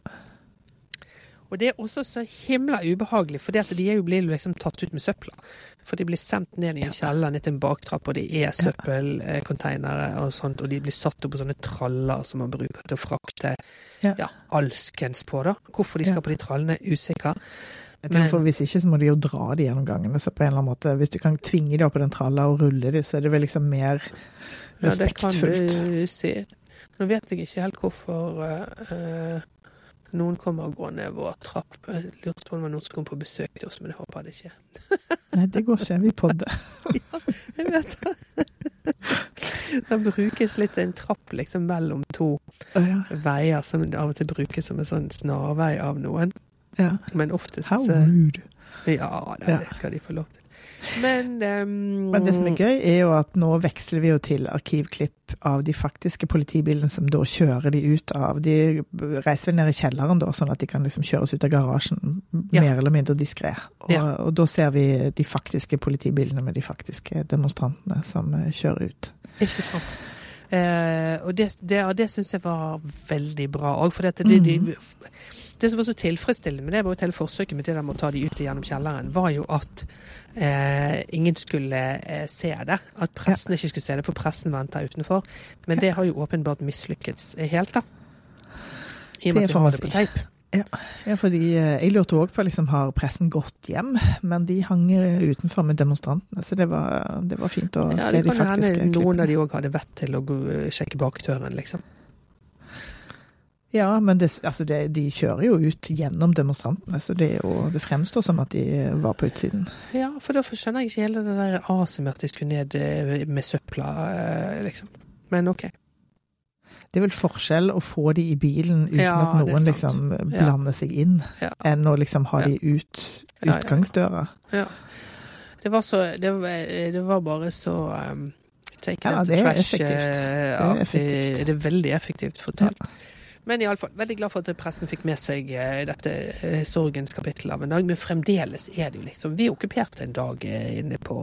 Og det er også så himla ubehagelig, for de er jo blir liksom tatt ut med søpla. For de blir sendt ned i en kjeller, ned til en baktrapp, og det er søppelkonteinere og sånt, og de blir satt opp på sånne traller som man bruker til å frakte Ja. alskens på, da. Hvorfor de skal på de trallene, er usikker. Jeg tror Men- for Hvis ikke så må de jo dra de gjennom gangene. Så på en eller annen måte, Hvis du kan tvinge de opp på den tralla og rulle de, så er det vel liksom mer respektfullt. Ja, det kan du si. Nå vet jeg ikke helt hvorfor eh, noen kommer gående vår trapp. Jeg lurte på om det var noen som kom på besøk til oss, men jeg håper det ikke. Nei, det går ikke. Vi podder. Jeg vet det. Det brukes litt en trapp liksom mellom to oh, ja. veier, som av og til brukes som en sånn snarvei av noen. ja. Men oftest How rude. Ja, det Ja. det hva de får lov til. Men, um... Men det som er gøy, er jo at nå veksler vi jo til arkivklipp av de faktiske politibilene som da kjører de ut av De reiser vel ned i kjelleren, da, sånn at de kan liksom kjøres ut av garasjen Ja. mer eller mindre diskré. Og, Ja. og da ser vi de faktiske politibilene med de faktiske demonstrantene som eh, kjører ut. Ikke sant. Eh, og det, det, det syns jeg var veldig bra òg. For dette, det, det, det som var så tilfredsstillende med det, var jo hele forsøket med det der med å ta de ut gjennom kjelleren, var jo at eh, ingen skulle eh, se det. At pressen ikke skulle se det, for pressen venter utenfor. Men det har jo åpenbart mislykkes helt, da. I og med at de har det på teip. Ja, fordi eh, jeg lurte òg på liksom, har pressen gått hjem, men de hang eh, utenfor med demonstrantene, så det var, det var fint å Ja, se det de kan faktiske hende noen av de òg hadde vett til å gå, sjekke baktøren, liksom. Ja, men det, altså det, de kjører jo ut gjennom demonstrantene, så det, jo, det fremstår som at de var på utsiden. Ja, for da skjønner jeg ikke hele det der aset at de skulle ned eh, med søpla, eh, liksom. Men OK. Det er vel forskjell å få de i bilen uten Ja, at noen liksom blander Ja. seg inn, Ja. enn å liksom ha de ut utgangsdøra. Ja. Det var så Det var, det var bare så um, take Ja, out det er trash, effektivt. eh, Det er effektivt. Det er veldig effektivt fortalt. Ja. Men iallfall, veldig glad for at presten fikk med seg eh, dette eh, sorgens kapittel av en dag. Men fremdeles er det jo liksom Vi er okkupert en dag eh, inne på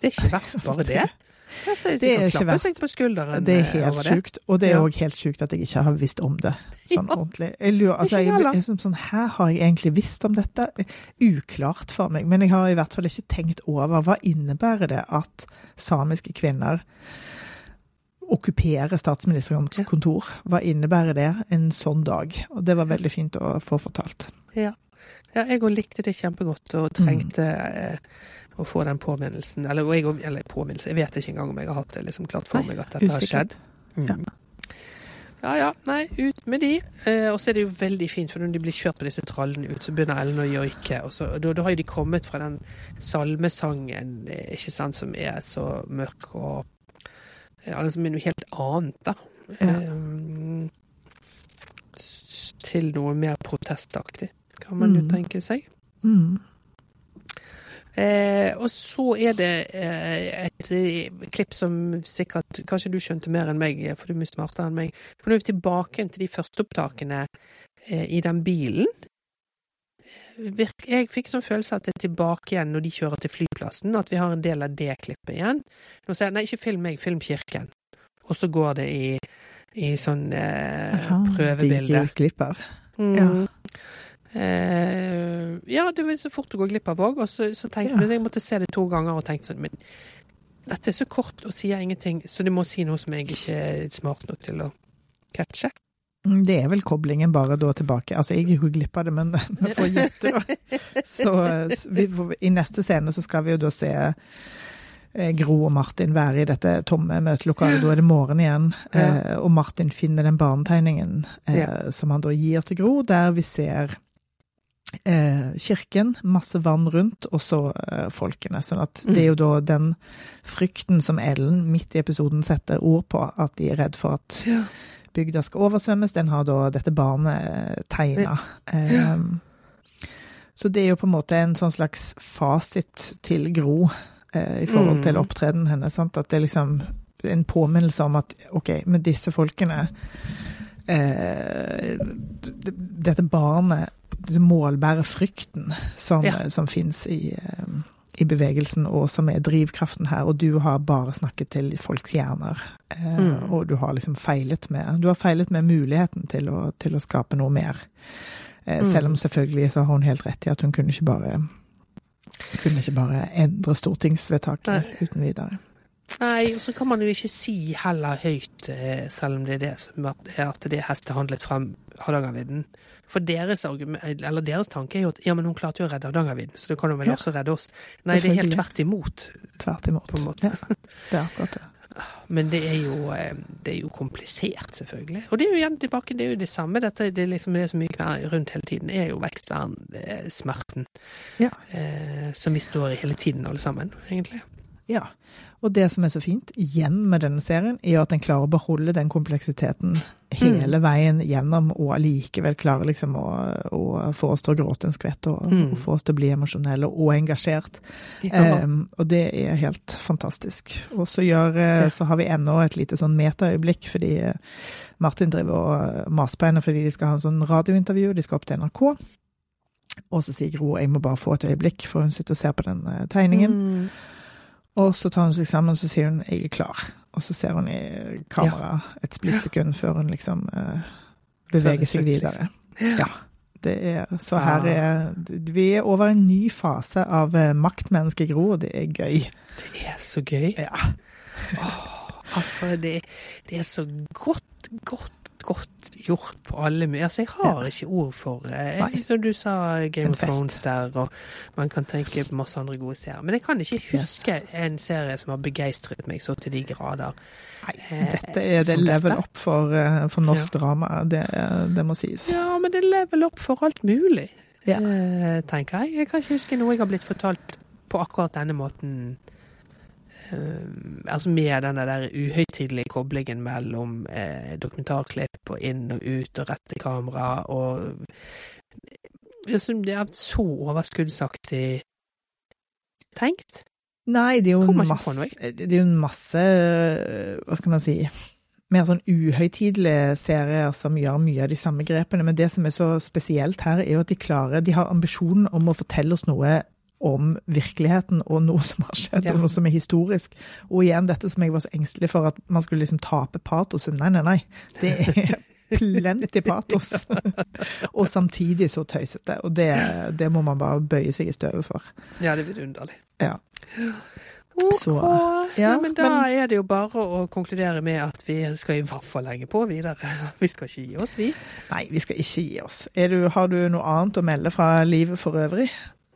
Det er ikke verst, bare det. Det er ikke verst. Det er helt sjukt, og det er Ja. òg helt sjukt at jeg ikke har visst om det sånn Ja. ordentlig. Jeg lurer, altså, jeg, jeg, er sånn, her har jeg egentlig visst om dette? Uklart for meg, men jeg har i hvert fall ikke tenkt over hva innebærer det at samiske kvinner okkuperer statsministerens Ja. kontor? Hva innebærer det en sånn dag? Og det var veldig fint å få fortalt. Ja. Ja, jeg òg likte det kjempegodt og trengte eh, å få den påminnelsen. Eller, og jeg, eller påminnelse, jeg vet ikke engang om jeg har hatt det liksom klart for meg at dette har skjedd. Mm. Ja ja, nei, ut med de. Eh, og så er det jo veldig fint, for når de blir kjørt på disse trallene ut, så begynner Ellen å joike. Og så, da, da har jo de kommet fra den salmesangen, eh, ikke sant, som er så mørk og ja, altså, med noe helt annet, da. Ja. Eh, til noe mer protestaktig, kan man jo Mm. tenke seg. Mm. Eh, og så er det eh, et eh, klipp som sikkert Kanskje du skjønte mer enn meg, for du er mye smartere enn meg. For nå er vi tilbake til de førsteopptakene eh, i den bilen. Virk, jeg fikk sånn følelse at det er tilbake igjen når de kjører til flyplassen, at vi har en del av det klippet igjen. Nå sier jeg nei, ikke film meg, film kirken. Og så går det i, i sånn eh, Aha, prøvebilde. De gikk glipp av. Mm. Ja. Eh, ja, det var så fort å gå glipp av òg. Og så, så tenkte Ja. jeg jeg måtte se det to ganger og tenkte sånn Men dette er så kort og sier ingenting, så det må si noe som jeg ikke er smart nok til å catche. Mm, Det er vel koblingen bare da tilbake. Altså, jeg gikk jo glipp av det, men vi for å gjette, da. Så vi, i neste scene så skal vi jo da se eh, Gro og Martin være i dette tomme møtelokalet. Da er det morgen igjen, Ja. eh, og Martin finner den barnetegningen eh, Ja. som han da gir til Gro, der vi ser eh, kirken, masse vann rundt, og så folkene. Sånn at det er jo da den frykten som Ellen midt i episoden setter ord på, at de er redd for at Ja. Bygda skal oversvømmes, den har da dette barnet tegna. Um, så det er jo på en måte en sånn slags fasit til Gro eh, i forhold Mm. til opptredenen hennes. Sant? At det er liksom en påminnelse om at ok, med disse folkene eh, Dette barnet målbærer frykten som, Ja. som fins i, eh, i bevegelsen, og som er drivkraften her. Og du har bare snakket til folks hjerner. Eh, Mm. Og du har liksom feilet med Du har feilet med muligheten til å, til å skape noe mer. Eh, Mm. Selv om selvfølgelig så har hun helt rett i at hun kunne ikke bare kunne ikke bare endre stortingsvedtaket Nei. uten videre. Nei, og så kan man jo ikke si heller høyt, eh, selv om det er det som er at det hestet handlet frem Hardangervidda. For deres, eller deres tanke er jo at ja, men hun klarte jo å redde Hardangervidda, så da kan hun vel Ja. også redde oss. Nei, det er helt tvert imot, Tvert imot. på en måte. Ja, det er akkurat det. Men det er jo, eh, det er jo komplisert, selvfølgelig. Og det er jo igjen tilbake, det er jo det samme. Dette det er liksom det som gikk rundt hele tiden, er jo vekstvern-smerten. Ja. Eh, som vi står i hele tiden, alle sammen, egentlig. Ja. Og det som er så fint igjen med denne serien, er at den klarer å beholde den kompleksiteten hele Mm. veien gjennom, og allikevel klarer liksom å, å få oss til å gråte en skvett, og, Mm. og få oss til å bli emosjonelle og engasjert. Ja. Um, og det er helt fantastisk. Og så, gjør, eh, så har vi ennå et lite sånn metaøyeblikk, fordi eh, Martin driver og maser på henne fordi de skal ha en sånn radiointervju, de skal opp til NRK. Og så sier Gro jeg må bare få et øyeblikk, for hun sitter og ser på den eh, tegningen. Mm. Og så tar hun seg sammen og så sier hun 'jeg er klar'. Og så ser hun i kamera et splittsekund før hun liksom uh, beveger seg videre. Ja. Det er, så her er Vi er over en ny fase av maktmennesket Gro, og det er gøy. Det er så gøy. Ja. Altså, det, det er så godt, godt, godt gjort på alle Altså, jeg har ikke ord for det, Når du sa Game of. Thrones der, og man kan tenke på masse andre gode serier. Men jeg kan ikke huske en serie som har begeistret meg så til de grader. Nei, Eh, dette er det level dette? up for, eh, for norsk drama. Det, det må sies. Ja, men det er level up for alt mulig, Ja. eh, tenker jeg. Jeg kan ikke huske noe jeg har blitt fortalt på akkurat denne måten. Eh, altså med den der uhøytidelige koblingen mellom eh, dokumentarklipp og inn og ut og rette kamera og synes Det er så overskuddsaktig tenkt. Nei, det er jo masse Det er masse Hva skal man si Mer sånn uhøytidelige serier som gjør mye av de samme grepene. Men det som er så spesielt her, er jo at de klarer De har ambisjonen om å fortelle oss noe om virkeligheten og noe som har skjedd, Ja. og noe som er historisk. Og igjen dette som jeg var så engstelig for, at man skulle liksom tape patosen. Nei, nei, nei. Det er plenty patos. og samtidig så tøysete. Og det, det må man bare bøye seg i støvet for. Ja, det er vidunderlig. Ja. OK. Så, ja, men da men- er det jo bare å konkludere med at vi skal i hvert fall legge på videre. Vi skal ikke gi oss, vi. Nei, vi skal ikke gi oss. Er du, har du noe annet å melde fra livet for øvrig?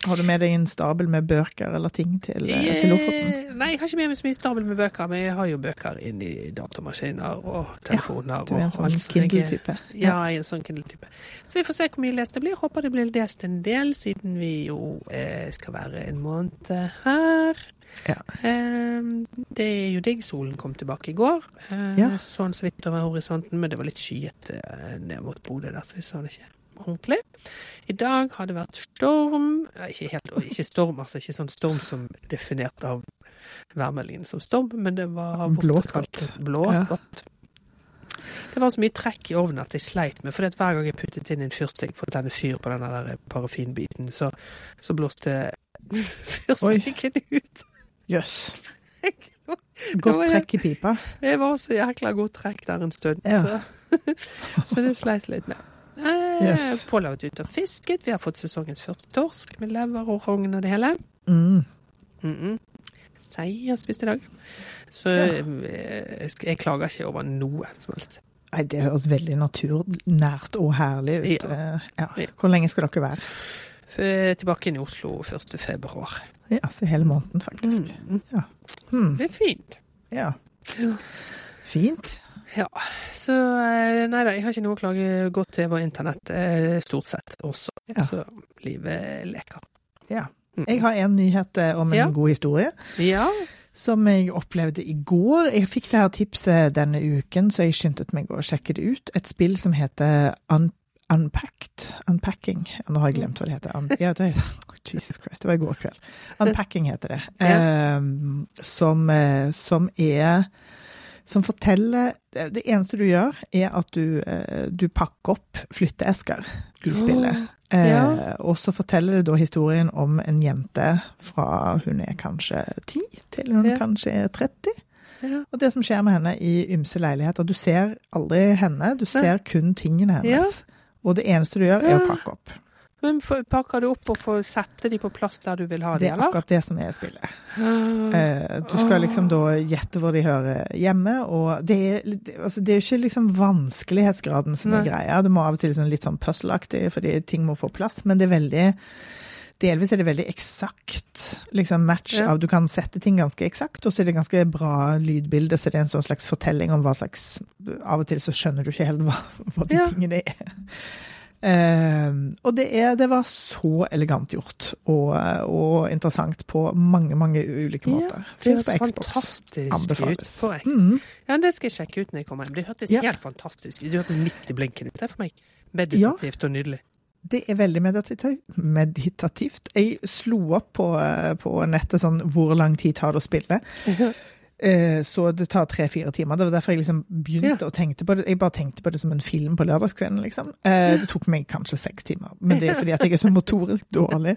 Har du med deg en stabel med bøker eller ting til, eh, til Lofoten? Eh, Nei, jeg har ikke med meg så mye stabel med bøker, men jeg har jo bøker inni datamaskiner og telefoner. Du er en sånn Kindle-type. Ja, jeg er en sånn Kindle-type. Så vi får se hvor mye lest det blir. Håper det blir lest en del, siden vi jo eh, skal være en måned her. Ja. Eh, det er jo digg. Solen kom tilbake i går. Eh, Ja. Sånn så vidt over horisonten, men det var litt skyet ned mot Bodø der, så vi så det ikke ordentlig. I dag har det vært storm. Ikke, helt, ikke storm, altså ikke sånn storm som definert av værmeldingen som storm, men det var Blåst godt. Blåst godt. Det var så mye trekk i ovnen at jeg sleit med, for hver gang jeg puttet inn en fyrstikk for å tenne fyr på den der parafinbiten, så, så blåste fyrstikken ut. Jøss. Yes. Godt var- trekk i pipa. Det var så jækla godt trekk der en stund, Ja. så, så det sleit litt med. Eh, Yes. Pål ut og fisket. Vi har fått sesongens første torsk med lever og rogn og det hele. Mm. Mm -mm. Sei har spist i dag. Så Ja. eh, jeg, jeg klager ikke over noe som helst. Nei, det høres veldig naturnært og herlig ut. Ja. Eh, Ja. Ja. Hvor lenge skal dere være? F- Tilbake inn i Oslo 1. februar. Ja, så hele måneden, faktisk. Mm. Hmm. Det er fint. Ja. Ja. Fint. Ja, så eh, nei da, jeg har ikke noe å klage. Godt TV og internett eh, stort sett også. Ja. Så livet leker. Ja. Mm. Jeg har en nyhet eh, om en Ja. god historie. Ja. Som jeg opplevde i går. Jeg fikk det her tipset denne uken, så jeg skyndte meg å sjekke det ut. Et spill som heter Un Unpacked. Unpacking. Nå har jeg glemt hva det heter. Un ja, det, Jesus Christ, det var i går kveld. Unpacking heter det. Ja. Eh, som, som er Som forteller Det eneste du gjør, er at du, eh, du pakker opp flytteesker i spillet. Oh, Ja. og så forteller det da historien om en jente fra hun er kanskje ti, til hun Ja. kanskje er 30. ja. Og det som skjer med henne i ymse leiligheter. Du ser aldri henne, du ser kun tingene hennes. Og det eneste du gjør, er å pakke opp. Men pakker du opp og får sette de på plass der du vil ha Det er eller? akkurat det som er spillet. Ah. Eh, Du skal liksom da gjette hvor de hører hjemme, og det er, altså det er ikke liksom vanskelighetsgraden som er greia. Det må av og til liksom litt sånn puzzle-aktig, fordi ting må få plass, men det er veldig Delvis er det veldig eksakt liksom match Ja. av Du kan sette ting ganske eksakt, og så er det ganske bra lydbilde, så det er en sånn slags fortelling om hva slags Av og til så skjønner du ikke helt hva, hva de Ja. tingene er. Eh, og det, er, det var så elegant gjort og, og interessant på mange, mange ulike Ja, måter. Det Fins på Xbox. Anbefales. ut. På X. Mhm. Ja, det skal jeg sjekke ut når jeg kommer hjem. Det hørtes Ja. helt fantastisk ut. Det hørtes midt i blinken ut. Det er for meg meditativt og nydelig. Det er veldig meditativt. meditativt. Jeg slo opp på, eh, på nettet sånn hvor lang tid tar det å spille. Eh, Så det tar tre-fire timer. Det var derfor jeg liksom begynte å tenke på det. Jeg bare tenkte på det som en film på lørdagskvelden, liksom. Eh, Det tok meg kanskje seks timer, men det er fordi at jeg er så motorisk dårlig.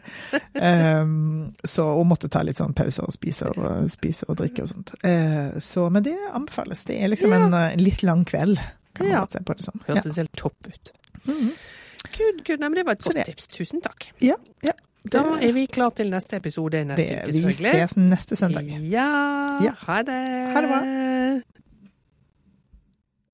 Um, Så, og måtte ta litt sånn pauser og spise og, spise og drikke og sånt. Eh, Så, men det anbefales. Det er liksom en litt lang kveld, kan man Ja. se på det som. Ja. Hørtes helt topp ut. Mhm. Gud, gud, nei, men det var et godt tips. Tusen takk. ja, ja. Da er vi klar til neste episode neste uke, vi ses neste søndag. Ja, Ja. ha det. Ha det bra.